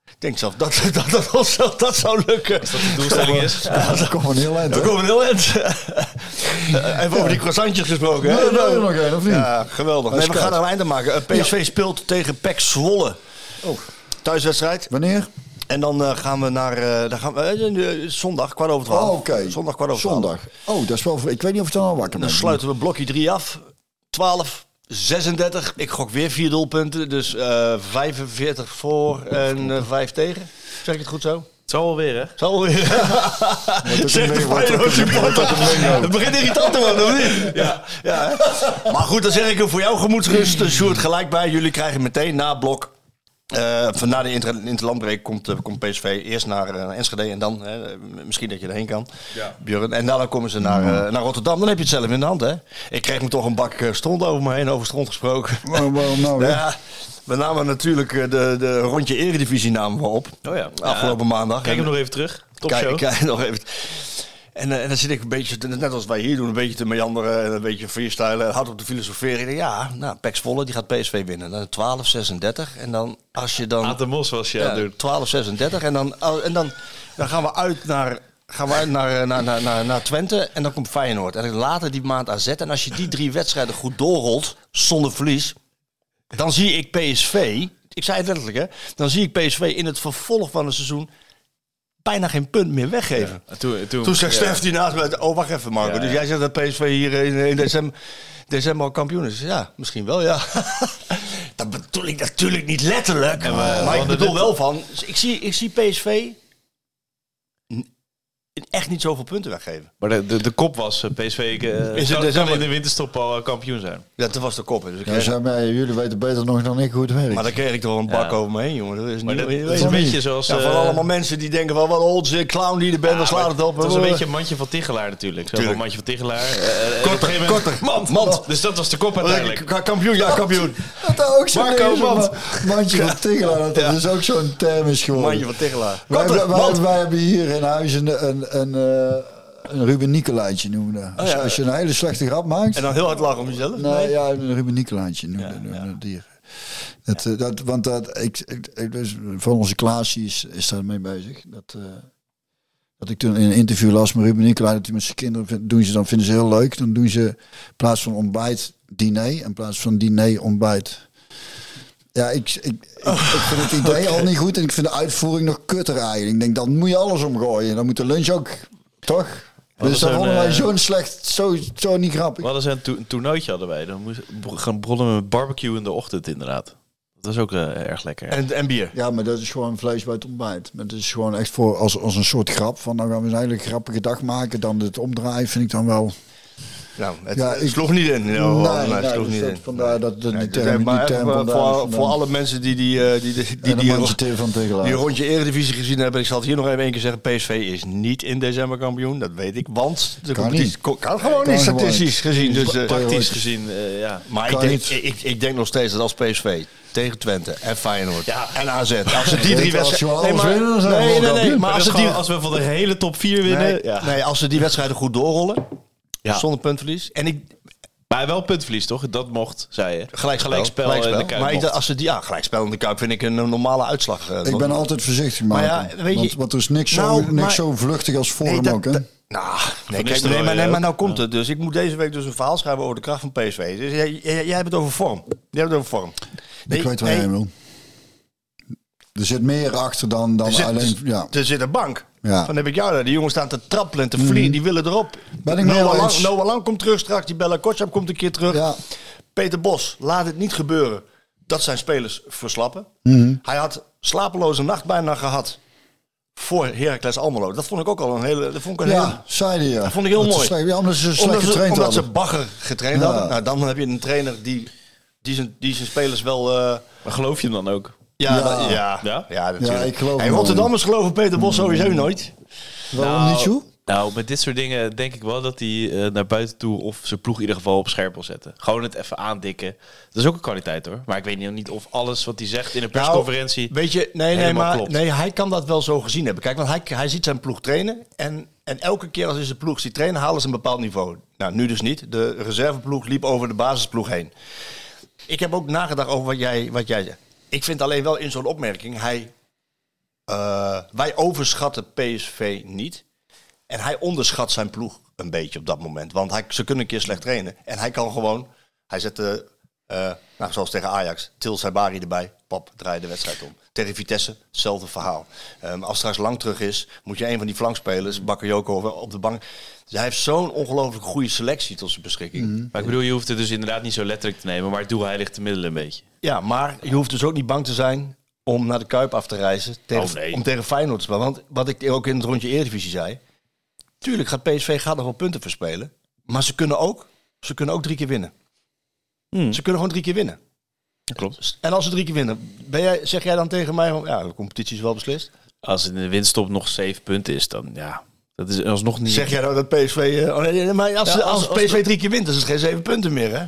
Ik denk zelf dat dat, dat, ons wel- dat zou lukken. Dat de doelstelling is. Ja, dat komt heel eind. We hè? komen heel eind. Even over die croissantjes gesproken. hè? Nee, nee, er nog één, of niet? Ja, geweldig. Nee, we gaan er een einde maken. Eh, PSV speelt tegen PEC Zwolle. Oh. Thuiswedstrijd. Wanneer? En dan eh, gaan we naar eh, dan gaan we, eh, eh, zondag, kwart over twaalf. Oh, oké. Zondag, kwart over twaalf. Zondag. Oh, dat is wel... Ik weet niet of ik dan al wakker ben. Dan sluiten we blokje 3 af. 12, 36. Ik gok weer vier doelpunten. Dus eh 45 voor en eh 5 tegen. Zeg ik het goed zo? Het zal wel weer, hè? Zal weer. Zegt de Feyenoord supporter. Het begint irritant te worden, of niet? Ja. ja? Maar goed, dan zeg ik er voor jou gemoedsrust. Sjoerd gelijk bij. Jullie krijgen meteen na blok. Eh, van na de inter interlandbreek komt, eh, komt PSV eerst naar, eh, naar Enschede en dan eh, misschien dat je erheen kan. Björn. En dan komen ze naar, eh, naar Rotterdam. Dan heb je het zelf in de hand. Hè? Ik kreeg me toch een bak eh, stront over me heen, over stront gesproken. Waarom, waarom nou? Ja, we namen natuurlijk eh, de, de rondje eredivisie namen we op. Oh ja. Afgelopen maandag. Kijk En- hem nog even terug. Top Kijk, show. kijk nog even. En, eh, en dan zit ik een beetje, net als wij hier doen, een beetje te meanderen en een beetje freestylen. Hard op de filosoferen. Ja, nou, Pek Zwolle, die gaat PSV winnen. Dan 12, 36. En dan, als je dan... De Mos was je aan ja, doen. 12, 36. En, dan, oh, en dan, dan gaan we uit naar... Gaan we uit eh, naar, naar, naar, naar Twente en dan komt Feyenoord. En later die maand AZ. En als je die drie wedstrijden goed doorrolt, zonder verlies... dan zie ik PSV... Ik zei het letterlijk, hè. Dan zie ik PSV in het vervolg van het seizoen... bijna geen punt meer weggeven. En Toen, toen, Toen zegt. Stef die naast mij, oh wacht even Marco. Dus jij zegt dat PSV hier in, in december, december al kampioen is. Ja, misschien wel, ja. dat bedoel ik natuurlijk niet letterlijk. maar we ik bedoel wel van, ik zie, ik zie PSV echt niet zoveel punten weggeven. Maar de, de, de kop was, eh, PSV eh, Is het kan, in de winterstop al eh, kampioen zijn. Ja, dat was de kop. Dus ik Ja, maar, jullie weten beter nog dan ik hoe het werkt. maar dan kreeg ik toch een bak Ja. over me heen, jongen. Dat is niet, dat, is een beetje zoals... ja, van allemaal mensen die denken van wat een onzin, clown die er bent, dan slaat het op. Dat is een beetje een mandje van Tichelaar natuurlijk. Zo Tuurlijk. mandje van Tichelaar. Korter, een moment- korter. Mand, Mand. Dus dat was de kop uiteindelijk. Ka- Kampioen, ja, kampioen. Dat ook zo Marco, is, want- maar Mandje van Tegelaar, dat is ook zo'n term is geworden. Mandje van Tichelaar. Wij hebben hier in huis een, een, een, eh, een Ruben Nicolaitje noemen. Als, Oh, ja. als je een hele slechte grap maakt... En dan heel hard lachen om jezelf. Nee, ja, een Ruben Nicolaitje noemde noemde dat dier. Dat, eh, dat, want dat, ik, ik, dus van onze Klaasje is, is daar mee bezig. Dat, eh, dat ik toen in een interview las met Ruben Nicolai, dat hij met zijn kinderen doen ze dan vinden ze heel leuk. Dan doen ze in plaats van ontbijt diner, in plaats van diner ontbijt. Ja, ik, ik, ik, ik vind het idee al niet goed en ik vind de uitvoering nog kutter eigenlijk. Ik denk, dan moet je alles omgooien. Dan moet de lunch ook, toch? Dus is dat vonden wij eh, zo'n slecht, zo, zo niet We grappig. hadden ze een, to- een toernooitje hadden wij. Dan moest, gaan begonnen met barbecue in de ochtend inderdaad. Dat was ook eh, erg lekker. En, en bier. Ja, maar dat is gewoon vlees bij het ontbijt. Maar het is gewoon echt voor als, als een soort grap. Van dan gaan we een hele grappige dag maken. Dan het omdraaien vind ik dan wel. Nou, het, Ja, ik- sloeg niet in. Ja, nee, nee, het nee, sloeg dus niet dat- in. vandaar dat, Nee, die dus term, maar die even, term eh, vandaar voor, alle mensen die die, eh, die, die, die, die, die rondje Eredivisie gezien hebben. Ik zal het hier nog even één keer zeggen. PSV is niet in december kampioen. Dat weet ik. Want de Kan competitie niet. kan gewoon Kan niet gewoon statistisch gezien. Dus, eh, Praktisch gezien, eh, ja. maar ik denk, ik, ik denk nog steeds dat als PSV tegen Twente en Feyenoord Ja. en AZ. Als ze die drie wedstrijden... winnen, nee, nee, nee, kampioen. maar als Dus ze die, gewoon, als we van de hele top 4 winnen. nee, ja. nee, als ze die wedstrijden goed doorrollen. Ja. Zonder puntverlies. En ik, Maar wel puntverlies, toch? Dat mocht, zei je. Gelijkspel. Gelijkspel, Gelijkspel. in de Kuip maar ik, als ze die, ja, gelijkspel in de Kuip vind ik een, normale uitslag. eh, Ik ben altijd voorzichtig, Maar maar ja, weet je- want, want er is niks, zo, Nou, niks maar- zo vluchtig als Nee, dat- ook, hè? dat- Nou, nee, kijk, Nistelrooy nee, maar, nee, maar nou komt het. Dus ik moet deze week dus een verhaal schrijven over de kracht van PSV. Dus jij, jij, jij hebt het over vorm. Jij hebt het over vorm. Nee, ik weet waar nee, jij wil. Er zit meer achter dan, dan er zit, alleen... Ja. er zit een bank. Ja. Van heb ik jou daar. Die jongens staan te trappelen en te vliegen. Die willen erop. Ben ik Noah Lang. Noah Lang komt terug straks. Die Bella Kotschap komt een keer terug. Ja. Peter Bos, laat het niet gebeuren dat zijn spelers verslappen. Mhm. Hij had slapeloze nacht bijna gehad voor Heracles Almelo. Dat vond ik ook al een hele... Dat vond ik een hele Ja, zei hij. Ja. Dat vond ik heel Dat mooi. slecht. Ja, omdat ze slecht omdat ze, getraind omdat hadden. ze bagger getraind Ja. hadden. Nou, dan heb je een trainer die, die, zijn, die zijn spelers wel... eh, Maar geloof je hem dan ook? Ja, Ja. dat- ja, Ja? ja, natuurlijk. Ja, ik geloof hey, Rotterdammers geloven Peter Bos sowieso nooit. Waarom niet zo? Nou, met dit soort dingen denk ik wel dat hij eh, naar buiten toe of zijn ploeg in ieder geval op scherp wil zetten. Gewoon het even aandikken. Dat is ook een kwaliteit hoor. Maar ik weet niet- of alles wat hij zegt in een persconferentie. Nou, weet je, nee, nee, maar klopt. nee, hij kan dat wel zo gezien hebben. Kijk, want hij, hij ziet zijn ploeg trainen. En, en elke keer als hij zijn ploeg ziet trainen, halen ze een bepaald niveau. Nou, nu dus niet. De reserveploeg liep over de basisploeg heen. Ik heb ook nagedacht over wat jij, wat jij zegt. Ik vind alleen wel in zo'n opmerking, hij, eh, wij overschatten PSV niet. En hij onderschat zijn ploeg een beetje op dat moment. Want hij, ze kunnen een keer slecht trainen. En hij kan gewoon, hij zette, eh, nou, zoals tegen Ajax, Til Saibari erbij. Pap, draai de wedstrijd om. Tegen Vitesse, hetzelfde verhaal. Ehm, als straks lang terug is, moet je een van die flankspelers, Bakayoko, op de bank. Dus hij heeft zo'n ongelooflijk goede selectie tot zijn beschikking. Maar ik bedoel, je hoeft het dus inderdaad niet zo letterlijk te nemen. Maar het doel heiligt de middelen een beetje. Ja, maar je hoeft dus ook niet bang te zijn om naar de Kuip af te reizen. Tegen, Oh, nee. Om tegen Feyenoord te spelen. Want wat ik ook in het rondje Eredivisie zei. Tuurlijk gaat PSV gaat nog wel punten verspelen. Maar ze kunnen ook, ze kunnen ook drie keer winnen. Hmm. Ze kunnen gewoon drie keer winnen. Klopt. En als ze drie keer winnen, ben jij, zeg jij dan tegen mij... Ja, de competitie is wel beslist. Als het in de winststop nog zeven punten is, dan ja. Dat is alsnog niet. Zeg jij nou dat PSV... eh, oh nee, nee, maar als, Ja, als, als- als- PSV drie keer wint, dan is het geen zeven punten meer, hè?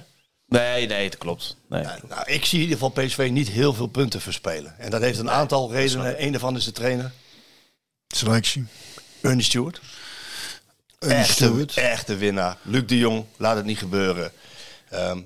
Nee, nee, dat klopt. Nee. Nou, ik zie in ieder geval PSV niet heel veel punten verspelen. En dat heeft een aantal redenen. Eén daarvan is de trainer, Selectie. Ernie Stewart. Ernie echte, Stewart. echte winnaar. Luc de Jong, laat het niet gebeuren. Ehm,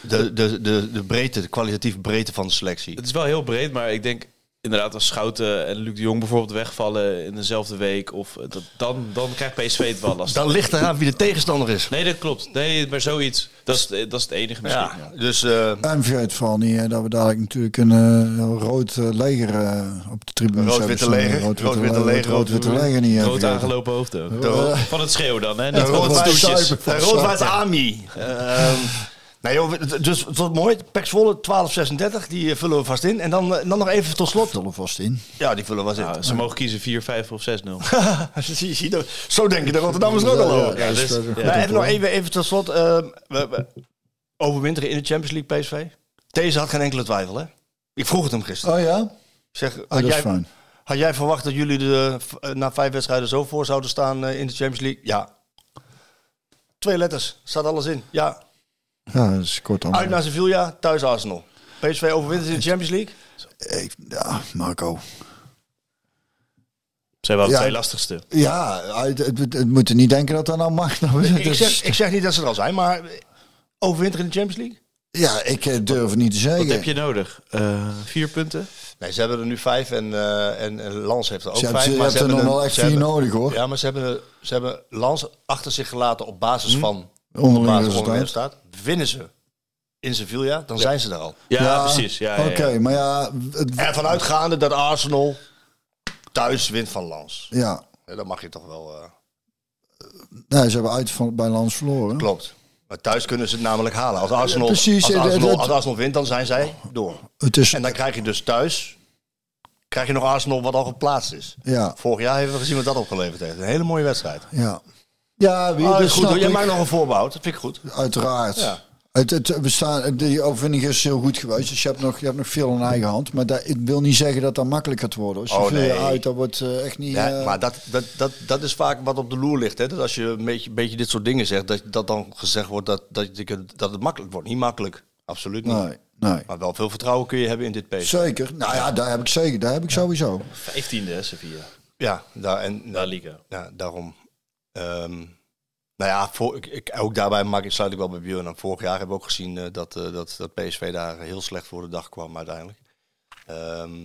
de, de, de, de breedte, de kwalitatieve breedte van de selectie. Het is wel heel breed, maar ik denk inderdaad als Schouten en Luc de Jong bijvoorbeeld wegvallen in dezelfde week, of dat, dan, dan krijgt PSV het wel lastig. Dan ligt eraan wie de tegenstander is. Nee, dat klopt. Nee, maar zoiets. Dat is, dat is het enige misschien. Ja, Ja. dus eh, En vergeet vooral niet hè, dat we dadelijk natuurlijk een eh, rood eh, leger eh, op de tribune Rood-witte leger. Rood-witte leger. Rood-witte leger niet Rood vergeten. aangelopen hoofd ook. Van het schreeuwen dan, hè? Niet van het rood-wit rood-wit Ami. Nou joh, dus het wordt mooi. Pek Zwolle 1236, die eh, vullen we vast in. En dan, eh, dan nog even tot slot. Vul er vast in. Ja, die vullen we vast in. Ze mogen kiezen 4, 5 of 6-0. Zie- zie je, Zo denken de Rotterdammers er ook al over. Ja, dus- ja. Even nog even, even tot slot. we, we overwinteren in de Champions League PSV. Deze had geen enkele twijfel, hè? Ik vroeg het hem gisteren. Oh ja? Ik zeg, Oh, had, dat is jij, fijn. had jij verwacht dat jullie eh, na vijf wedstrijden zo voor zouden staan in de Champions League? Ja. Twee letters, staat alles in. Ja. Ja, dat is kort Uit naar Sevilla, thuis Arsenal. PSV overwintert in de Champions League? Ja, Marco. Zijn wel de Ja. twee lastigste. Ja, het, het, het, het moet er niet denken dat dat nou mag. Nou, Ik dat zeg, ik zeg niet dat ze er al zijn, maar overwinteren in de Champions League? ja, ik eh, durf het niet te zeggen. Wat heb je nodig? Eh, vier punten? Nee, ze hebben er nu vijf en, eh, en, en Lans heeft er ook Ze hebben- vijf. je maar ze er hebben nog een- wel echt ze vier hebben- nodig hoor. Ja, maar ze hebben, ze hebben Lans achter zich gelaten op basis Hm? van Onderling resultaat. resultaat. Winnen ze in Sevilla, dan zijn ze er al. Ja, precies. Ja, ja, ja. Oké, maar ja, het, En vanuitgaande dat Arsenal thuis wint van Lans. ja. Ja, Dan mag je toch wel... eh, Nee, ze hebben uit van, bij Lans verloren. klopt. Maar thuis kunnen ze het namelijk halen. Als Arsenal, precies, als Arsenal, dat- als Arsenal wint, dan zijn zij door. Het is, En dan krijg je dus thuis... krijg je nog Arsenal wat al geplaatst is. ja, Vorig jaar hebben we gezien wat dat opgeleverd heeft. Een hele mooie wedstrijd. ja. Ja, wie, dat dat is goed. snap hoor. Jij ik. maakt nog een voorbouw. Dat vind ik goed. Uiteraard. Ja. Het, het, we staan, die overwinning is heel goed geweest. Dus je hebt nog, je hebt nog veel in eigen hand. Maar dat, ik wil niet zeggen dat dat makkelijk gaat worden. Als je Oh, veel nee. uit, dat wordt eh, echt niet... Ja, eh, maar dat, dat, dat, dat is vaak wat op de loer ligt. Hè? Dat als je een beetje, beetje dit soort dingen zegt, dat, dat dan gezegd wordt dat, dat, je- dat het makkelijk wordt. Niet makkelijk. Absoluut niet. nee, nee. Maar wel veel vertrouwen kun je hebben in dit PSV. Zeker. Nou ja, daar heb ik zeker. Daar heb ik sowieso. 15e, hè, Sevilla. Ja, daar, en, Liga. ja, daarom. Ehm, Nou ja, ook daarbij maak ik, sluit ik wel bij Björn aan. Vorig jaar hebben we ook gezien eh, dat, eh, dat, dat PSV daar heel slecht voor de dag kwam uiteindelijk. Ehm,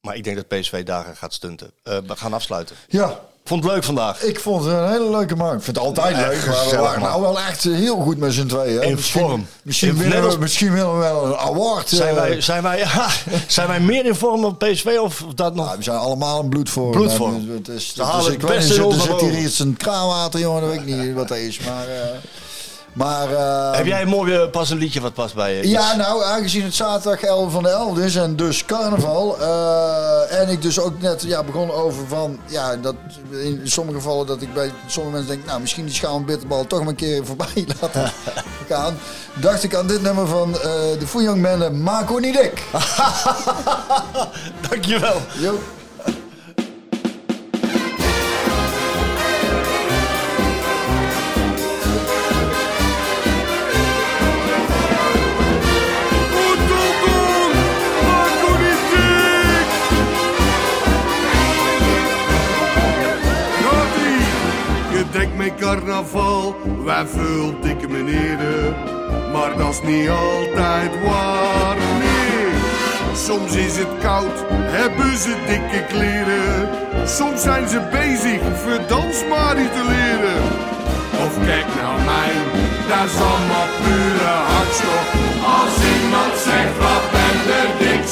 maar ik denk dat PSV daar gaat stunten. Eh, we gaan afsluiten. Ja, Vond het leuk vandaag. ik vond het een hele leuke man. Ik vind het altijd Ja, leuk, maar we waren nou wel echt eh, heel goed met z'n tweeën. In misschien, vorm. Misschien, In- net we, als- misschien willen we wel een award. Zijn eh, wij, zijn, wij, zijn wij meer in vorm op PSV of dat nog? Ja, we zijn allemaal een bloedvorm. Bloedvorm. Is, het ik weet niet, er zit hier iets een kraanwater, jongen, dat weet ik niet wat dat is. Maar, maar eh, Heb jij een mooi pas een liedje wat past bij je? Ja, nou, aangezien het zaterdag 11 van de 11 is en dus carnaval. eh, en ik dus ook net ja, begon over van, ja, dat in sommige gevallen dat ik bij sommige mensen denk, nou, misschien die schaal bitterbal toch maar een keer voorbij laten gaan. Dacht ik aan dit nummer van eh, de Band, Marco niet dik. Dankjewel. Jo. Carnaval, wij veel dikke meneren. Maar dat is niet altijd waar, nee. Soms is het koud, hebben ze dikke kleren. Soms zijn ze bezig, verdans maar te leren. Of kijk naar mij, dat is allemaal pure hartstocht. Als iemand zegt, wat ben je dik,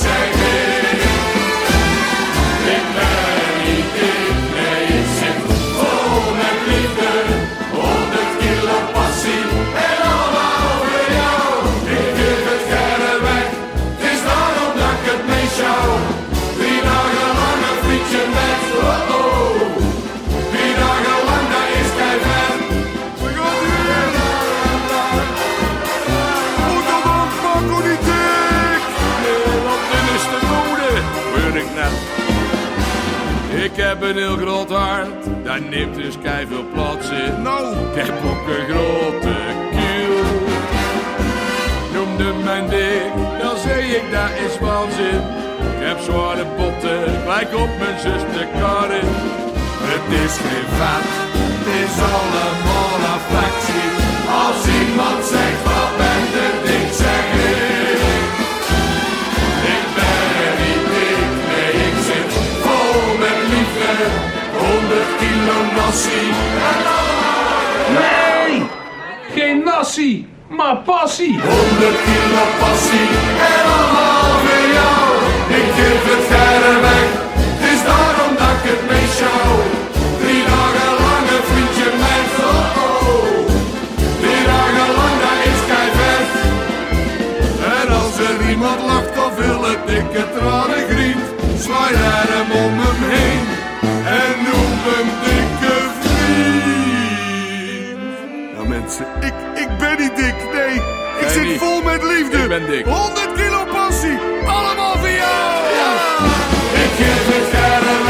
een heel groot hart, daar neemt dus kei veel plaats in. Nou, ik heb ook een grote kiel. Noemde mijn dik, dan zei ik dat is waanzin. Ik heb zware botten, gelijk op mijn zuster Karin. Het is geen vet, het is allemaal affectie. Als iemand zegt Nee! Geen nassie, maar passie. 100 kilo passie en allemaal voor jou. Ik geef het verre weg, het is daarom dat ik het mee sjouw. Drie dagen lang een vriendje met oh oh. Drie dagen lang, dat is kei vet. En als er iemand lacht of wil het dikke tranen griet, zwaai er hem om hem heen mensen, ik, ik ben niet dik, nee. Ik zit niet. vol met liefde. Ik ben dik. 100 kilo passie, allemaal voor jou. Ik geef het